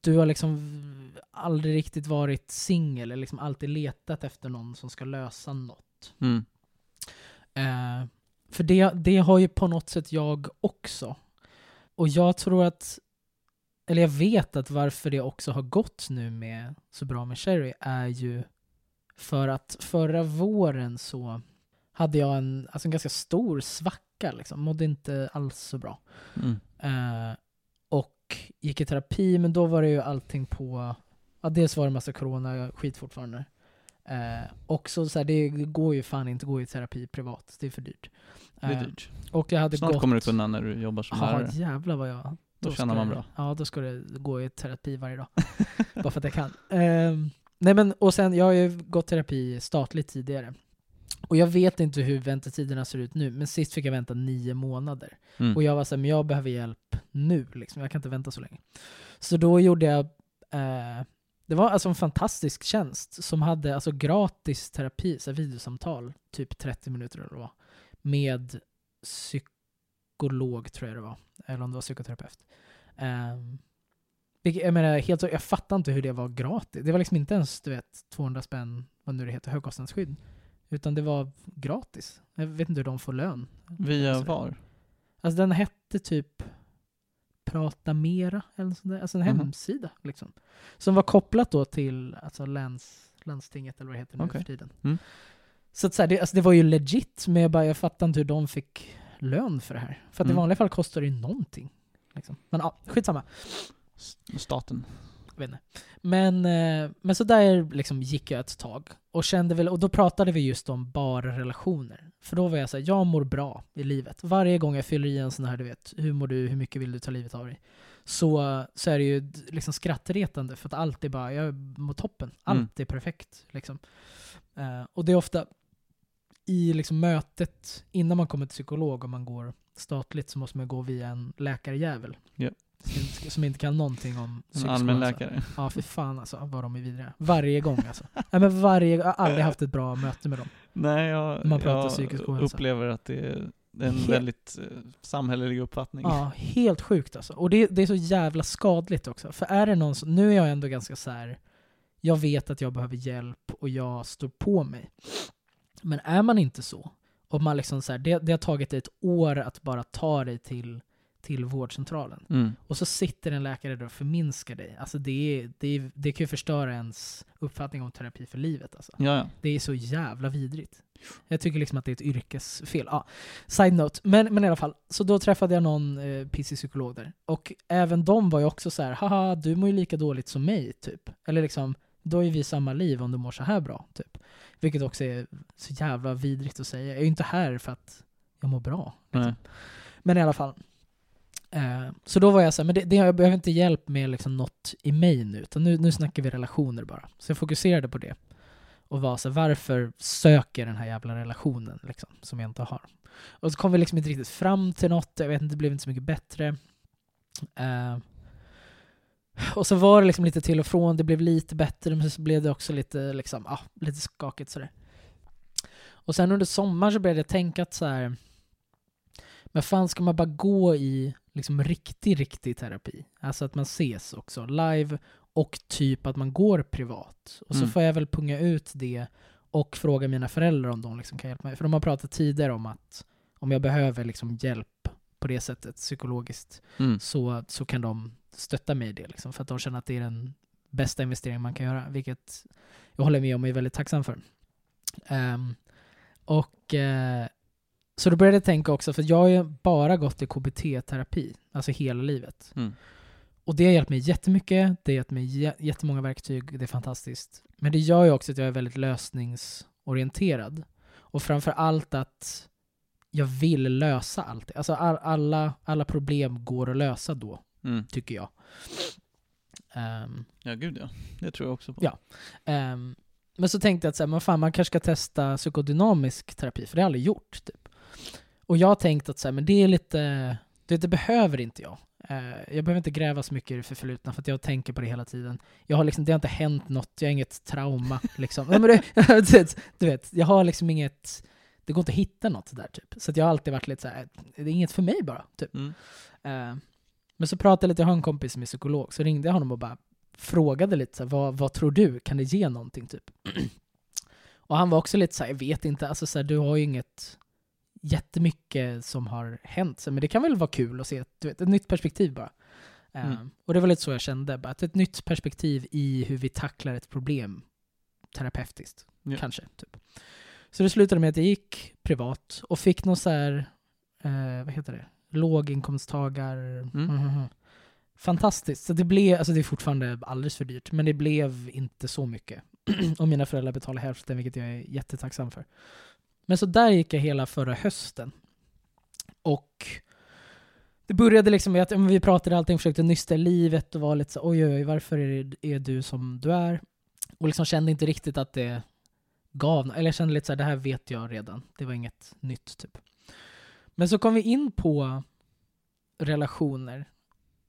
du har liksom aldrig riktigt varit singel, eller liksom alltid letat efter någon som ska lösa något. Mm. Eh, för det, det har ju på något sätt jag också. Och jag tror att, eller jag vet att varför det också har gått nu med så bra med Sherry är ju för att förra våren så hade jag en, alltså en ganska stor svacka, liksom. mådde inte alls så bra. Mm. Eh, och gick i terapi, men då var det ju allting på, ja dels var det massa corona, skit fortfarande. Eh, och så, så här, det går ju fan inte att gå i terapi privat, det är för dyrt. Det är Eh, dyrt. Och jag hade Snart gått... kommer du kunna när du jobbar som Ja, lärare. jävlar vad jag... Då ska tjänar man bra. Ja, då ska det gå i terapi varje dag. Bara för att jag kan. Ehm, nej men, och sen, jag har ju gått terapi statligt tidigare. Och jag vet inte hur väntetiderna ser ut nu, men sist fick jag vänta nio månader. Mm. Och jag var såhär, men jag behöver hjälp nu, liksom. jag kan inte vänta så länge. Så då gjorde jag, eh, det var alltså en fantastisk tjänst som hade alltså gratis terapi, så videosamtal, typ 30 minuter eller vad med psykolog tror jag det var, eller om det var psykoterapeut. Um, jag menar, helt jag fattar inte hur det var gratis. Det var liksom inte ens, du vet, 200 spänn, vad nu det heter, högkostnadsskydd. Utan det var gratis. Jag vet inte hur de får lön. Via Sådär. var? Alltså den hette typ Prata Mera, eller sånt där. alltså en Mhm. hemsida. Liksom. Som var kopplat då till alltså läns, landstinget, eller vad det heter nu Okej. för tiden. Mm. Så, att så här, det, alltså det var ju legit, men jag, bara, jag fattar inte hur de fick lön för det här. För att i Mm. vanliga fall kostar det ju någonting. Liksom. Men ja, skitsamma. Staten. Jag vet inte. Men, eh, men så där liksom gick jag ett tag. Och kände väl, och då pratade vi just om bara relationer. För då var jag så här, jag mår bra i livet. Varje gång jag fyller i en sån här, du vet, hur mår du, hur mycket vill du ta livet av dig? Så, så är det ju liksom skrattretande för att allt är bara, jag mår toppen. Allt Mm. är perfekt. Liksom. Eh, och det är ofta i liksom mötet, innan man kommer till psykolog och man går statligt så måste man gå via en läkarjävel. Ja. som inte, som inte kan någonting om En psykisk allmänläkare. ohälsa. Ja, för fan alltså vad de är vidriga. Varje gång alltså. Nej, men varje, jag har aldrig haft ett bra möte med dem. Nej, jag, Man pratar jag psykisk ohälsa. upplever att det är en Helt- väldigt eh, samhällelig uppfattning. Ja, helt sjukt alltså. Och det, det är så jävla skadligt också. För är det någon som, nu är jag ändå ganska så här. jag vet att jag behöver hjälp och jag står på mig. Men är man inte så, och man liksom så här, det, det har tagit dig ett år att bara ta dig till, till vårdcentralen. Mm. Och så sitter en läkare där och förminskar dig. Alltså det, är, det, är, det kan ju förstöra ens uppfattning om terapi för livet. Alltså. Det är så jävla vidrigt. Jag tycker liksom att det är ett yrkesfel. Ja, side note. Men, men i alla fall, så då träffade jag någon eh, pissig psykolog där. Och även de var ju också så här, haha, du mår ju lika dåligt som mig, typ. Eller liksom, då är vi samma liv om du mår så här bra, typ. Vilket också är så jävla vidrigt att säga. Jag är ju inte här för att jag mår bra. Liksom. Men i alla fall. Eh, så då var jag så här, men det, det, jag behöver inte hjälp med liksom något i mig nu, utan nu, nu snackar vi relationer bara. Så jag fokuserade på det. Och var så här, varför söker jag den här jävla relationen liksom, som jag inte har? Och så kom vi liksom inte riktigt fram till något, jag vet inte, det blev inte så mycket bättre. Eh, och så var det liksom lite till och från, det blev lite bättre, men så blev det också lite, liksom, ah, lite skakigt sådär. Och sen under sommaren så började jag tänka att så här, men fan ska man bara gå i liksom riktig, riktig terapi? Alltså att man ses också live och typ att man går privat. Och så Mm. får jag väl punga ut det och fråga mina föräldrar om de liksom kan hjälpa mig. För de har pratat tidigare om att om jag behöver liksom hjälp på det sättet psykologiskt Mm. så, så kan de stötta mig i det. Liksom, för att de känner att det är den bästa investeringen man kan göra. Vilket jag håller med om och är väldigt tacksam för. Ehm, och eh, Så då började jag tänka också, för jag har ju bara gått i KBT-terapi, alltså hela livet. Mm. Och det har hjälpt mig jättemycket, det har gett mig jä- jättemånga verktyg, det är fantastiskt. Men det gör ju också att jag är väldigt lösningsorienterad. Och framför allt att jag vill lösa allt. Alltså all, alla, alla problem går att lösa då, Mm. tycker jag. Ehm, Ja, gud ja. Det tror jag också på. Ja. ehm, men så tänkte jag att så här, men fan, man kanske ska testa psykodynamisk terapi, för det har jag aldrig gjort. Typ. Och jag har tänkt att så här, men det är lite, det, det behöver inte jag. Eh, jag behöver inte gräva så mycket i det förflutna för att jag tänker på det hela tiden. Jag har liksom, det har inte hänt något, jag har inget trauma. Liksom. Nej, men det, du, vet, jag har liksom inget, det går inte att hitta något där typ. Så att jag har alltid varit lite så här, det är inget för mig bara. Typ. Mm. Eh, men så pratade jag lite, jag har en kompis som är psykolog, så ringde jag honom och bara frågade lite så här, vad, vad tror du, kan det ge någonting typ? och han var också lite så här, jag vet inte, alltså så här, du har ju inget jättemycket som har hänt, så, men det kan väl vara kul att se ett, du vet, ett nytt perspektiv bara. Mm. Och det var lite så jag kände, bara, att ett nytt perspektiv i hur vi tacklar ett problem terapeutiskt, Ja. kanske. Typ. Så det slutade med att jag gick privat och fick någon så här, eh, vad heter det, låginkomsttagar... Mm. Mhm. Fantastiskt. Så det blev, alltså det är fortfarande alldeles för dyrt, men det blev inte så mycket. och mina föräldrar betalade hälften, vilket jag är jättetacksam för. Men så där gick jag hela förra hösten. Och det började liksom med att vi pratade allting, försökte nysta livet och var lite så oj, oj, oj, varför är, det- är du som du är? Och liksom kände inte riktigt att det gav, eller jag kände lite så här, det här vet jag redan. Det var inget nytt typ. Men så kom vi in på relationer.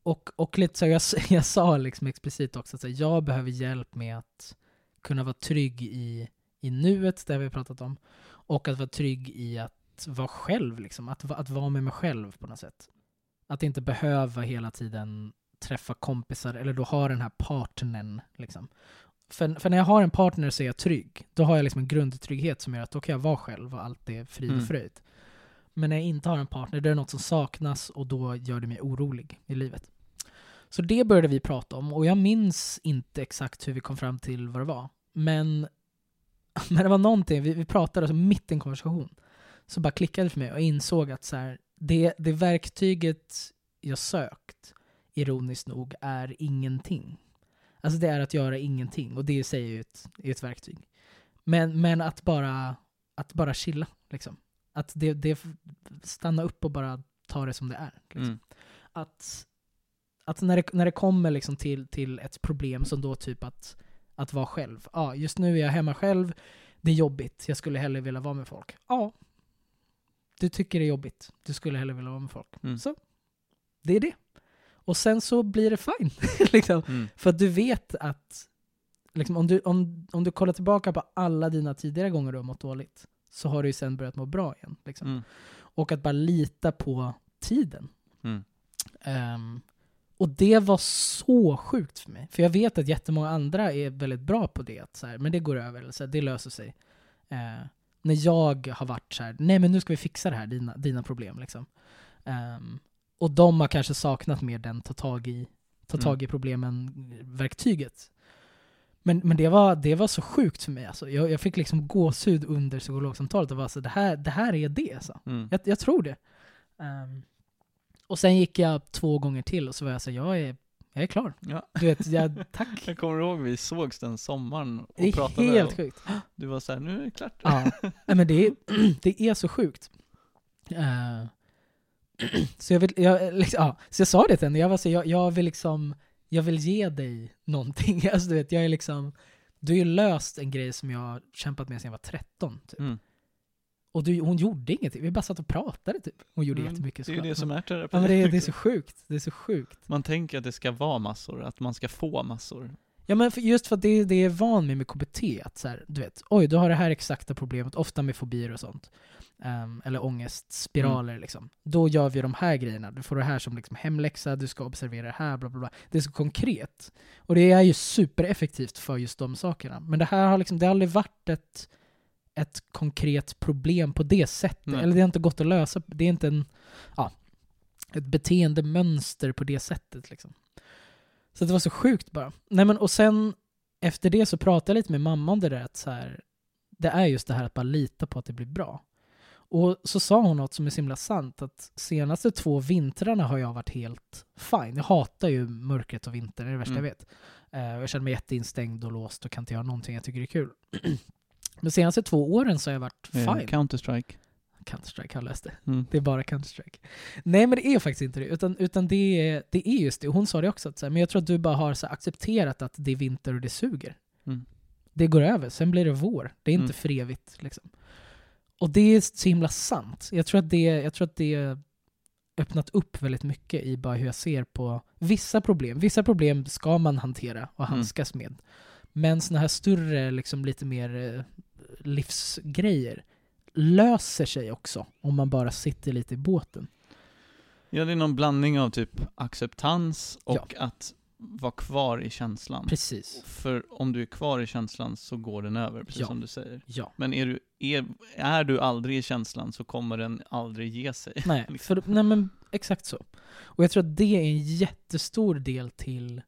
Och, och lite så, jag, jag sa liksom explicit också att här, jag behöver hjälp med att kunna vara trygg i, i nuet, det har vi pratat om. Och att vara trygg i att vara själv, liksom. att, att vara med mig själv på något sätt. Att inte behöva hela tiden träffa kompisar eller då ha den här partnern. Liksom. För, för när jag har en partner så är jag trygg. Då har jag liksom en grundtrygghet som gör att då kan jag vara själv och allt är frid och Mm. Men när jag inte har en partner, då är det något som saknas och då gör det mig orolig i livet. Så det började vi prata om och jag minns inte exakt hur vi kom fram till vad det var. Men, men det var någonting, vi, vi pratade alltså mitt i en konversation. Så bara klickade det för mig och jag insåg att så här, det, det verktyget jag sökt, ironiskt nog, är ingenting. Alltså det är att göra ingenting och det i sig är ju ett, är ett verktyg. Men, men att, bara, att bara chilla, liksom. Att det, det stanna upp och bara ta det som det är. Liksom Mm. att, att när, det, när det kommer liksom till, till ett problem som då typ att, att vara själv. Ja, just nu är jag hemma själv. Det är jobbigt. Jag skulle hellre vilja vara med folk. Ja. Du tycker det är jobbigt. Du skulle hellre vilja vara med folk. Mm. Så. Det är det. Och sen så blir det fine. liksom. Mm. För att du vet att liksom, om, du, om, om du kollar tillbaka på alla dina tidigare gånger du har mått dåligt så har du ju sen börjat må bra igen. Liksom. Mm. Och att bara lita på tiden. Mm. Ehm, och det var så sjukt för mig. För jag vet att jättemånga andra är väldigt bra på det. Så här, men det går över, så här, det löser sig. Eh, när jag har varit så här, nej men nu ska vi fixa det här, dina, dina problem. Liksom. Ehm, och de har kanske saknat mer den ta tag i, ta Mm. tag i problemen-verktyget. Men, men det, var, det var så sjukt för mig. Alltså. Jag, jag fick liksom gåshud under psykologsamtalet och var så det här, det här är det. Alltså. Mm. Jag, jag tror det. Ehm, och sen gick jag två gånger till och så var jag så här, jag är, jag är klar. Ja. Du vet, jag, tack. Jag kommer ihåg vi sågs den sommaren och Det är pratade helt och sjukt. du var såhär, nu är det klart. Ja, men det är, det är så sjukt. Eh, så jag vill, jag, liksom, ja, så jag sa det till henne, jag var så, jag, jag vill liksom, jag vill ge dig någonting. Alltså du vet, jag är liksom, du har ju löst en grej som jag har kämpat med sedan jag var 13. Typ. Mm. Och du, hon gjorde ingenting, vi bara satt och pratade typ. Hon gjorde Mm, jättemycket Det är ju det som är terapi. Ja men det, är- det är så sjukt, det är så sjukt. Man tänker att det ska vara massor, att man ska få massor. Ja men för, just för att det det är van med med KBT, att så här, du vet, oj du har det här exakta problemet, ofta med fobier och sånt. Ehm, eller ångestspiraler Mm. liksom. Då gör vi de här grejerna, du får det här som liksom hemläxa, du ska observera det här, bla bla bla. Det är så konkret. Och det är ju supereffektivt för just de sakerna. Men det här har liksom, det har aldrig varit ett, ett konkret problem på det sättet. Nej. Eller det har inte gått att lösa, det är inte en, ja, ett beteendemönster på det sättet liksom. Så det var så sjukt bara. Nej men och sen efter det så pratade jag lite med mamma om det där att så här, det är just det här att bara lita på att det blir bra. Och så sa hon något som är så himla sant att senaste två vintrarna har jag varit helt fine. Jag hatar ju mörkret och vintern, det är det värsta Mm. jag vet. Och jag känner mig jätteinstängd och låst och kan inte göra någonting jag tycker är kul. Men senaste två åren så har jag varit fine. Counter-Strike. Counter-Strike har läst det. Mm. Det är bara Counter-Strike. Nej men det är faktiskt inte det, utan, utan det, är, det är just det. Hon sa det också, att så här, men jag tror att du bara har så här, accepterat att det är vinter och det suger. Mm. Det går över, sen blir det vår. Det är inte Mm. för evigt. Liksom. Och det är så himla sant. Jag tror att det, jag tror att det öppnat upp väldigt mycket i bara hur jag ser på vissa problem. Vissa problem ska man hantera och Mm. handskas med. Men såna här större, liksom lite mer eh, livsgrejer löser sig också om man bara sitter lite i båten. Ja, det är någon blandning av typ acceptans och att vara kvar i känslan. Precis. För om du är kvar i känslan så går den över, precis Ja. som du säger. Ja. Men är du, är, är du aldrig i känslan så kommer den aldrig ge sig. Nej, Liksom. för, nej men exakt så. Och jag tror att det är en jättestor del till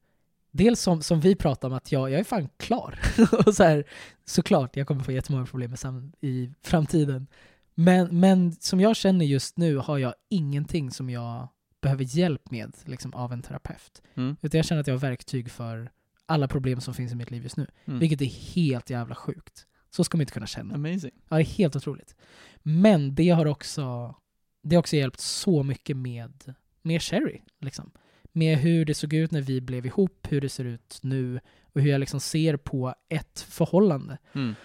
Dels som, som vi pratar om att jag, jag är fan klar. och så här, såklart, jag kommer få jättemånga problem i, sam, i framtiden. Men, men som jag känner just nu har jag ingenting som jag behöver hjälp med liksom, av en terapeut. Mm. Utan jag känner att jag har verktyg för alla problem som finns i mitt liv just nu. Mm. Vilket är helt jävla sjukt. Så ska man inte kunna känna. Amazing. Ja, det är helt otroligt. Men det har också, det har också hjälpt så mycket med, med Sherry. Liksom. Med hur det såg ut när vi blev ihop, hur det ser ut nu och hur jag liksom ser på ett förhållande. Mm.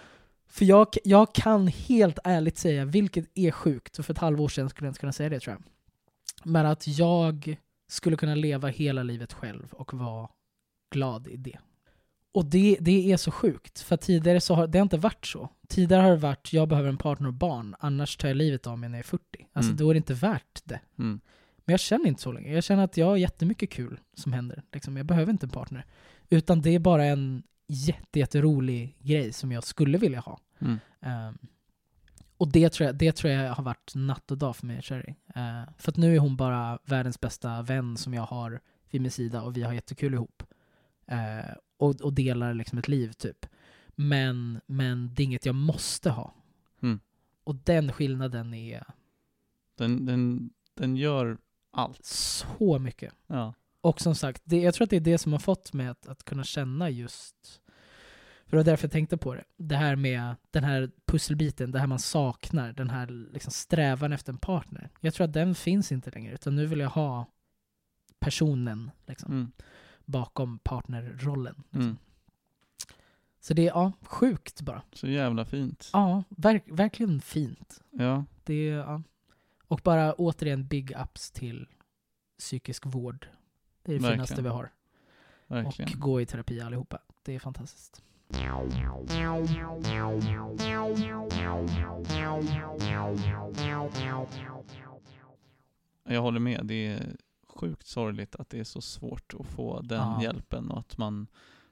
För jag, jag kan helt ärligt säga, vilket är sjukt, och för ett halvår sedan skulle jag inte kunna säga det tror jag. Men att jag skulle kunna leva hela livet själv och vara glad i det. Och det, det är så sjukt, för tidigare så har det har inte varit så. Tidigare har det varit, jag behöver en partner och barn, annars tar jag livet av mig när jag är 40. Alltså Mm. då är det inte värt det. Mm. Men jag känner inte så länge. Jag känner att jag har jättemycket kul som händer. Liksom, jag behöver inte en partner. Utan det är bara en jätte, jätterolig grej som jag skulle vilja ha. Mm. Ehm, och det tror, jag, det tror jag har varit natt och dag för mig och Sherry. Eh, för att nu är hon bara världens bästa vän som jag har vid min sida och vi har jättekul ihop. Eh, och, och delar liksom ett liv typ. Men, men det är inget jag måste ha. Mm. Och den skillnaden är Den, den, den gör allt. så mycket. Ja. Och som sagt, det, jag tror att det är det som har fått mig att, att kunna känna just... För det var därför jag tänkte på det. Det här med den här pusselbiten, det här man saknar, den här liksom strävan efter en partner. Jag tror att den finns inte längre, utan nu vill jag ha personen liksom, Mm. bakom partnerrollen. Liksom. Mm. Så det är ja, sjukt bara. Så jävla fint. Ja, verk, verkligen fint. Ja. Det är, ja. Och bara återigen big ups till psykisk vård Det är det Verkligen. finaste vi har. Verkligen. Och gå i terapi allihopa. Det är fantastiskt. Jag håller med. Det är sjukt sorgligt att det är så svårt att få den Ja. hjälpen och att man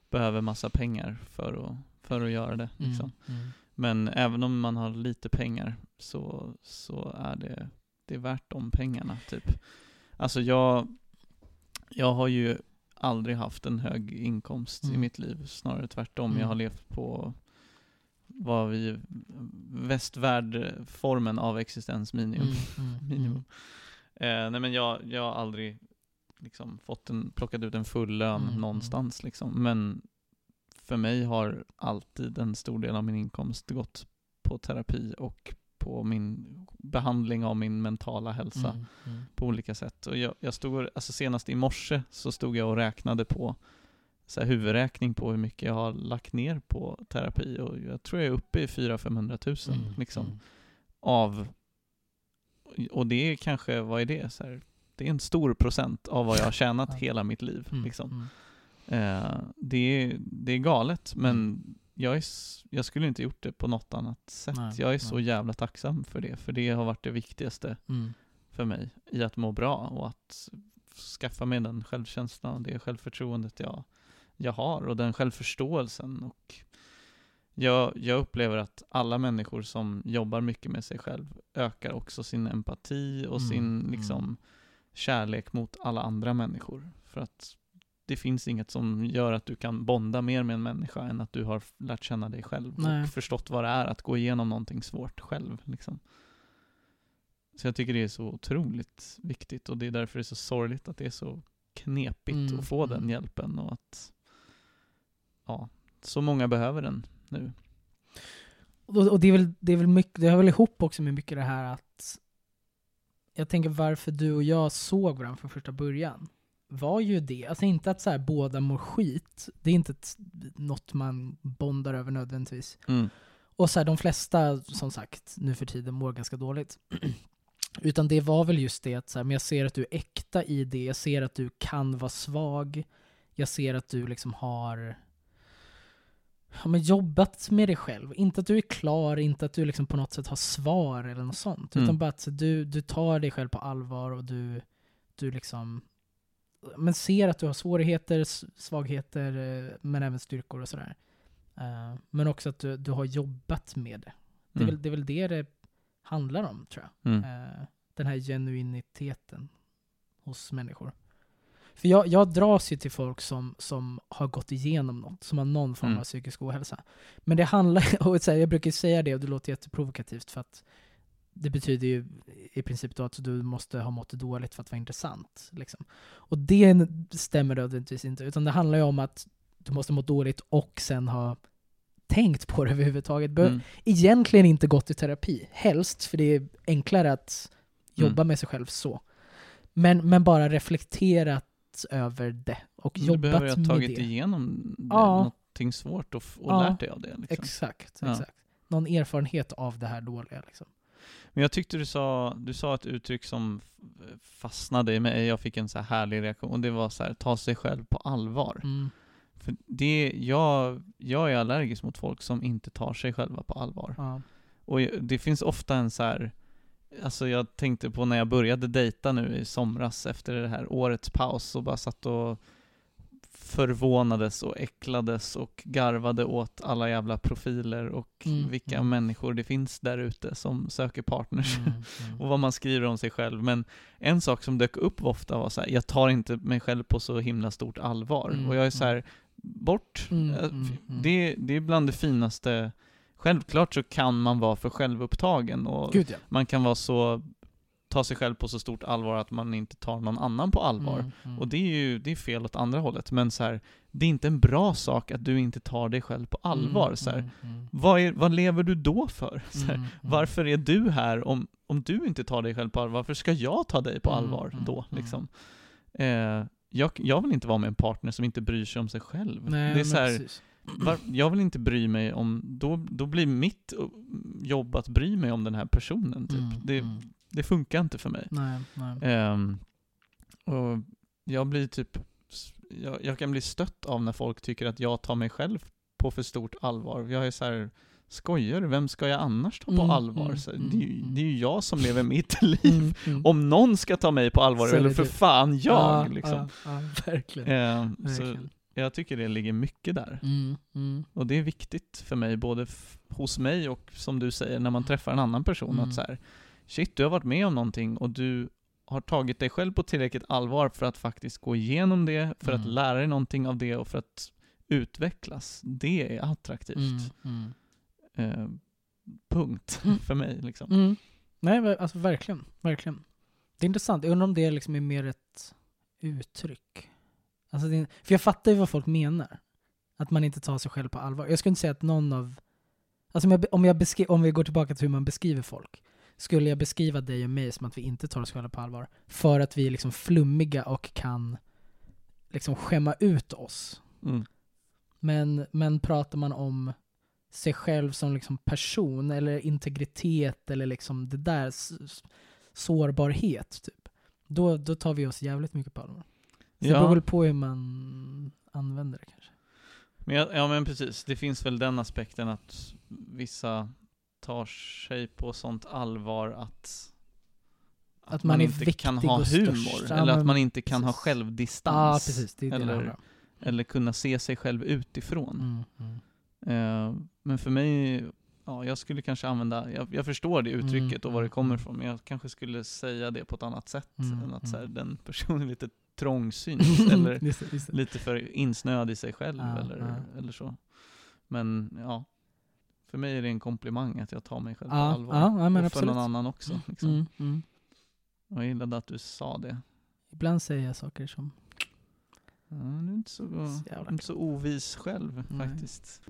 behöver massa pengar för att, för att göra det. Liksom. Mm, mm. Men även om man har lite pengar så, så är det, det är värt de pengarna. Typ. Alltså jag, jag har ju aldrig haft en hög inkomst i Mm. mitt liv, snarare tvärtom. Mm. Jag har levt på vad vi, västvärldformen av existensminimum. Mm, mm, minimum. Eh, nej men jag, jag har aldrig liksom fått en, plockat ut en full lön Mm, någonstans liksom. Men för mig har alltid en stor del av min inkomst gått på terapi och på min behandling av min mentala hälsa Mm, mm. på olika sätt. Och jag, jag stod, alltså senast i morse så stod jag och räknade på så här huvudräkning på hur mycket jag har lagt ner på terapi och jag tror jag är uppe i 400-500 tusen Mm, liksom mm. av, och det är kanske, vad är det? Så här, det är en stor procent av vad jag har tjänat hela mitt liv. Mm, Liksom. mm. Eh, det, är, det är galet, men jag, är, jag skulle inte gjort det på något annat sätt. Nej, jag är så nej. jävla tacksam för det, för det har varit det viktigaste Mm. för mig i att må bra och att skaffa mig den självkänslan och det självförtroendet jag, jag har och den självförståelsen. Och jag, jag upplever att alla människor som jobbar mycket med sig själv ökar också sin empati och Mm, sin mm. liksom, kärlek mot alla andra människor. För att det finns inget som gör att du kan bonda mer med en människa än att du har lärt känna dig själv Nej. och förstått vad det är att gå igenom någonting svårt själv. Liksom. Så jag tycker det är så otroligt viktigt och det är därför det är så sorgligt att det är så knepigt Mm, att få mm. den hjälpen och att ja, så många behöver den nu. Och, och det, är väl, det, är väl mycket, det hör väl ihop också med mycket det här att jag tänker varför du och jag såg varandra från första början var ju det, alltså inte att så här, båda mår skit, det är inte ett, något man bondar över nödvändigtvis. Och så här, de flesta, som sagt, nu för tiden mår ganska dåligt. Utan det var väl just det att så här, men jag ser att du är äkta i det, jag ser att du kan vara svag, jag ser att du liksom har ja, men jobbat med dig själv. Inte att du är klar, inte att du liksom på något sätt har svar eller något sånt. Mm. Utan bara att du, du tar dig själv på allvar och du, du liksom men ser att du har svårigheter, svagheter, eh, men även styrkor och sådär. Eh, Men också att du, du har jobbat med det. Det är, Mm. väl, det är väl det det handlar om, tror jag. Mm. Eh, Den här genuiniteten hos människor. För jag, jag dras ju till folk som, som har gått igenom något, som har någon form Mm. av psykisk ohälsa. Men det handlar, och så här, jag brukar säga det och det låter jätteprovokativt för att det betyder ju i princip då att du måste ha mått dåligt för att vara intressant. Liksom. Och det stämmer nödvändigtvis inte, utan det handlar ju om att du måste må dåligt och sen ha tänkt på det överhuvudtaget. Mm. Egentligen inte gått i terapi, helst, för det är enklare att jobba Mm. med sig själv så. Men, men bara reflekterat över det och Du jobbat behöver ju ha med tagit det. igenom det, Ja. någonting svårt och, och Ja. lärt dig av det. Liksom. Exakt, Ja. exakt. Någon erfarenhet av det här dåliga liksom. Men jag tyckte du sa, du sa ett uttryck som fastnade i mig, jag fick en så här härlig reaktion, och det var så här, ta sig själv på allvar. Mm. För det, jag, jag är allergisk mot folk som inte tar sig själva på allvar. Ja. Och det finns ofta en så här, alltså jag tänkte på när jag började dejta nu i somras efter det här årets paus och bara satt och förvånades och äcklades och garvade åt alla jävla profiler och Mm, vilka mm. människor det finns där ute som söker partners Mm, mm. och vad man skriver om sig själv. Men en sak som dök upp ofta var så här, jag tar inte mig själv på så himla stort allvar. Mm, och jag är så här, bort. Mm, mm, f- mm. Det, det är bland det finaste. Självklart så kan man vara för självupptagen och Gud ja. man kan vara så, ta sig själv på så stort allvar att man inte tar någon annan på allvar. Mm, mm. Och det är ju det är fel åt andra hållet. Men så här, det är inte en bra sak att du inte tar dig själv på allvar. Mm, så här, mm, mm. vad, är, vad lever du då för? Så här, Mm, mm. varför är du här om, om du inte tar dig själv på allvar? Varför ska jag ta dig på Mm, allvar mm, då? mm. Liksom? Eh, jag, jag vill inte vara med en partner som inte bryr sig om sig själv. Nej, det är så här, var, jag vill inte bry mig om, då, då blir mitt uh, jobb att bry mig om den här personen. Typ. Mm, det, mm. Det funkar inte för mig. Nej, nej. Ehm, och jag blir typ, jag, jag kan bli stött av när folk tycker att jag tar mig själv på för stort allvar. Jag är så här, skojar? Vem ska jag annars ta på Mm, allvar? mm, så, mm, det, är ju, mm. det är ju jag som lever mitt liv. Mm. Om någon ska ta mig på allvar, Så eller det för du. fan jag Ja, liksom. Ja, ja, verkligen. Eh, så verkligen. jag tycker det ligger mycket där. Och det är viktigt för mig, både f- hos mig och som du säger, när man träffar en annan person, att så här, shit, du har varit med om någonting och du har tagit dig själv på tillräckligt allvar för att faktiskt gå igenom det, för att Mm. lära dig någonting av det och för att utvecklas. Det är attraktivt. mm, Eh, punkt Mm. för mig liksom. mm. Nej, alltså verkligen. Verkligen. Det är intressant. Jag undrar om det liksom är mer ett uttryck. Alltså det för jag fattar ju vad folk menar. Att man inte tar sig själv på allvar. Jag skulle inte säga att någon av... Alltså om, jag, om, jag beskri- om vi går tillbaka till hur man beskriver folk. Skulle jag beskriva dig och mig som att vi inte tar oss själva på allvar. För att vi är liksom flummiga och kan liksom skämma ut oss. Mm. Men, men pratar man om sig själv som liksom person eller integritet eller liksom det där sårbarhet typ. Då, då tar vi oss jävligt mycket på allvar. Så Det beror Ja, väl på hur man använder det kanske. men jag, ja men precis, det finns väl den aspekten att vissa tar sig på sånt allvar att Att man är inte kan ha humor. Ja, eller att man inte kan ha precis. självdistans. Ja, precis. Det det eller- eller kunna se sig själv utifrån. Mm, mm. Eh, men för mig, ja, jag skulle kanske använda, jag, jag förstår det uttrycket Mm, och var det mm, kommer mm. ifrån, men jag kanske skulle säga det på ett annat sätt, Mm, än att så här, mm. den personen är lite trångsynt, eller Just det, just lite för insnöad i sig själv, Ja, eller, eller så. Men ja, för mig är det en komplimang att jag tar mig själv på Ja, allvar. ja, och för absolut. någon annan också. Liksom. Mm, mm. Jag gillade att du sa det. Ibland säger jag saker som... Ja, du är inte så, Så inte så ovis själv Nej. faktiskt.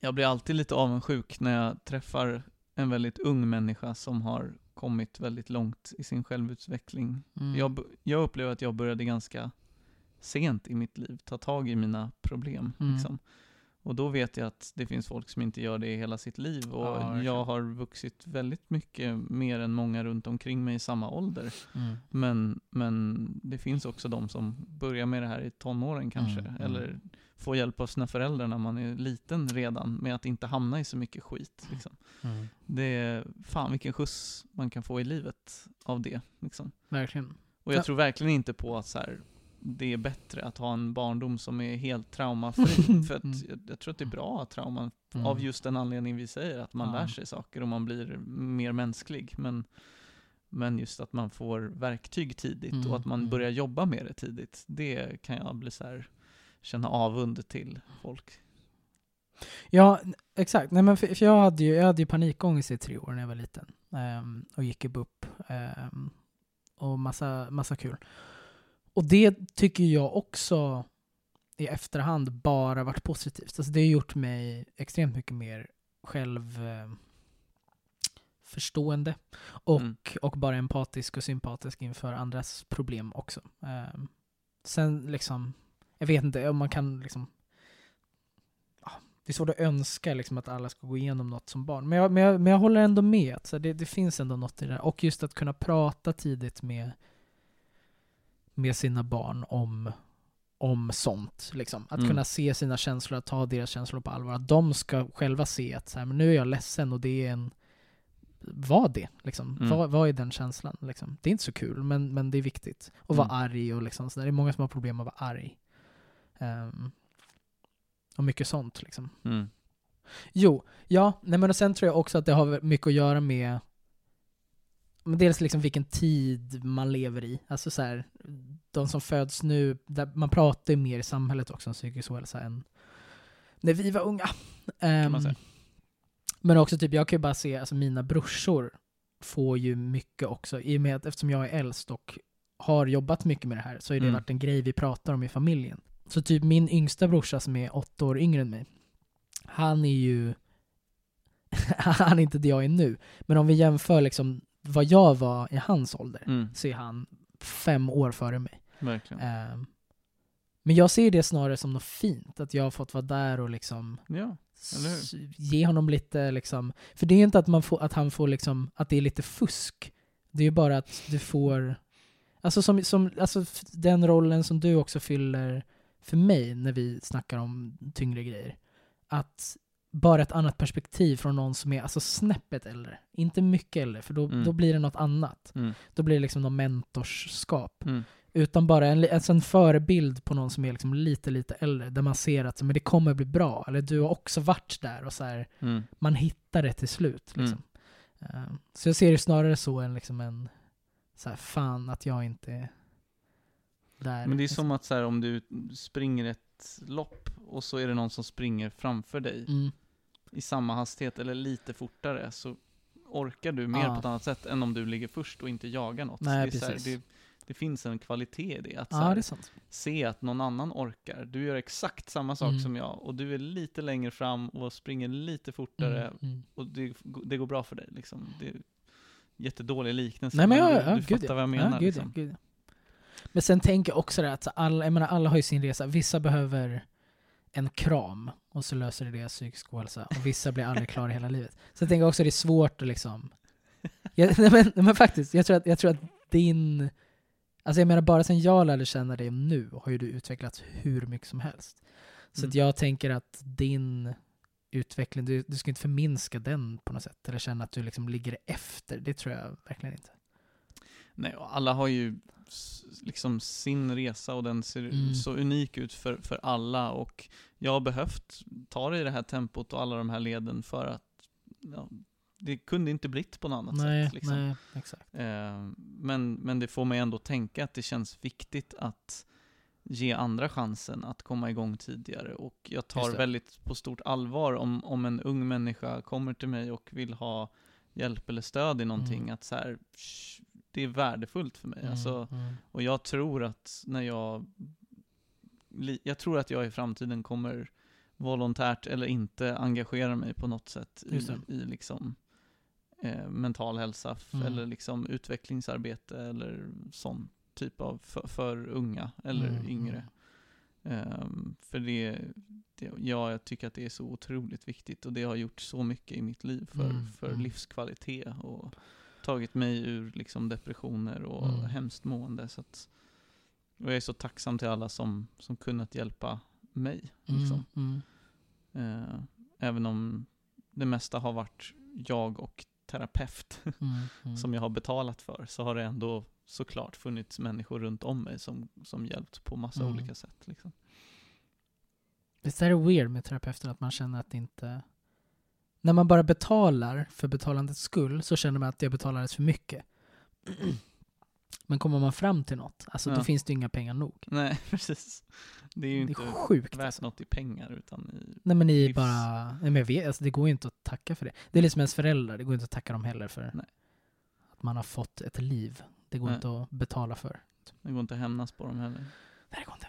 Jag blir alltid lite avundsjuk när jag träffar en väldigt ung människa som har kommit väldigt långt i sin självutveckling. Mm. Jag, jag upplever att jag började ganska sent i mitt liv ta tag i mina problem. Mm. Liksom. Och då vet jag att det finns folk som inte gör det i hela sitt liv. Och Ja, jag har vuxit väldigt mycket mer än många runt omkring mig i samma ålder. Mm. Men, men det finns också de som börjar med det här i tonåren kanske. Mm, mm. Eller får hjälp av sina föräldrar när man är liten redan med att inte hamna i så mycket skit. Liksom. Mm. Det är fan vilken skjuts man kan få i livet av det. Liksom. Verkligen. Och jag Ja. tror verkligen inte på att så här, det är bättre att ha en barndom som är helt traumafri. för att Mm. jag, jag tror att det är bra att trauman, Mm. av just den anledning vi säger, att man Ja. lär sig saker och man blir mer mänsklig. Men, men just att man får verktyg tidigt Mm, och att man mm. börjar jobba med det tidigt, det kan jag bli så här, känna avund till folk. Ja, exakt. Nej, men för, för jag, hade ju, jag hade ju panikångest i tre år när jag var liten. Ehm, och gick i BUP. ehm, och massa, massa kul. Och det tycker jag också i efterhand bara varit positivt. Alltså det har gjort mig extremt mycket mer själv eh, förstående och, Mm. och bara empatisk och sympatisk inför andras problem också. Ehm, sen liksom, jag vet inte om man kan liksom ja, det är svårt att önska liksom att alla ska gå igenom något som barn. Men jag, men jag, men jag håller ändå med. Så det, det finns ändå något i det där. Och just att kunna prata tidigt med, med sina barn om, om sånt. Liksom. Att Mm. kunna se sina känslor, att ta deras känslor på allvar. Att de ska själva se att så här, men nu är jag ledsen och det är en... Var det, liksom. Mm. Vad, vad är den känslan? Liksom? Det är inte så kul, men, men det är viktigt. Och vara Mm. arg och liksom sådär. Det är många som har problem med att vara arg. Ehm, och mycket sånt liksom. Mm. Jo, ja, nej men och sen tror jag också att det har mycket att göra med men dels liksom vilken tid man lever i. Alltså så här, de som föds nu, där man pratar ju mer i samhället också om psykisk ohälsa än när vi var unga. säga. men också typ, jag kan ju bara se, alltså mina brorsor får ju mycket också, i och med att eftersom jag är äldst och har jobbat mycket med det här, så har det Mm. varit en grej vi pratar om i familjen. Så typ min yngsta brorsa som är åtta år yngre än mig, han är ju, han är inte det jag är nu. Men om vi jämför liksom vad jag var i hans ålder, Mm. så är han fem år före mig. Ehm, men jag ser det snarare som något fint, att jag har fått vara där och liksom Ja. Ge honom lite liksom, för det är inte att, man får, att han får liksom, att det är lite fusk. Det är ju bara att du får, alltså, som, som, alltså den rollen som du också fyller för mig när vi snackar om tyngre grejer. Att bara ett annat perspektiv från någon som är alltså snäppet äldre. Inte mycket äldre, för då, Mm. då blir det något annat. Mm. Då blir det liksom någon mentorskap. Mm. Utan bara en, alltså en förebild på någon som är liksom lite, lite äldre. Där man ser att men det kommer bli bra. Eller du har också varit där. och så här, Mm. Man hittar det till slut. Liksom. Eh, så jag ser det snarare så än liksom en så här, fan att jag inte där. Men det är som att så här, om du springer ett lopp och så är det någon som springer framför dig Mm. i samma hastighet eller lite fortare så orkar du mer Ja. på ett annat sätt än om du ligger först och inte jagar något. Nej, det, här, det, det finns en kvalitet i det. Att Ja, här, det se att någon annan orkar. Du gör exakt samma sak Mm. som jag och du är lite längre fram och springer lite fortare Mm, mm. och det, går bra för dig. Liksom. Det är jättedålig liknelse, Nej men men jag, du, ja, du fattar ja. vad jag menar. Gud, liksom. gud. Men sen tänker jag också det att alla, jag menar, alla har ju sin resa. Vissa behöver en kram och så löser det deras psykisk ohälsa. Och vissa blir aldrig klara hela livet. Så jag tänker också det är svårt att liksom... Jag, nej, men, nej, men faktiskt, jag tror, att, jag tror att din... Alltså jag menar bara sen jag lärde känna dig nu har ju du utvecklats hur mycket som helst. Så Mm. att jag tänker att din utveckling, du, du ska inte förminska den på något sätt. Eller känna att du liksom ligger efter. Det tror jag verkligen inte. Nej, och alla har ju liksom sin resa och den ser Mm. så unik ut för, för alla och jag har behövt ta det i det här tempot och alla de här leden för att ja, det kunde inte blivit på något annat Nej, sätt. Liksom. nej, exakt. Eh, men, men det får mig ändå tänka att det känns viktigt att ge andra chansen att komma igång tidigare och jag tar väldigt på stort allvar om, om en ung människa kommer till mig och vill ha hjälp eller stöd i någonting, Mm. att så här, "Shh, det är värdefullt för mig. Mm, Alltså, mm. och jag tror att när jag, jag tror att jag i framtiden kommer volontärt eller inte engagera mig på något sätt i, i liksom eh, mental hälsa Mm. eller liksom utvecklingsarbete eller sån typ av för, för unga eller Mm, yngre. Ehm, för det, det, ja, jag tycker att det är så otroligt viktigt och det har gjort så mycket i mitt liv för, Mm, för mm. livskvalitet och tagit mig ur liksom depressioner och Mm. hemskt mående. Så att, och jag är så tacksam till alla som, som kunnat hjälpa mig. Liksom. Mm, mm, Eh, även om det mesta har varit jag och terapeut mm, mm. som jag har betalat för, så har det ändå såklart funnits människor runt om mig som, som hjälpt på massa Mm. olika sätt. Liksom. Visst är det weird med terapeuter att man känner att det inte... När man bara betalar för betalandets skull så känner man att det betalades för mycket. Men kommer man fram till något, alltså då Ja. finns det inga pengar nog. Nej, precis. Det är ju Det inte är sjukt värt alltså. något i pengar utan i... Nej men ni livs- bara, nej men jag vet, alltså, det går ju inte att tacka för det. Det är liksom ens föräldrar, det går inte att tacka dem heller för Nej. att man har fått ett liv. Det går Nej. inte att betala för. Det går inte att hämnas på dem heller. Nej, det går inte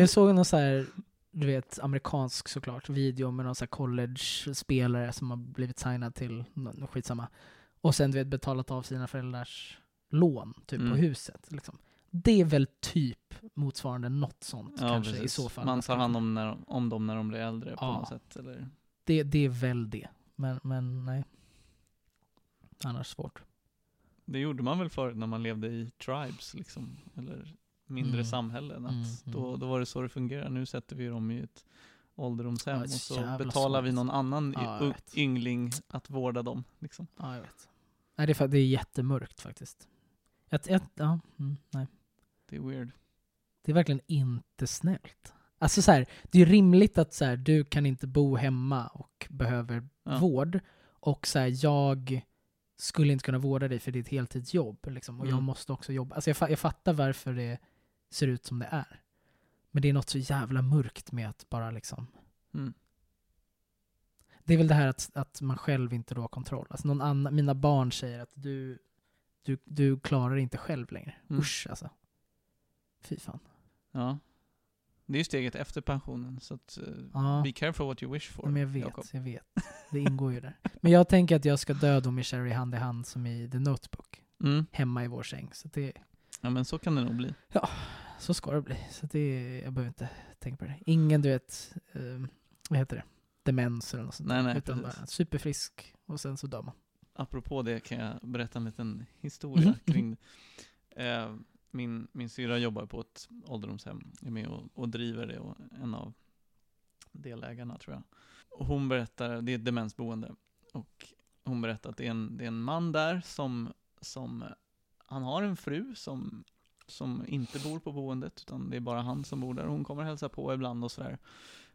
Jag såg någon så här, du vet, amerikansk såklart, video med någon så college-spelare som har blivit signad till, skitsamma. Och sen du vet betalat av sina föräldrars lån, typ på Mm. huset. Liksom. Det är väl typ motsvarande något sånt Ja, kanske i precis. så fall. Man tar hand om, när, om dem när de blir äldre på Ja. något sätt. Eller? Det, det är väl det. Men, men nej. Annars svårt. Det gjorde man väl förut när man levde i tribes, liksom. Eller mindre Mm. samhällen. Att Mm, Då, mm. då var det så det fungerar. Nu sätter vi dem i ett ålderdomshem Ja, och är så betalar vi svårt. någon annan Ja, jag yngling att vårda dem. Liksom. Ja, jag vet. Nej, det är, det är jättemörkt faktiskt. Ett, ett, ja, mm, nej. Det är weird. Det är verkligen inte snällt. Alltså så här, det är rimligt att så här, du kan inte bo hemma och behöver Ja. vård. Och så här, jag skulle inte kunna vårda dig för det är ett heltidsjobb. Liksom, och jag Mm. måste också jobba. Alltså jag, jag fattar varför det ser ut som det är. Men det är något så jävla mörkt med att bara liksom... Mm. Det är väl det här att, att man själv inte då har kontroll. Alltså någon annan, mina barn säger att du, du, du klarar det inte själv längre. Mm. Usch alltså. Fy fan. Ja. Det är ju steget efter pensionen. Så att, eh, Ja. be careful what you wish for. Ja, men jag vet, Jakob. jag vet. Det ingår ju där. Men jag tänker att jag ska dö då med Sherry hand i hand som i The Notebook. Mm. Hemma i vår säng. Så det, Ja men så kan det nog bli. så ska det bli. Så det, jag behöver inte tänka på det. Ingen, du vet, eh, vad heter det? Demens eller något sånt Nej, nej, Utan precis. bara superfrisk och sen så dör man. Apropå det kan jag berätta en liten historia Mhm, kring eh, min, min syra jobbar på ett ålderdomshem, är med och, och driver det och en av delägarna tror jag. Och hon berättar, det är ett demensboende, och hon berättar att det är en, det är en man där som, som han har en fru som, som inte bor på boendet, utan det är bara han som bor där. Hon kommer hälsa på ibland och sådär.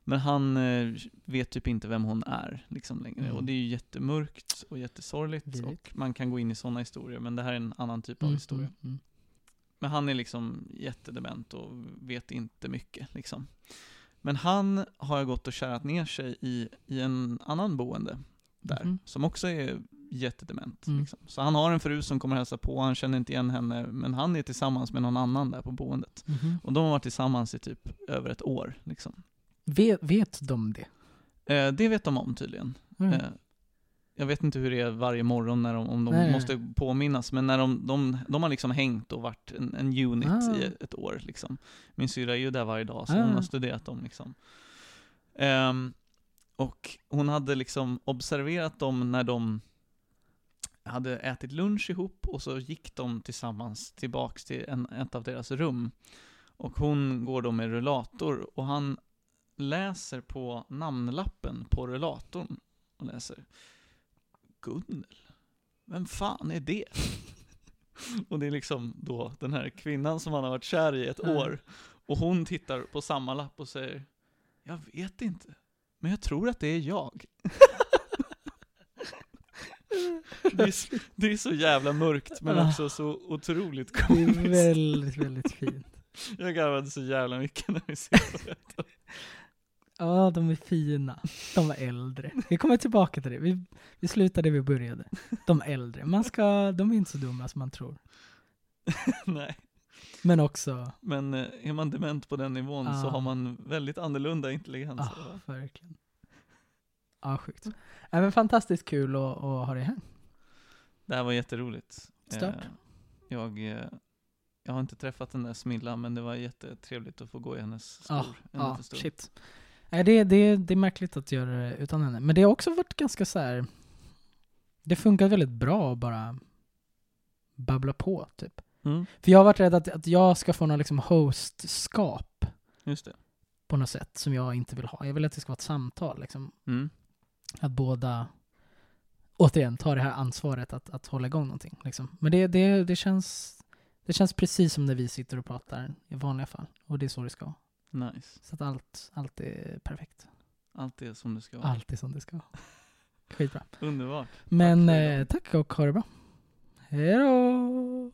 Men han eh, vet typ inte vem hon är liksom längre. Mm. Och det är ju jättemörkt och jättesorgligt. Vidrigt. Och man kan gå in i sådana historier, men det här är en annan typ av Mm, historia. mm, mm. Men han är liksom jättedement och vet inte mycket liksom. Men han har gått och kärat ner sig i, i en annan boende där, Mhm. som också är jättedement. Mm. Liksom. Så han har en fru som kommer hälsa på, han känner inte igen henne, men han är tillsammans med någon annan där på boendet. Mhm. Och de har varit tillsammans i typ över ett år. Liksom. Vet, vet de det? Eh, det vet de om tydligen. Mm. Eh, jag vet inte hur det är varje morgon när de, om de Nej, måste påminnas, men när de, de, de har liksom hängt och varit en, en unit Ah. i ett, år. Liksom. Min syra är ju där varje dag, så Ah. hon har studerat dem. Liksom. Ehm, och hon hade liksom observerat dem när de hade ätit lunch ihop och så gick de tillsammans tillbaks till en, ett av deras rum. Och hon går då med rullator och han läser på namnlappen på rullatorn och läser Gunnel? Vem fan är det? och det är liksom då den här kvinnan som han har varit kär i ett Mm. år. Och hon tittar på samma lapp och säger Jag vet inte, men jag tror att det är jag. det, är, så- det är så jävla mörkt men Ah. också så otroligt Det är komiskt. väldigt, väldigt fint. Jag garvade så jävla mycket när vi ser på det. Ja, de är fina. De var äldre. Vi kommer tillbaka till det. Vi, vi slutade där vi började. De äldre. Man ska, de är inte så dumma som man tror. Nej. Men också, Men eh, är man dement på den nivån så Ah. har man väldigt annorlunda intelligens. ah, verkligen. Ja, sjukt. Ja, men fantastiskt kul att, att ha dig här. Det här var jätteroligt. Stört. Eh, Jag, eh, jag har inte träffat den där Smilla, men det var jättetrevligt att få gå i hennes skor Ja, Ja, shit. Nej, det, det, det är märkligt att göra det utan henne. Men det har också varit ganska så här. Det funkar väldigt bra att bara babbla på, typ. Mm, För jag har varit rädd att, att jag ska få någon liksom hostskap just det. på något sätt som jag inte vill ha. Jag vill att det ska vara ett samtal, liksom. Mm. Att båda, återigen, tar det här ansvaret att, att hålla igång någonting. Liksom. Men det, det, det, känns, det känns precis som när vi sitter och pratar i vanliga fall. Och det är så det ska vara. Nice. Så att allt, allt är perfekt. Allt är som det ska vara. Allt är som det ska vara. Skitbra. Underbart. Men för eh, tack och ha det bra. Hej då!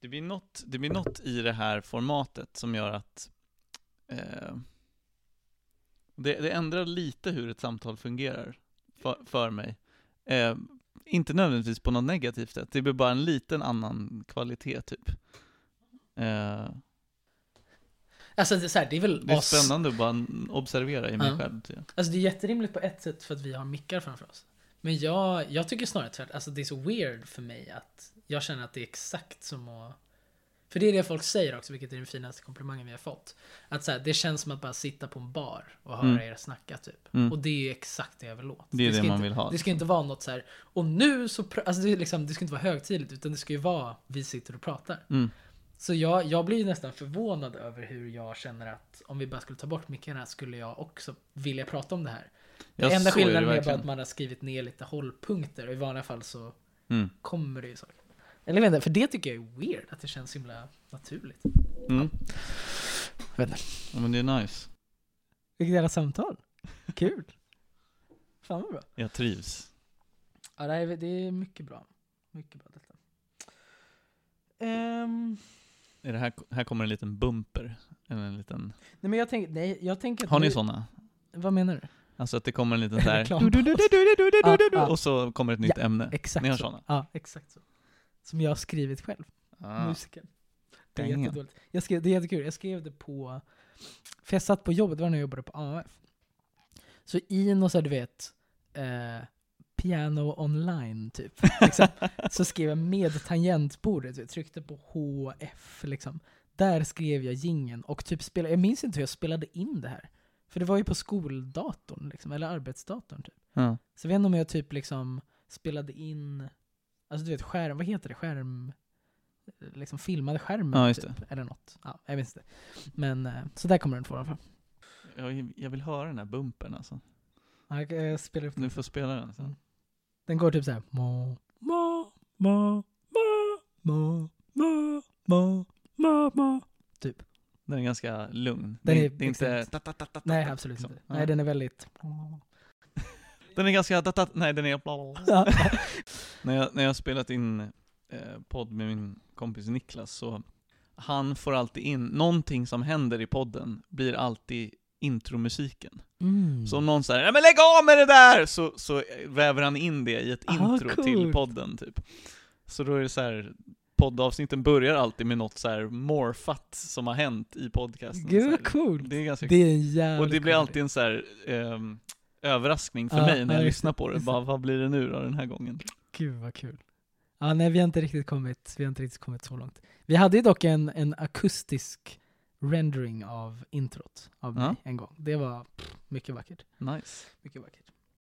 Det blir, något, det blir något i det här formatet som gör att eh, det, det ändrar lite hur ett samtal fungerar för, för mig. Eh, inte nödvändigtvis på något negativt sätt, det blir bara en liten annan kvalitet typ. Eh, Alltså det är, så här, det är väl det är oss. spännande att bara observera i mig Ja. själv. typ. Alltså det är jätterimligt på ett sätt för att vi har mickar framför oss. Men jag, jag tycker snarare tvärtom. Alltså det är så weird för mig att jag känner att det är exakt som att... För det är det folk säger också, vilket är den finaste komplimangen vi har fått. Att så här, det känns som att bara sitta på en bar och höra Mm. er snacka typ. Mm. Och det är exakt det jag vill åt. Det är det, ska man inte, vill ha. Det ska inte vara något så här. och nu så... Alltså det, liksom, det ska inte vara högtidligt, utan det ska ju vara vi sitter och pratar. Mm. Så jag, jag blir ju nästan förvånad över hur jag känner att om vi bara skulle ta bort mickarna skulle jag också vilja prata om det här. Det enda så är det skillnaden är bara att man har skrivit ner lite hållpunkter och i vanliga fall så Mm. kommer det ju saker. Eller jag vet inte, för det tycker jag är weird, att det känns så himla naturligt. Mm. Jag vet inte. Ja, men det är nice. Vilket jävla samtal. Kul. Fan vad bra. Jag trivs. Ja, det är, det är mycket bra. Mycket bra detta. Um, är det här, här kommer en liten bumper. Eller En liten... Nej, men jag, tänk, nej, jag tänker... Har ni nu... sådana? Vad menar du? Alltså att det kommer en liten så här... Och så kommer ett nytt ja, ämne. Exakt Ni har sådana? Ja, exakt så. Som jag har skrivit själv, Ah. musiken. Det är Dang. jättedåligt. Jag skrev, det är jättekul, jag skrev det på, för jag satt på jobbet, det var när jag jobbade på AF. Så i något så här, du vet, eh, piano online typ, liksom, så skrev jag med tangentbordet, jag tryckte på HF liksom. Där skrev jag gingen och typ spelade, jag minns inte hur jag spelade in det här. För det var ju på skoldatorn liksom, eller arbetsdatorn typ. Ja. Så jag vet inte om jag typ liksom spelade in, alltså du vet skärm, vad heter det, skärm, liksom filmade skärmen Ja, just typ, eller något. Ja, jag vet inte. Men, eh, så där kommer den få fall. Jag, jag vill höra den här bumpen alltså. Ja, Jag, jag spelar upp den. Du får spela den sen. Mm. Den går typ såhär, ma, ma, ma, ma, ma, ma, ma, ma, ma. Typ. Den är ganska lugn. Den det, är det är inte... ta, ta, ta, Nej, absolut liksom. inte. Nej, den är väldigt... Den är ganska... ta, ta, nej, den är... Ja. när, jag, när jag spelat in eh, podd med min kompis Niklas så han får alltid in, någonting som händer i podden blir alltid intromusiken. Mm. Så om någon säger men lägg av med det där!' så, så väver han in det i ett Ah, intro coolt. till podden typ. Så då är det så här. poddavsnitten börjar alltid med något så här morfat som har hänt i podcasten. Gud vad coolt! Det är ganska Det är jävla Och det blir cool alltid en så här ehm, överraskning för Ja, mig när ja, jag lyssnar på det. Bara, vad blir det nu då den här gången? Gud vad kul. Ja, nej vi har inte riktigt kommit, vi har inte riktigt kommit så långt. Vi hade ju dock en, en akustisk rendering av introt av Ja. mig en gång. Det var pff, mycket vackert. Nice. Mycket vackert.